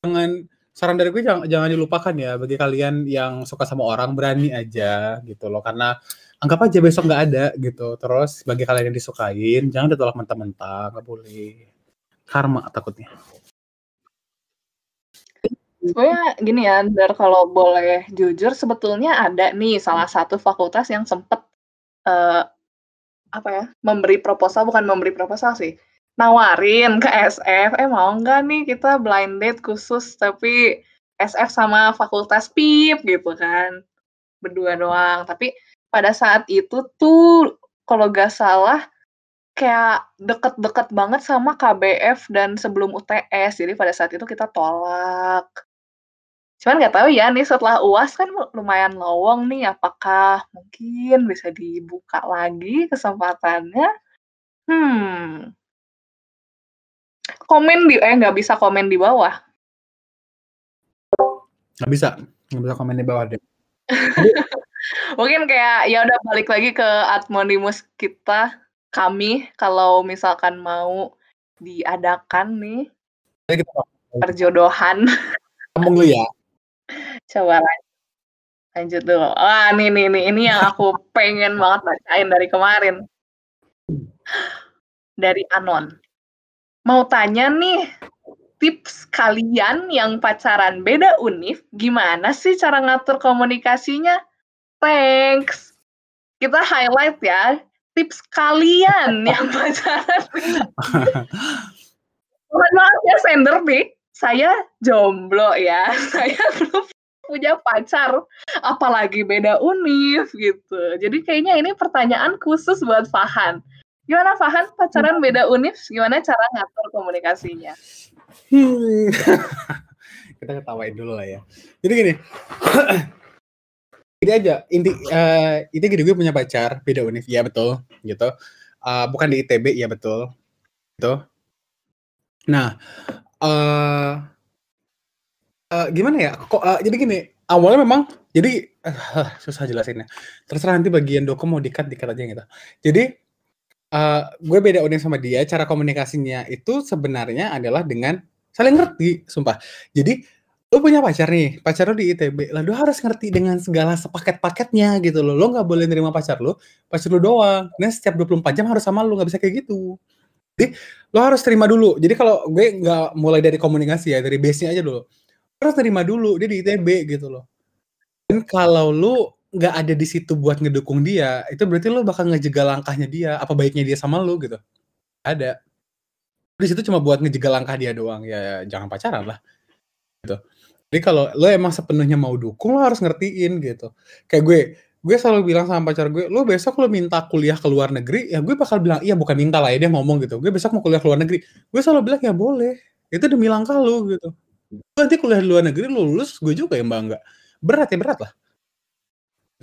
jangan saran dari gue jangan, jangan dilupakan ya bagi kalian yang suka sama orang berani aja gitu loh karena anggap aja besok nggak ada gitu. Terus bagi kalian yang disukain, jangan ditolak mentah-mentah, nggak boleh. Karma takutnya. Sebenarnya gini ya, Dar kalau boleh jujur sebetulnya ada nih salah satu fakultas yang sempet uh, apa ya memberi proposal bukan memberi proposal sih nawarin ke SF eh mau nggak nih kita blind date khusus tapi SF sama fakultas PIP gitu kan berdua doang tapi pada saat itu tuh kalau gak salah kayak deket-deket banget sama KBF dan sebelum UTS jadi pada saat itu kita tolak. Cuman nggak tahu ya nih setelah uas kan lumayan lowong nih. Apakah mungkin bisa dibuka lagi kesempatannya? Hmm. Komen di eh nggak bisa komen di bawah. Nggak bisa. Nggak bisa komen di bawah deh Mungkin kayak ya udah balik lagi ke Admonimus kita kami kalau misalkan mau diadakan nih perjodohan. Ngomong lu ya. Coba lanjut. Lanjut dulu. Wah, nih nih nih ini yang aku pengen banget bacain dari kemarin. Dari Anon. Mau tanya nih, tips kalian yang pacaran beda univ, gimana sih cara ngatur komunikasinya? Thanks. Kita highlight ya tips kalian yang pacaran. Mohon maaf ya sender nih, saya jomblo ya. Saya belum punya pacar, apalagi beda univ gitu. Jadi kayaknya ini pertanyaan khusus buat Fahan. Gimana Fahan pacaran beda univ? Gimana cara ngatur komunikasinya? Hmm. Kita ketawain dulu lah ya. Jadi gini, ini aja inti uh, itu gini gue punya pacar beda univ ya betul gitu. Uh, bukan di itb ya betul gitu. Nah uh, uh, gimana ya kok uh, jadi gini awalnya memang jadi uh, susah jelasinnya. Terserah nanti bagian dokum mau dikat dikat aja gitu. Jadi uh, gue beda univ sama dia cara komunikasinya itu sebenarnya adalah dengan saling ngerti sumpah. Jadi lu punya pacar nih, pacar lu di ITB, lah lu harus ngerti dengan segala sepaket-paketnya gitu loh. Lo nggak boleh nerima pacar lu, pacar lu doang. Nah setiap 24 jam harus sama lu, nggak bisa kayak gitu. Jadi lo harus terima dulu. Jadi kalau gue nggak mulai dari komunikasi ya, dari base-nya aja dulu. Lo harus terima dulu, dia di ITB gitu loh. Dan kalau lu nggak ada di situ buat ngedukung dia, itu berarti lo bakal ngejegal langkahnya dia, apa baiknya dia sama lu gitu. Ada. Di situ cuma buat ngejegal langkah dia doang, ya, ya jangan pacaran lah. Gitu. Jadi kalau lo emang sepenuhnya mau dukung, lo harus ngertiin gitu. Kayak gue, gue selalu bilang sama pacar gue, lo besok lo minta kuliah ke luar negeri, ya gue bakal bilang, iya bukan minta lah ya, dia ngomong gitu. Gue besok mau kuliah ke luar negeri. Gue selalu bilang, ya boleh. Itu demi langkah lo gitu. Nanti kuliah di luar negeri, lo lulus, gue juga yang bangga. Berat ya, berat lah.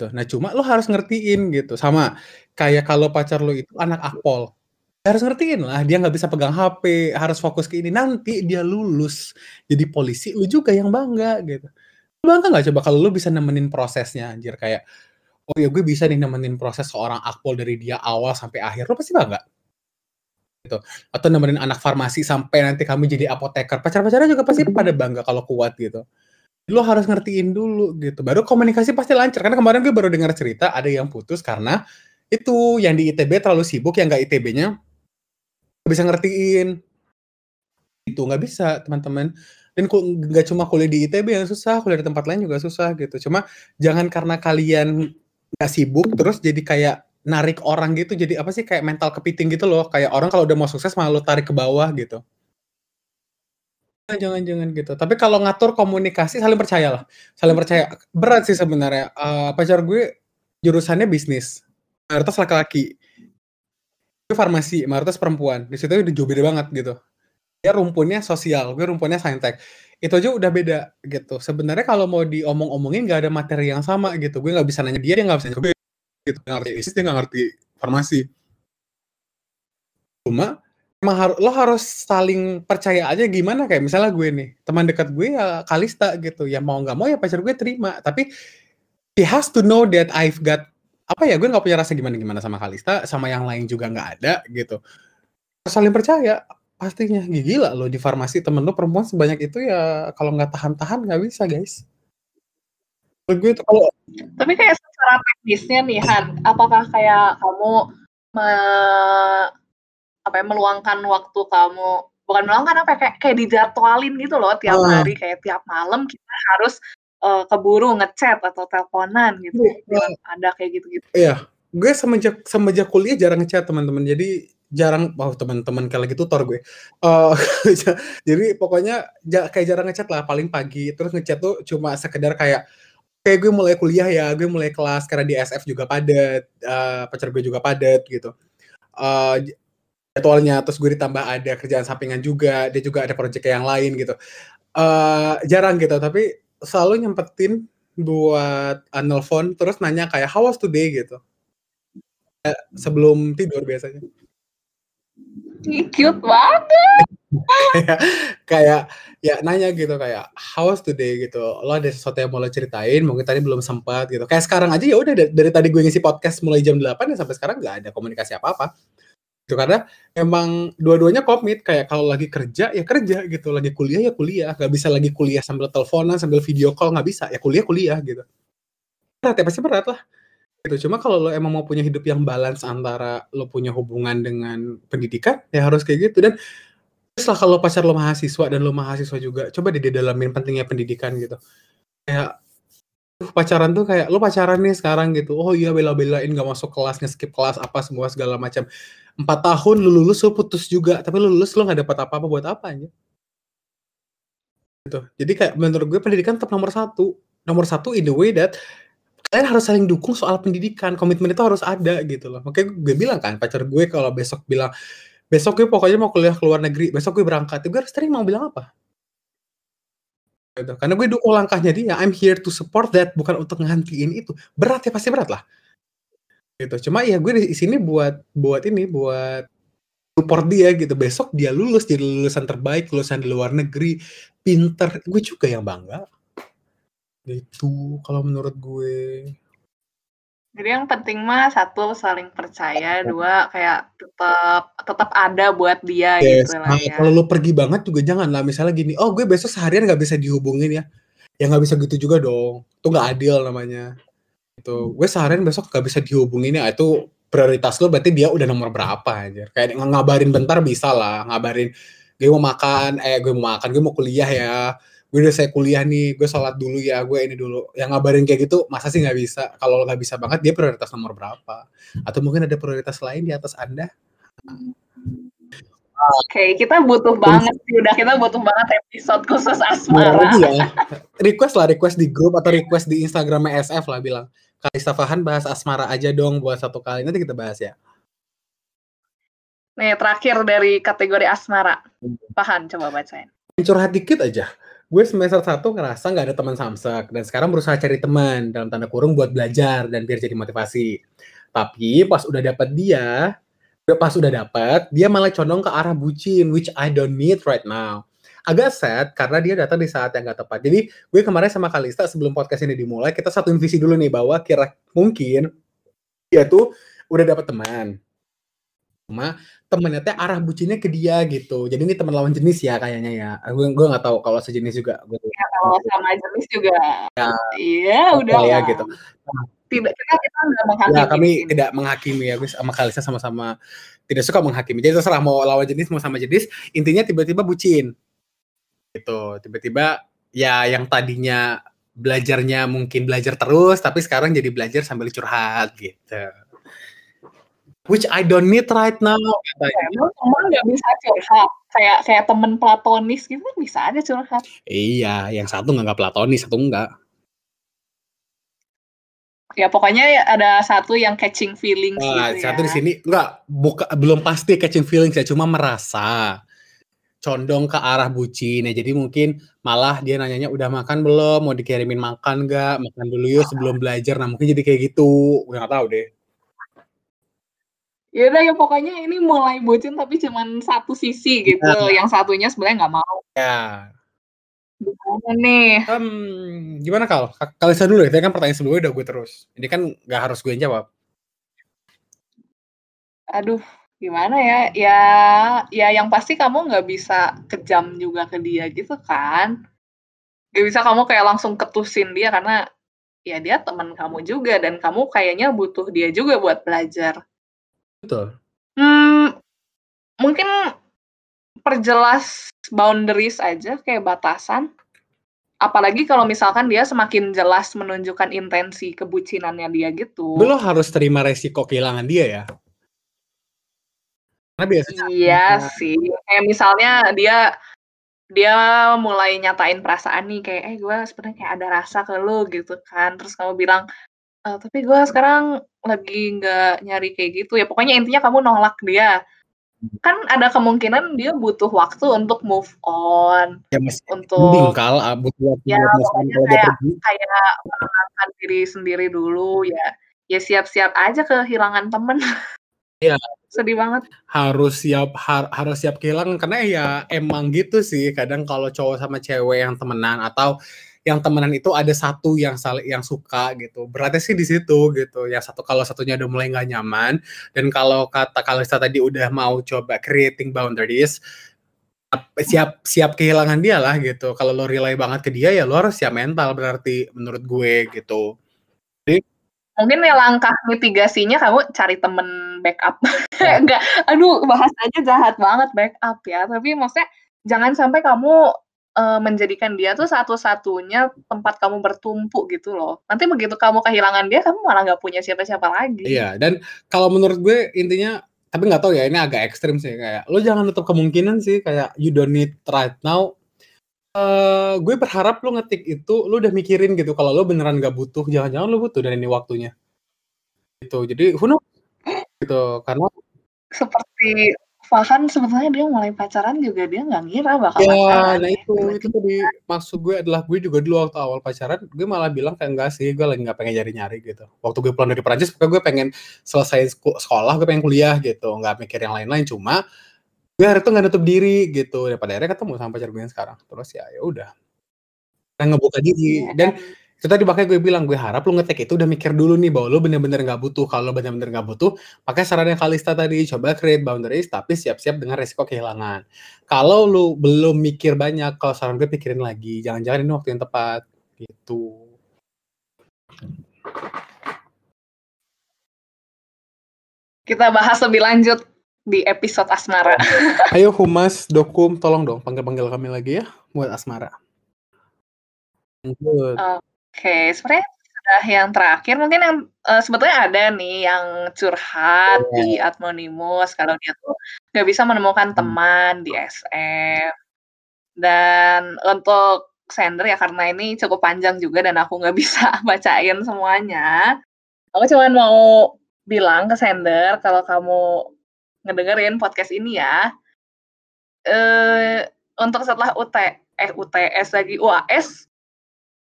Gitu. Nah cuma lo harus ngertiin gitu. Sama kayak kalau pacar lo itu anak akpol harus ngertiin lah dia nggak bisa pegang HP harus fokus ke ini. Nanti dia lulus jadi polisi lu juga yang bangga gitu. Lu bangga nggak coba kalau lu bisa nemenin prosesnya anjir? Kayak oh ya gue bisa nih nemenin proses seorang akpol dari dia awal sampai akhir. Lu pasti bangga. Gitu. Atau nemenin anak farmasi sampai nanti kami jadi apoteker. Pacar-pacarnya juga pasti pada bangga kalau kuat gitu. Lu harus ngertiin dulu gitu. Baru komunikasi pasti lancar. Karena kemarin gue baru dengar cerita ada yang putus karena itu yang di ITB terlalu sibuk yang nggak ITB-nya bisa ngertiin. Itu nggak bisa teman-teman. Dan nggak cuma kuliah di ITB yang susah, kuliah di tempat lain juga susah gitu. Cuma jangan karena kalian nggak sibuk terus jadi kayak narik orang gitu jadi apa sih kayak mental kepiting gitu loh. Kayak orang kalau udah mau sukses malah lu tarik ke bawah gitu. Jangan jangan gitu. Tapi kalau ngatur komunikasi saling percaya lah. Saling percaya. Berat sih sebenarnya. Uh, pacar gue jurusannya bisnis. Mayoritas laki-laki gue farmasi mayoritas perempuan. Di situ udah jauh beda banget gitu. Dia rumpunnya sosial gue rumpunnya saintek. Itu aja udah beda gitu. Sebenarnya kalau mau diomong-omongin gak ada materi yang sama gitu. Gue nggak bisa nanya dia dia nggak bisa nanya gitu. Nggak ngerti bisnis dia nggak ngerti farmasi. Cuma emang harus lo harus saling percaya aja gimana kayak misalnya gue nih teman dekat gue ya Kalista gitu. Ya mau nggak mau ya pacar gue terima. Tapi he has to know that I've got apa ya gue nggak punya rasa gimana gimana sama Kalista sama yang lain juga nggak ada gitu. Saling percaya pastinya. Gila lo di farmasi temen lo perempuan sebanyak itu ya kalau nggak tahan-tahan nggak bisa guys. Gue itu kalau tapi kayak secara teknisnya nih Han apakah kayak kamu me, apa ya meluangkan waktu kamu bukan meluangkan apa ya, kayak kayak dijadwalin gitu loh tiap uh. hari kayak tiap malam kita harus uh, keburu ngechat atau teleponan gitu uh. ada kayak gitu-gitu. Iya. Gue semenjak semenjak kuliah jarang ngechat teman-teman. Jadi jarang wow teman-teman kayak lagi tutor gue. Uh, jadi pokoknya kayak jarang ngechat lah paling pagi. Terus ngechat tuh cuma sekedar kayak kayak gue mulai kuliah ya, gue mulai kelas. Karena di SF juga padat, uh, pacar gue juga padat gitu. Uh, jadwalnya terus gue ditambah ada kerjaan sampingan juga, dia juga ada proyek yang lain gitu. Uh, jarang gitu, tapi selalu nyempetin buat uh, nelfon terus nanya kayak how was today gitu. Uh, sebelum tidur biasanya. Cute banget. kayak kayak ya nanya gitu kayak how's today gitu lo ada sesuatu yang mau lo ceritain mungkin tadi belum sempat gitu kayak sekarang aja ya udah dari, dari tadi gue ngisi podcast mulai jam 8 ya sampai sekarang nggak ada komunikasi apa apa gitu karena emang dua-duanya komit kayak kalau lagi kerja ya kerja gitu lagi kuliah ya kuliah nggak bisa lagi kuliah sambil teleponan sambil video call nggak bisa ya kuliah kuliah gitu berat ya pasti berat lah gitu cuma kalau lo emang mau punya hidup yang balance antara lo punya hubungan dengan pendidikan ya harus kayak gitu dan lah kalau pacar lo mahasiswa dan lo mahasiswa juga, coba deh didalamin pentingnya pendidikan gitu. Kayak pacaran tuh kayak lo pacaran nih sekarang gitu. Oh iya bela-belain gak masuk kelas, nge-skip kelas apa semua segala macam. Empat tahun lu lulus lo putus juga, tapi lu lulus lo nggak dapat apa-apa buat apa aja. Gitu. Jadi kayak menurut gue pendidikan tetap nomor satu. Nomor satu in the way that kalian harus saling dukung soal pendidikan. Komitmen itu harus ada gitu loh. Makanya gue bilang kan, pacar gue kalau besok bilang besok gue pokoknya mau kuliah ke luar negeri, besok gue berangkat, gue harus terima mau bilang apa? Gitu. Karena gue dukung langkahnya dia, I'm here to support that, bukan untuk ngantiin itu. Berat ya, pasti berat lah. Gitu. Cuma ya gue di sini buat buat ini, buat support dia gitu. Besok dia lulus, jadi lulusan terbaik, lulusan di luar negeri, pinter. Gue juga yang bangga. Itu kalau menurut gue. Jadi yang penting mah satu saling percaya, dua kayak tetap tetap ada buat dia yes. gitu lah nah, ya. Kalau lu pergi banget juga jangan lah misalnya gini, oh gue besok seharian nggak bisa dihubungin ya, ya nggak bisa gitu juga dong, itu nggak adil namanya. Itu gue seharian besok nggak bisa dihubungin ya itu prioritas lo berarti dia udah nomor berapa aja. Kayak ngabarin bentar bisa lah, ngabarin gue mau makan, eh gue mau makan, gue mau kuliah ya gue udah saya kuliah nih, gue sholat dulu ya, gue ini dulu. Yang ngabarin kayak gitu, masa sih nggak bisa? Kalau nggak bisa banget, dia prioritas nomor berapa? Atau mungkin ada prioritas lain di atas Anda? Oke, okay, kita butuh banget sih. Udah kita butuh banget episode khusus asmara. ya. Request lah, request di grup atau request di Instagram SF lah bilang. Kalista Fahan bahas asmara aja dong buat satu kali. Nanti kita bahas ya. Nih, terakhir dari kategori asmara. Fahan, coba bacain. Curhat dikit aja gue semester satu ngerasa nggak ada teman samsek dan sekarang berusaha cari teman dalam tanda kurung buat belajar dan biar jadi motivasi. Tapi pas udah dapat dia, pas udah dapat, dia malah condong ke arah bucin, which I don't need right now. Agak sad karena dia datang di saat yang gak tepat. Jadi gue kemarin sama Kalista sebelum podcast ini dimulai, kita satu visi dulu nih bahwa kira mungkin dia tuh udah dapat teman. Cuma temennya teh arah bucinnya ke dia gitu. Jadi ini teman lawan jenis ya kayaknya ya. Gue gue nggak tahu kalau sejenis juga. Gue ya, kalau sama jenis juga. Ya, iya udah ya gitu. Nah, tidak kita kita nggak menghakimi. Ya kami tidak menghakimi ya gue sama Kalisa sama-sama tidak suka menghakimi. Jadi terserah mau lawan jenis mau sama jenis, intinya tiba-tiba bucin. Gitu. Tiba-tiba ya yang tadinya belajarnya mungkin belajar terus tapi sekarang jadi belajar sambil curhat gitu. Which I don't need right now. Ya, teman nggak bisa curhat kayak kayak temen platonis gitu kan bisa aja curhat. Iya, yang satu nggak platonis, satu enggak. Ya pokoknya ya ada satu yang catching feelings Nah, gitu satu di ya. sini enggak buka belum pasti catching feelings ya, cuma merasa condong ke arah bucin ya. Jadi mungkin malah dia nanyanya udah makan belum, mau dikirimin makan nggak, makan dulu yuk sebelum belajar. Nah mungkin jadi kayak gitu, gue nggak tahu deh. Ya udah ya pokoknya ini mulai bucin tapi cuman satu sisi gitu. Nah. Yang satunya sebenarnya nggak mau. Ya, Gimana nih? Mmm, gimana Kal? Ka Kalisa dulu ya, tadi kan pertanyaan sebelumnya udah gue terus. Ini kan nggak harus gue yang jawab. Aduh, gimana ya? Ya, ya yang pasti kamu nggak bisa kejam juga ke dia gitu kan. Gak bisa kamu kayak langsung ketusin dia karena ya dia teman kamu juga dan kamu kayaknya butuh dia juga buat belajar. Betul. Hmm, mungkin perjelas boundaries aja kayak batasan. Apalagi kalau misalkan dia semakin jelas menunjukkan intensi kebucinannya dia gitu. Lu harus terima resiko kehilangan dia ya. Karena biasanya Iya sih, kayak misalnya dia dia mulai nyatain perasaan nih kayak, "Eh, gue sebenarnya kayak ada rasa ke lu," gitu kan. Terus kamu bilang, eee, "Tapi gue sekarang lagi nggak nyari kayak gitu." Ya pokoknya intinya kamu nolak dia. Kan ada kemungkinan dia butuh waktu untuk move on, Ya untuk Kal, eee, butuh waktu ya pokoknya kayak kayak menenangkan diri sendiri dulu ya. Ya siap-siap aja kehilangan temen. Iya. Sedih banget. Harus siap har harus siap kehilangan karena ya emang gitu sih kadang kalau cowok sama cewek yang temenan atau yang temenan itu ada satu yang saling yang suka gitu. Beratnya sih di situ gitu. Yang satu kalau satunya udah mulai nggak nyaman dan kalau kata Kalista tadi udah mau coba creating boundaries, ap siap siap kehilangan dia lah gitu. Kalau lo rely banget ke dia ya lo harus siap mental berarti menurut gue gitu. Jadi Mungkin ya langkah mitigasinya kamu cari temen backup. Ya. Enggak, aduh bahasanya jahat banget backup ya, tapi maksudnya jangan sampai kamu, eee, menjadikan dia tuh satu-satunya tempat kamu bertumpu gitu loh. Nanti begitu kamu kehilangan dia, kamu malah nggak punya siapa-siapa lagi. Iya, dan kalau menurut gue intinya tapi nggak tahu ya ini agak ekstrim sih kayak lo jangan nutup kemungkinan sih kayak you don't need right now. Eee, gue berharap lo ngetik itu lo udah mikirin gitu kalau lo beneran nggak butuh, jangan-jangan lo butuh dan ini waktunya. Gitu, jadi who knows gitu, karena Seperti bahkan sebetulnya dia mulai pacaran juga dia nggak ngira bakal Ya, pacaran nah ya, itu itu tiba-tiba tadi maksud gue adalah gue juga dulu waktu awal pacaran, gue malah bilang kayak enggak sih, gue lagi nggak pengen nyari-nyari gitu. Waktu gue pulang dari Perancis pokoknya gue pengen selesai sekolah, gue pengen kuliah gitu, nggak mikir yang lain-lain, cuma gue hari itu nggak nutup diri gitu, ya pada akhirnya ketemu sama pacar gue yang sekarang. Terus ya ya udah. Ngebuka diri Iya, dan dan itu tadi makanya gue bilang, gue harap lo ngetik itu udah mikir dulu nih bahwa lo bener-bener nggak butuh. Kalau lo bener-bener nggak butuh, pakai sarannya Kalista tadi, coba create boundaries tapi siap-siap dengan resiko kehilangan. Kalau lo belum mikir banyak, kalau saran gue pikirin lagi, jangan-jangan ini waktu yang tepat, gitu. Kita bahas lebih lanjut di episode asmara. Ayo Humas, Dokum, tolong dong panggil-panggil kami lagi ya buat asmara. Lanjut. Oke, sebenarnya sudah yang terakhir mungkin yang, eee, sebetulnya ada nih yang curhat Iya. di Anonymous kalau dia tuh nggak bisa menemukan Hmm. teman di SF. Dan untuk sender ya karena ini cukup panjang juga dan aku nggak bisa bacain semuanya, aku cuman mau bilang ke sender kalau kamu ngedengerin podcast ini ya, eee, untuk setelah UT eh, UTS lagi, UAS,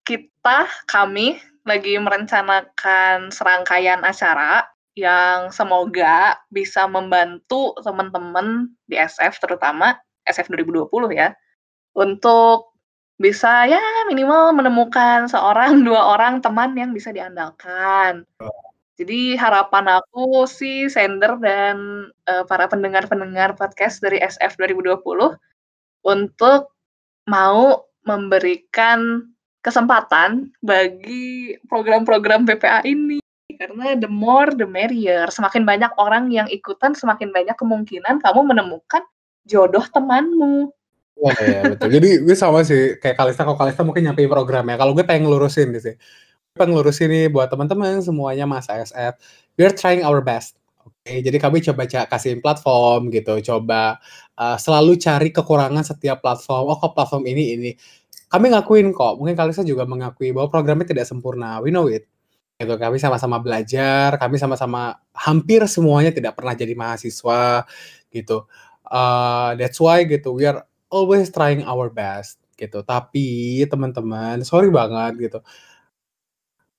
kita, kami lagi merencanakan serangkaian acara yang semoga bisa membantu teman-teman di SF terutama, SF 2020 ya, untuk bisa ya minimal menemukan seorang, 2 orang teman yang bisa diandalkan. Jadi harapan aku sih sender dan, eee, para pendengar-pendengar podcast dari SF 2020 untuk mau memberikan kesempatan bagi program-program BPA ini. karena the more the merrier. Semakin banyak orang yang ikutan, semakin banyak kemungkinan kamu menemukan jodoh temanmu. Wah, iya betul. Jadi gue sama sih kayak Kalista, kalau Kalista mungkin nyampe programnya. Kalau gue pengen ngelurusin gitu sih. Gue pengen ngelurusin nih buat teman-teman semuanya Mas ASF. We're trying our best. Oke, jadi kami coba kasihin platform gitu, coba uh, selalu cari kekurangan setiap platform. Oh, kok platform ini ini. Kami ngakuin kok. Mungkin Kalista juga mengakui bahwa programnya tidak sempurna. We know it. Gitu, kami sama-sama belajar, kami sama-sama hampir semuanya tidak pernah jadi mahasiswa gitu. Uh, that's why gitu we are always trying our best gitu. Tapi teman-teman, sorry banget gitu.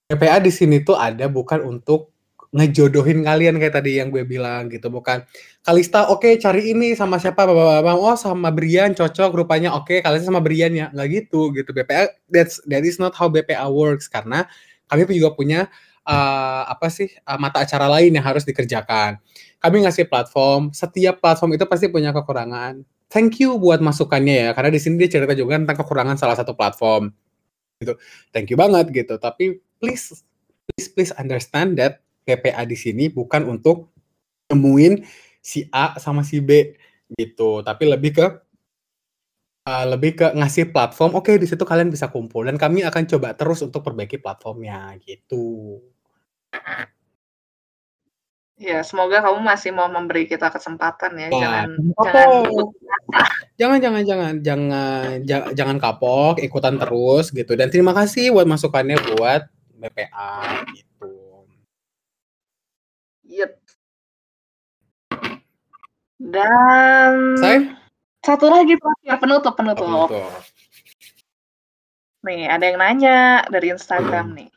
PPA di sini tuh ada bukan untuk ngejodohin kalian kayak tadi yang gue bilang gitu. Bukan Kalista oke okay, cari ini sama siapa bapak-bapak oh sama Brian cocok rupanya. Oke okay, Kalista sama Brian ya. Nggak gitu gitu. BPA that's that is not how BPA works. Karena kami juga punya uh, apa sih uh, mata acara lain yang harus dikerjakan. Kami ngasih platform setiap platform itu pasti punya kekurangan. Thank you buat masukannya ya karena di sini dia cerita juga tentang kekurangan salah satu platform. Gitu. Thank you banget gitu. Tapi please please please understand that PPA di sini bukan untuk nemuin si A sama si B gitu tapi lebih ke uh, lebih ke ngasih platform oke okay, di situ kalian bisa kumpul dan kami akan coba terus untuk perbaiki platformnya gitu Ya, semoga kamu masih mau memberi kita kesempatan ya. Nah, jangan jangan jangan jangan jangan jangan jangan kapok, ikutan terus gitu. Dan terima kasih buat masukannya buat BPA gitu. Yep. Dan Saya? satu lagi ya penutup penutup. penutup. Nih, ada yang nanya dari Instagram hmm. nih.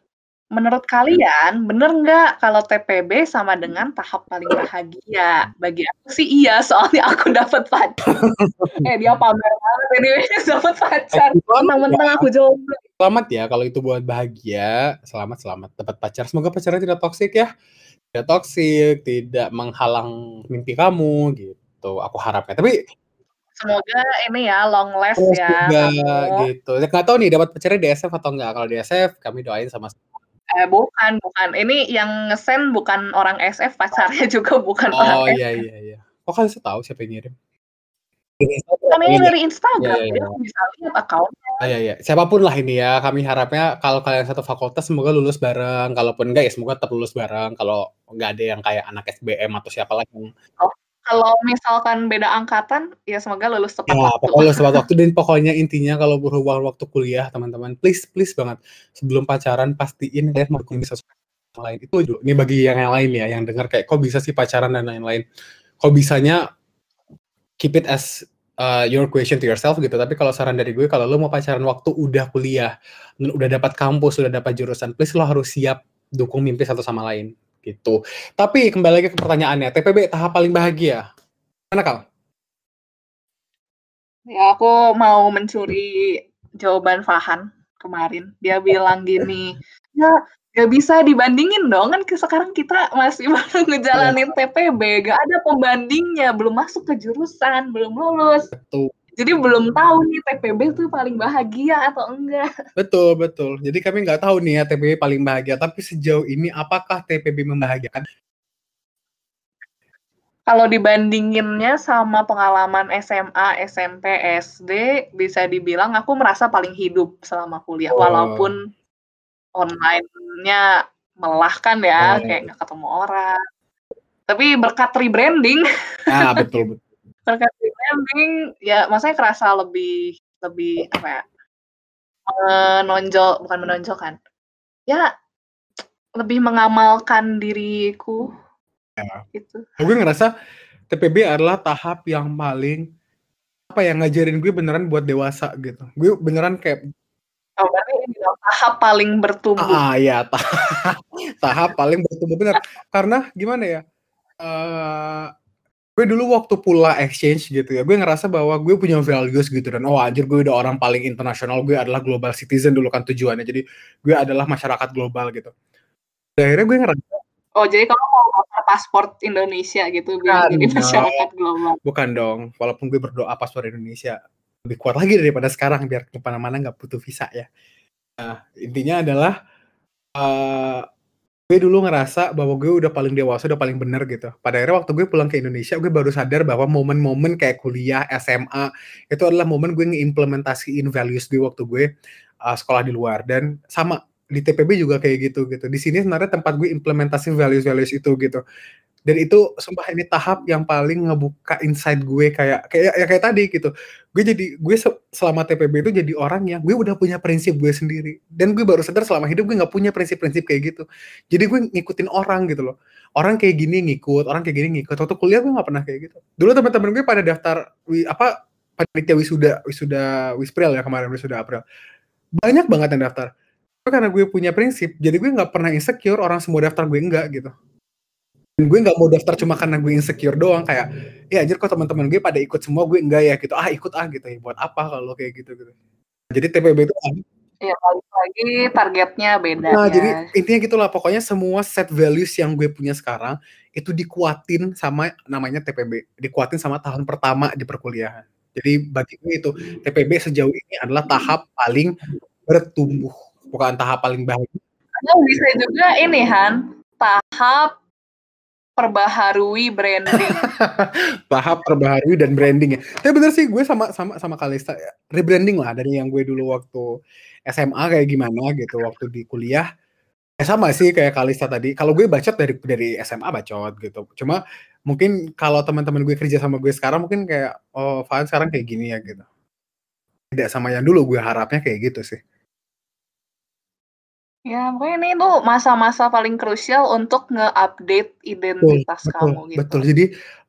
Menurut kalian, bener nggak kalau TPB sama dengan tahap paling bahagia? Bagi aku sih iya, soalnya aku dapat pacar. eh dia pamer banget ini dapat pacar. Mentang-mentang aku jomblo. Selamat ya kalau itu buat bahagia. Selamat selamat dapat pacar. Semoga pacarnya tidak toksik ya. Tidak toksik, tidak menghalang mimpi kamu gitu. Aku harapnya. Tapi Semoga ini ya long last ya. Juga, gitu. Nggak tahu nih dapat pacarnya di SF atau enggak. Kalau di SF kami doain sama Eh, bukan bukan. Ini yang ngesen bukan orang SF, pacarnya juga bukan orang Oh, iya iya iya. Kok kalian tahu siapa yang ngirim? Kan ini dari Instagram, Iya, iya, iya. bisa lihat akunnya. Ah, iya iya. Siapa pun lah ini ya, kami harapnya kalau kalian satu fakultas semoga lulus bareng, kalaupun enggak ya semoga tetap lulus bareng, kalau nggak ada yang kayak anak SBM atau siapa lagi yang Oh, kalau misalkan beda angkatan, ya semoga lulus tepat Ya, waktu. pokoknya lulus tepat waktu dan pokoknya intinya kalau berhubungan waktu kuliah, teman-teman, please please banget sebelum pacaran pastiin kalian mau bisa lain. Itu dulu. Ini bagi yang yang lain ya, yang dengar kayak kok bisa sih pacaran dan lain-lain. Kok bisanya keep it as uh, your question to yourself gitu. Tapi kalau saran dari gue, kalau lo mau pacaran waktu udah kuliah, udah dapat kampus, udah dapat jurusan, please lo harus siap dukung mimpi satu sama lain gitu. Tapi kembali lagi ke pertanyaannya, TPB tahap paling bahagia. Mana kal? Ya aku mau mencuri jawaban Fahan kemarin. Dia bilang gini, ya gak bisa dibandingin dong kan sekarang kita masih baru ngejalanin TPB, gak ada pembandingnya, belum masuk ke jurusan, belum lulus. Betul. Jadi belum tahu nih TPB tuh paling bahagia atau enggak. Betul, betul. Jadi kami nggak tahu nih ya TPB paling bahagia, tapi sejauh ini apakah TPB membahagiakan? Kalau dibandinginnya sama pengalaman SMA, SMP, SD, bisa dibilang aku merasa paling hidup selama kuliah. Oh. Walaupun online-nya melelahkan ya, oh. kayak nggak ketemu orang. Tapi berkat rebranding. Ah, betul, betul terkait branding ya maksudnya kerasa lebih lebih apa ya menonjol bukan menonjolkan ya lebih mengamalkan diriku ya. gitu gue ngerasa TPB adalah tahap yang paling apa ya ngajarin gue beneran buat dewasa gitu gue beneran kayak oh berarti ini tahap paling bertumbuh ah ya tahap, tahap paling bertumbuh bener karena gimana ya uh, gue dulu waktu pula exchange gitu ya, gue ngerasa bahwa gue punya values gitu dan oh anjir gue udah orang paling internasional, gue adalah global citizen dulu kan tujuannya. Jadi gue adalah masyarakat global gitu. Dan akhirnya gue ngerasa Oh jadi kalau mau paspor Indonesia gitu biar jadi masyarakat global. Bukan dong, walaupun gue berdoa paspor Indonesia lebih kuat lagi daripada sekarang biar ke mana-mana nggak butuh visa ya. Nah intinya adalah uh, gue dulu ngerasa bahwa gue udah paling dewasa, udah paling bener gitu. Pada akhirnya waktu gue pulang ke Indonesia, gue baru sadar bahwa momen-momen kayak kuliah, SMA, itu adalah momen gue ngeimplementasiin values gue waktu gue uh, sekolah di luar. Dan sama di TPB juga kayak gitu gitu. Di sini sebenarnya tempat gue implementasi values-values itu gitu dan itu sumpah ini tahap yang paling ngebuka insight gue kayak kayak ya kayak tadi gitu. Gue jadi gue selama TPB itu jadi orang yang gue udah punya prinsip gue sendiri. Dan gue baru sadar selama hidup gue nggak punya prinsip-prinsip kayak gitu. Jadi gue ngikutin orang gitu loh. Orang kayak gini ngikut orang kayak gini ngikut. Waktu kuliah gue nggak pernah kayak gitu. Dulu teman-teman gue pada daftar apa panitia wisuda wisuda wispril ya kemarin wisuda April. Banyak banget yang daftar. Karena gue punya prinsip jadi gue nggak pernah insecure orang semua daftar gue enggak gitu dan gue nggak mau daftar cuma karena gue insecure doang kayak ya anjir kok teman-teman gue pada ikut semua gue enggak ya gitu. Ah ikut ah gitu ya buat apa kalau kayak gitu gitu. Jadi TPB itu Iya balik lagi targetnya beda nah ya. jadi intinya gitulah pokoknya semua set values yang gue punya sekarang itu dikuatin sama namanya TPB dikuatin sama tahun pertama di perkuliahan. Jadi bagi gue itu TPB sejauh ini adalah tahap paling bertumbuh bukan tahap paling baik Karena bisa juga ini Han tahap perbaharui branding. Tahap perbaharui dan branding ya. Tapi bener sih gue sama sama sama Kalista ya. rebranding lah dari yang gue dulu waktu SMA kayak gimana gitu waktu di kuliah. Ya sama sih kayak Kalista tadi. Kalau gue bacot dari dari SMA bacot gitu. Cuma mungkin kalau teman-teman gue kerja sama gue sekarang mungkin kayak oh Faan sekarang kayak gini ya gitu. Tidak sama yang dulu gue harapnya kayak gitu sih. Ya, pokoknya ini tuh masa-masa paling krusial untuk nge-update identitas betul, kamu gitu. Betul, jadi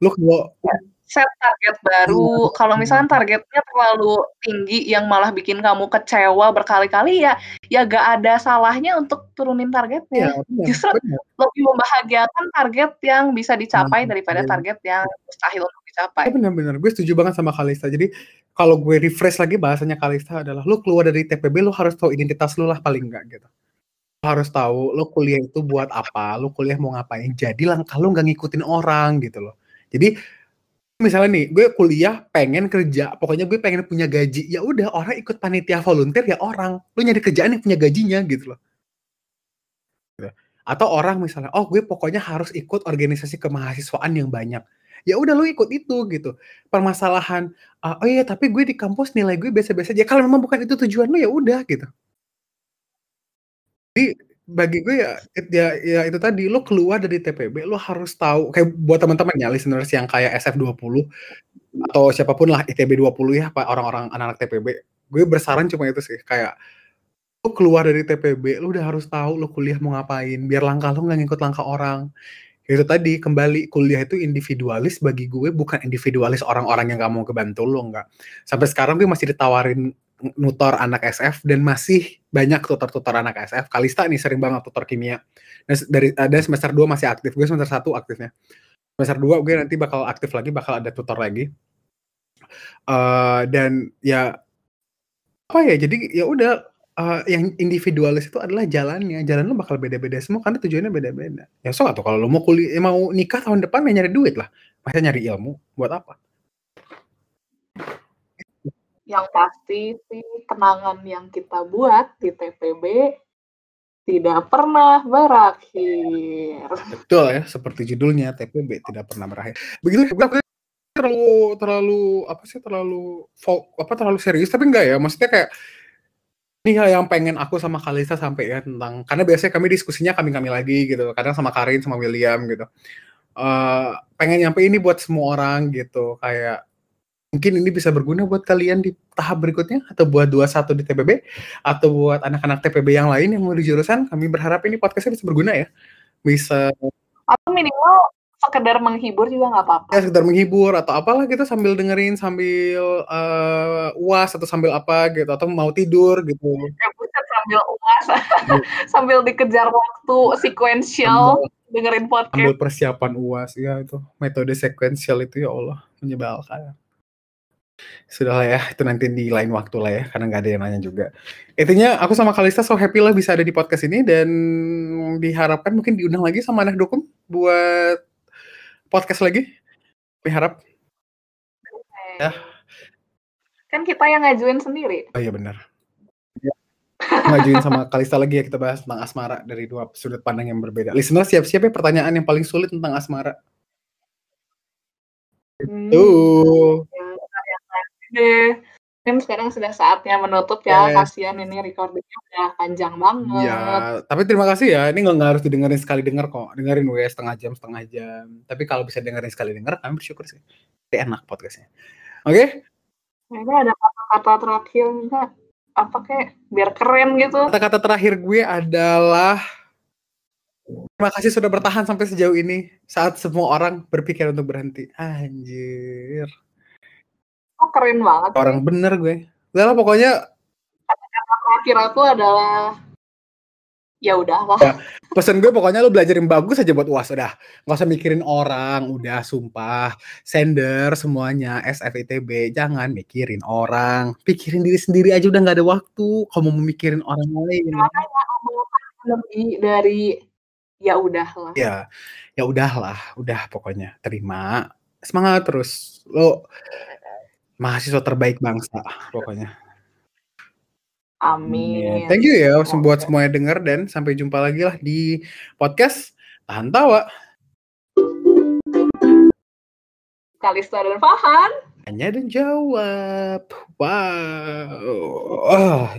lu kalau ya, set target baru. Kalau misalnya targetnya terlalu tinggi yang malah bikin kamu kecewa berkali-kali ya, ya gak ada salahnya untuk turunin targetnya. Ya, benar, Justru benar. lebih membahagiakan target yang bisa dicapai daripada benar. target yang mustahil untuk dicapai. Benar-benar, gue setuju banget sama Kalista. Jadi kalau gue refresh lagi bahasanya Kalista adalah lu keluar dari TPB lu harus tahu identitas lu lah paling enggak gitu harus tahu lo kuliah itu buat apa, lo kuliah mau ngapain. Jadi langkah lo nggak ngikutin orang gitu loh. Jadi misalnya nih, gue kuliah pengen kerja, pokoknya gue pengen punya gaji. Ya udah orang ikut panitia volunteer ya orang. Lo nyari kerjaan yang punya gajinya gitu loh. Atau orang misalnya, oh gue pokoknya harus ikut organisasi kemahasiswaan yang banyak. Ya udah lo ikut itu gitu. Permasalahan, uh, oh iya tapi gue di kampus nilai gue biasa-biasa aja. Kalau memang bukan itu tujuan lo ya udah gitu. Jadi bagi gue ya ya ya itu tadi lo keluar dari TPB lo harus tahu kayak buat teman-teman ya listeners yang kayak SF20 atau siapa pun lah ITB 20 ya pak orang-orang anak-anak TPB gue bersaran cuma itu sih kayak lo keluar dari TPB lo udah harus tahu lo kuliah mau ngapain biar langkah lo nggak ngikut langkah orang. Itu tadi kembali kuliah itu individualis bagi gue bukan individualis orang-orang yang gak mau kebantu lo nggak. Sampai sekarang gue masih ditawarin nutor anak SF dan masih banyak tutor-tutor anak SF. Kalista nih sering banget tutor kimia. Dan dari ada semester 2 masih aktif. Gue semester 1 aktifnya. Semester 2 gue nanti bakal aktif lagi, bakal ada tutor lagi. Uh, dan ya apa ya? Jadi ya udah uh, yang individualis itu adalah jalannya. Jalan lo bakal beda-beda semua karena tujuannya beda-beda. Ya so atau kalau lo mau kuliah mau nikah tahun depan ya nyari duit lah. Masa nyari ilmu buat apa? Yang pasti sih kenangan yang kita buat di TPB tidak pernah berakhir. Betul ya, seperti judulnya TPB tidak pernah berakhir. Begitu terlalu terlalu apa sih terlalu apa terlalu serius tapi enggak ya maksudnya kayak ini hal yang pengen aku sama Kalista sampai ya tentang karena biasanya kami diskusinya kami kami lagi gitu kadang sama Karin sama William gitu uh, pengen nyampe ini buat semua orang gitu kayak mungkin ini bisa berguna buat kalian di tahap berikutnya atau buat 21 di TPB atau buat anak-anak TPB yang lain yang mau di jurusan kami berharap ini podcastnya bisa berguna ya. Bisa atau minimal sekedar menghibur juga nggak apa-apa. Ya sekedar menghibur atau apalah gitu sambil dengerin sambil uh, uas atau sambil apa gitu atau mau tidur gitu. Ya sambil uas. Sambil dikejar waktu sequential dengerin podcast. sambil persiapan uas. Ya itu metode sequential itu ya Allah menyebalkan Sudahlah ya, itu nanti di lain waktu lah ya, karena nggak ada yang nanya juga. Intinya aku sama Kalista so happy lah bisa ada di podcast ini dan diharapkan mungkin diundang lagi sama anak dokum buat podcast lagi. Diharap. Ya. Kan kita yang ngajuin sendiri. Oh iya benar. ngajuin sama Kalista lagi ya kita bahas tentang asmara dari dua sudut pandang yang berbeda. Listener siap-siap ya pertanyaan yang paling sulit tentang asmara. Hmm, Tuh. ya, ya, deh. Kan sekarang sudah saatnya menutup ya. Yes. Kasihan ini recordingnya udah panjang banget. Iya, tapi terima kasih ya. Ini nggak harus didengerin sekali denger kok. Dengerin WS setengah jam setengah jam. Tapi kalau bisa dengerin sekali denger, kami bersyukur sih. Tapi enak podcastnya. Oke, Kayaknya ada kata-kata terakhir enggak? Apa kayak biar keren gitu. kata-kata terakhir gue adalah terima kasih sudah bertahan sampai sejauh ini saat semua orang berpikir untuk berhenti. Anjir, Oh, keren banget. orang bener gue. Udah lah pokoknya Terakhir aku adalah ya udahlah. pesan gue pokoknya lu belajar yang bagus aja buat uas udah nggak usah mikirin orang udah sumpah sender semuanya SFITB jangan mikirin orang pikirin diri sendiri aja udah nggak ada waktu kamu mau mikirin orang lain Lebih dari ya udahlah. ya ya udahlah udah pokoknya terima semangat terus lo mahasiswa terbaik bangsa pokoknya. Amin. thank you ya buat semuanya denger dan sampai jumpa lagi lah di podcast tahan tawa. Kalista dan Fahan. tanya dan jawab. Wow. Ah,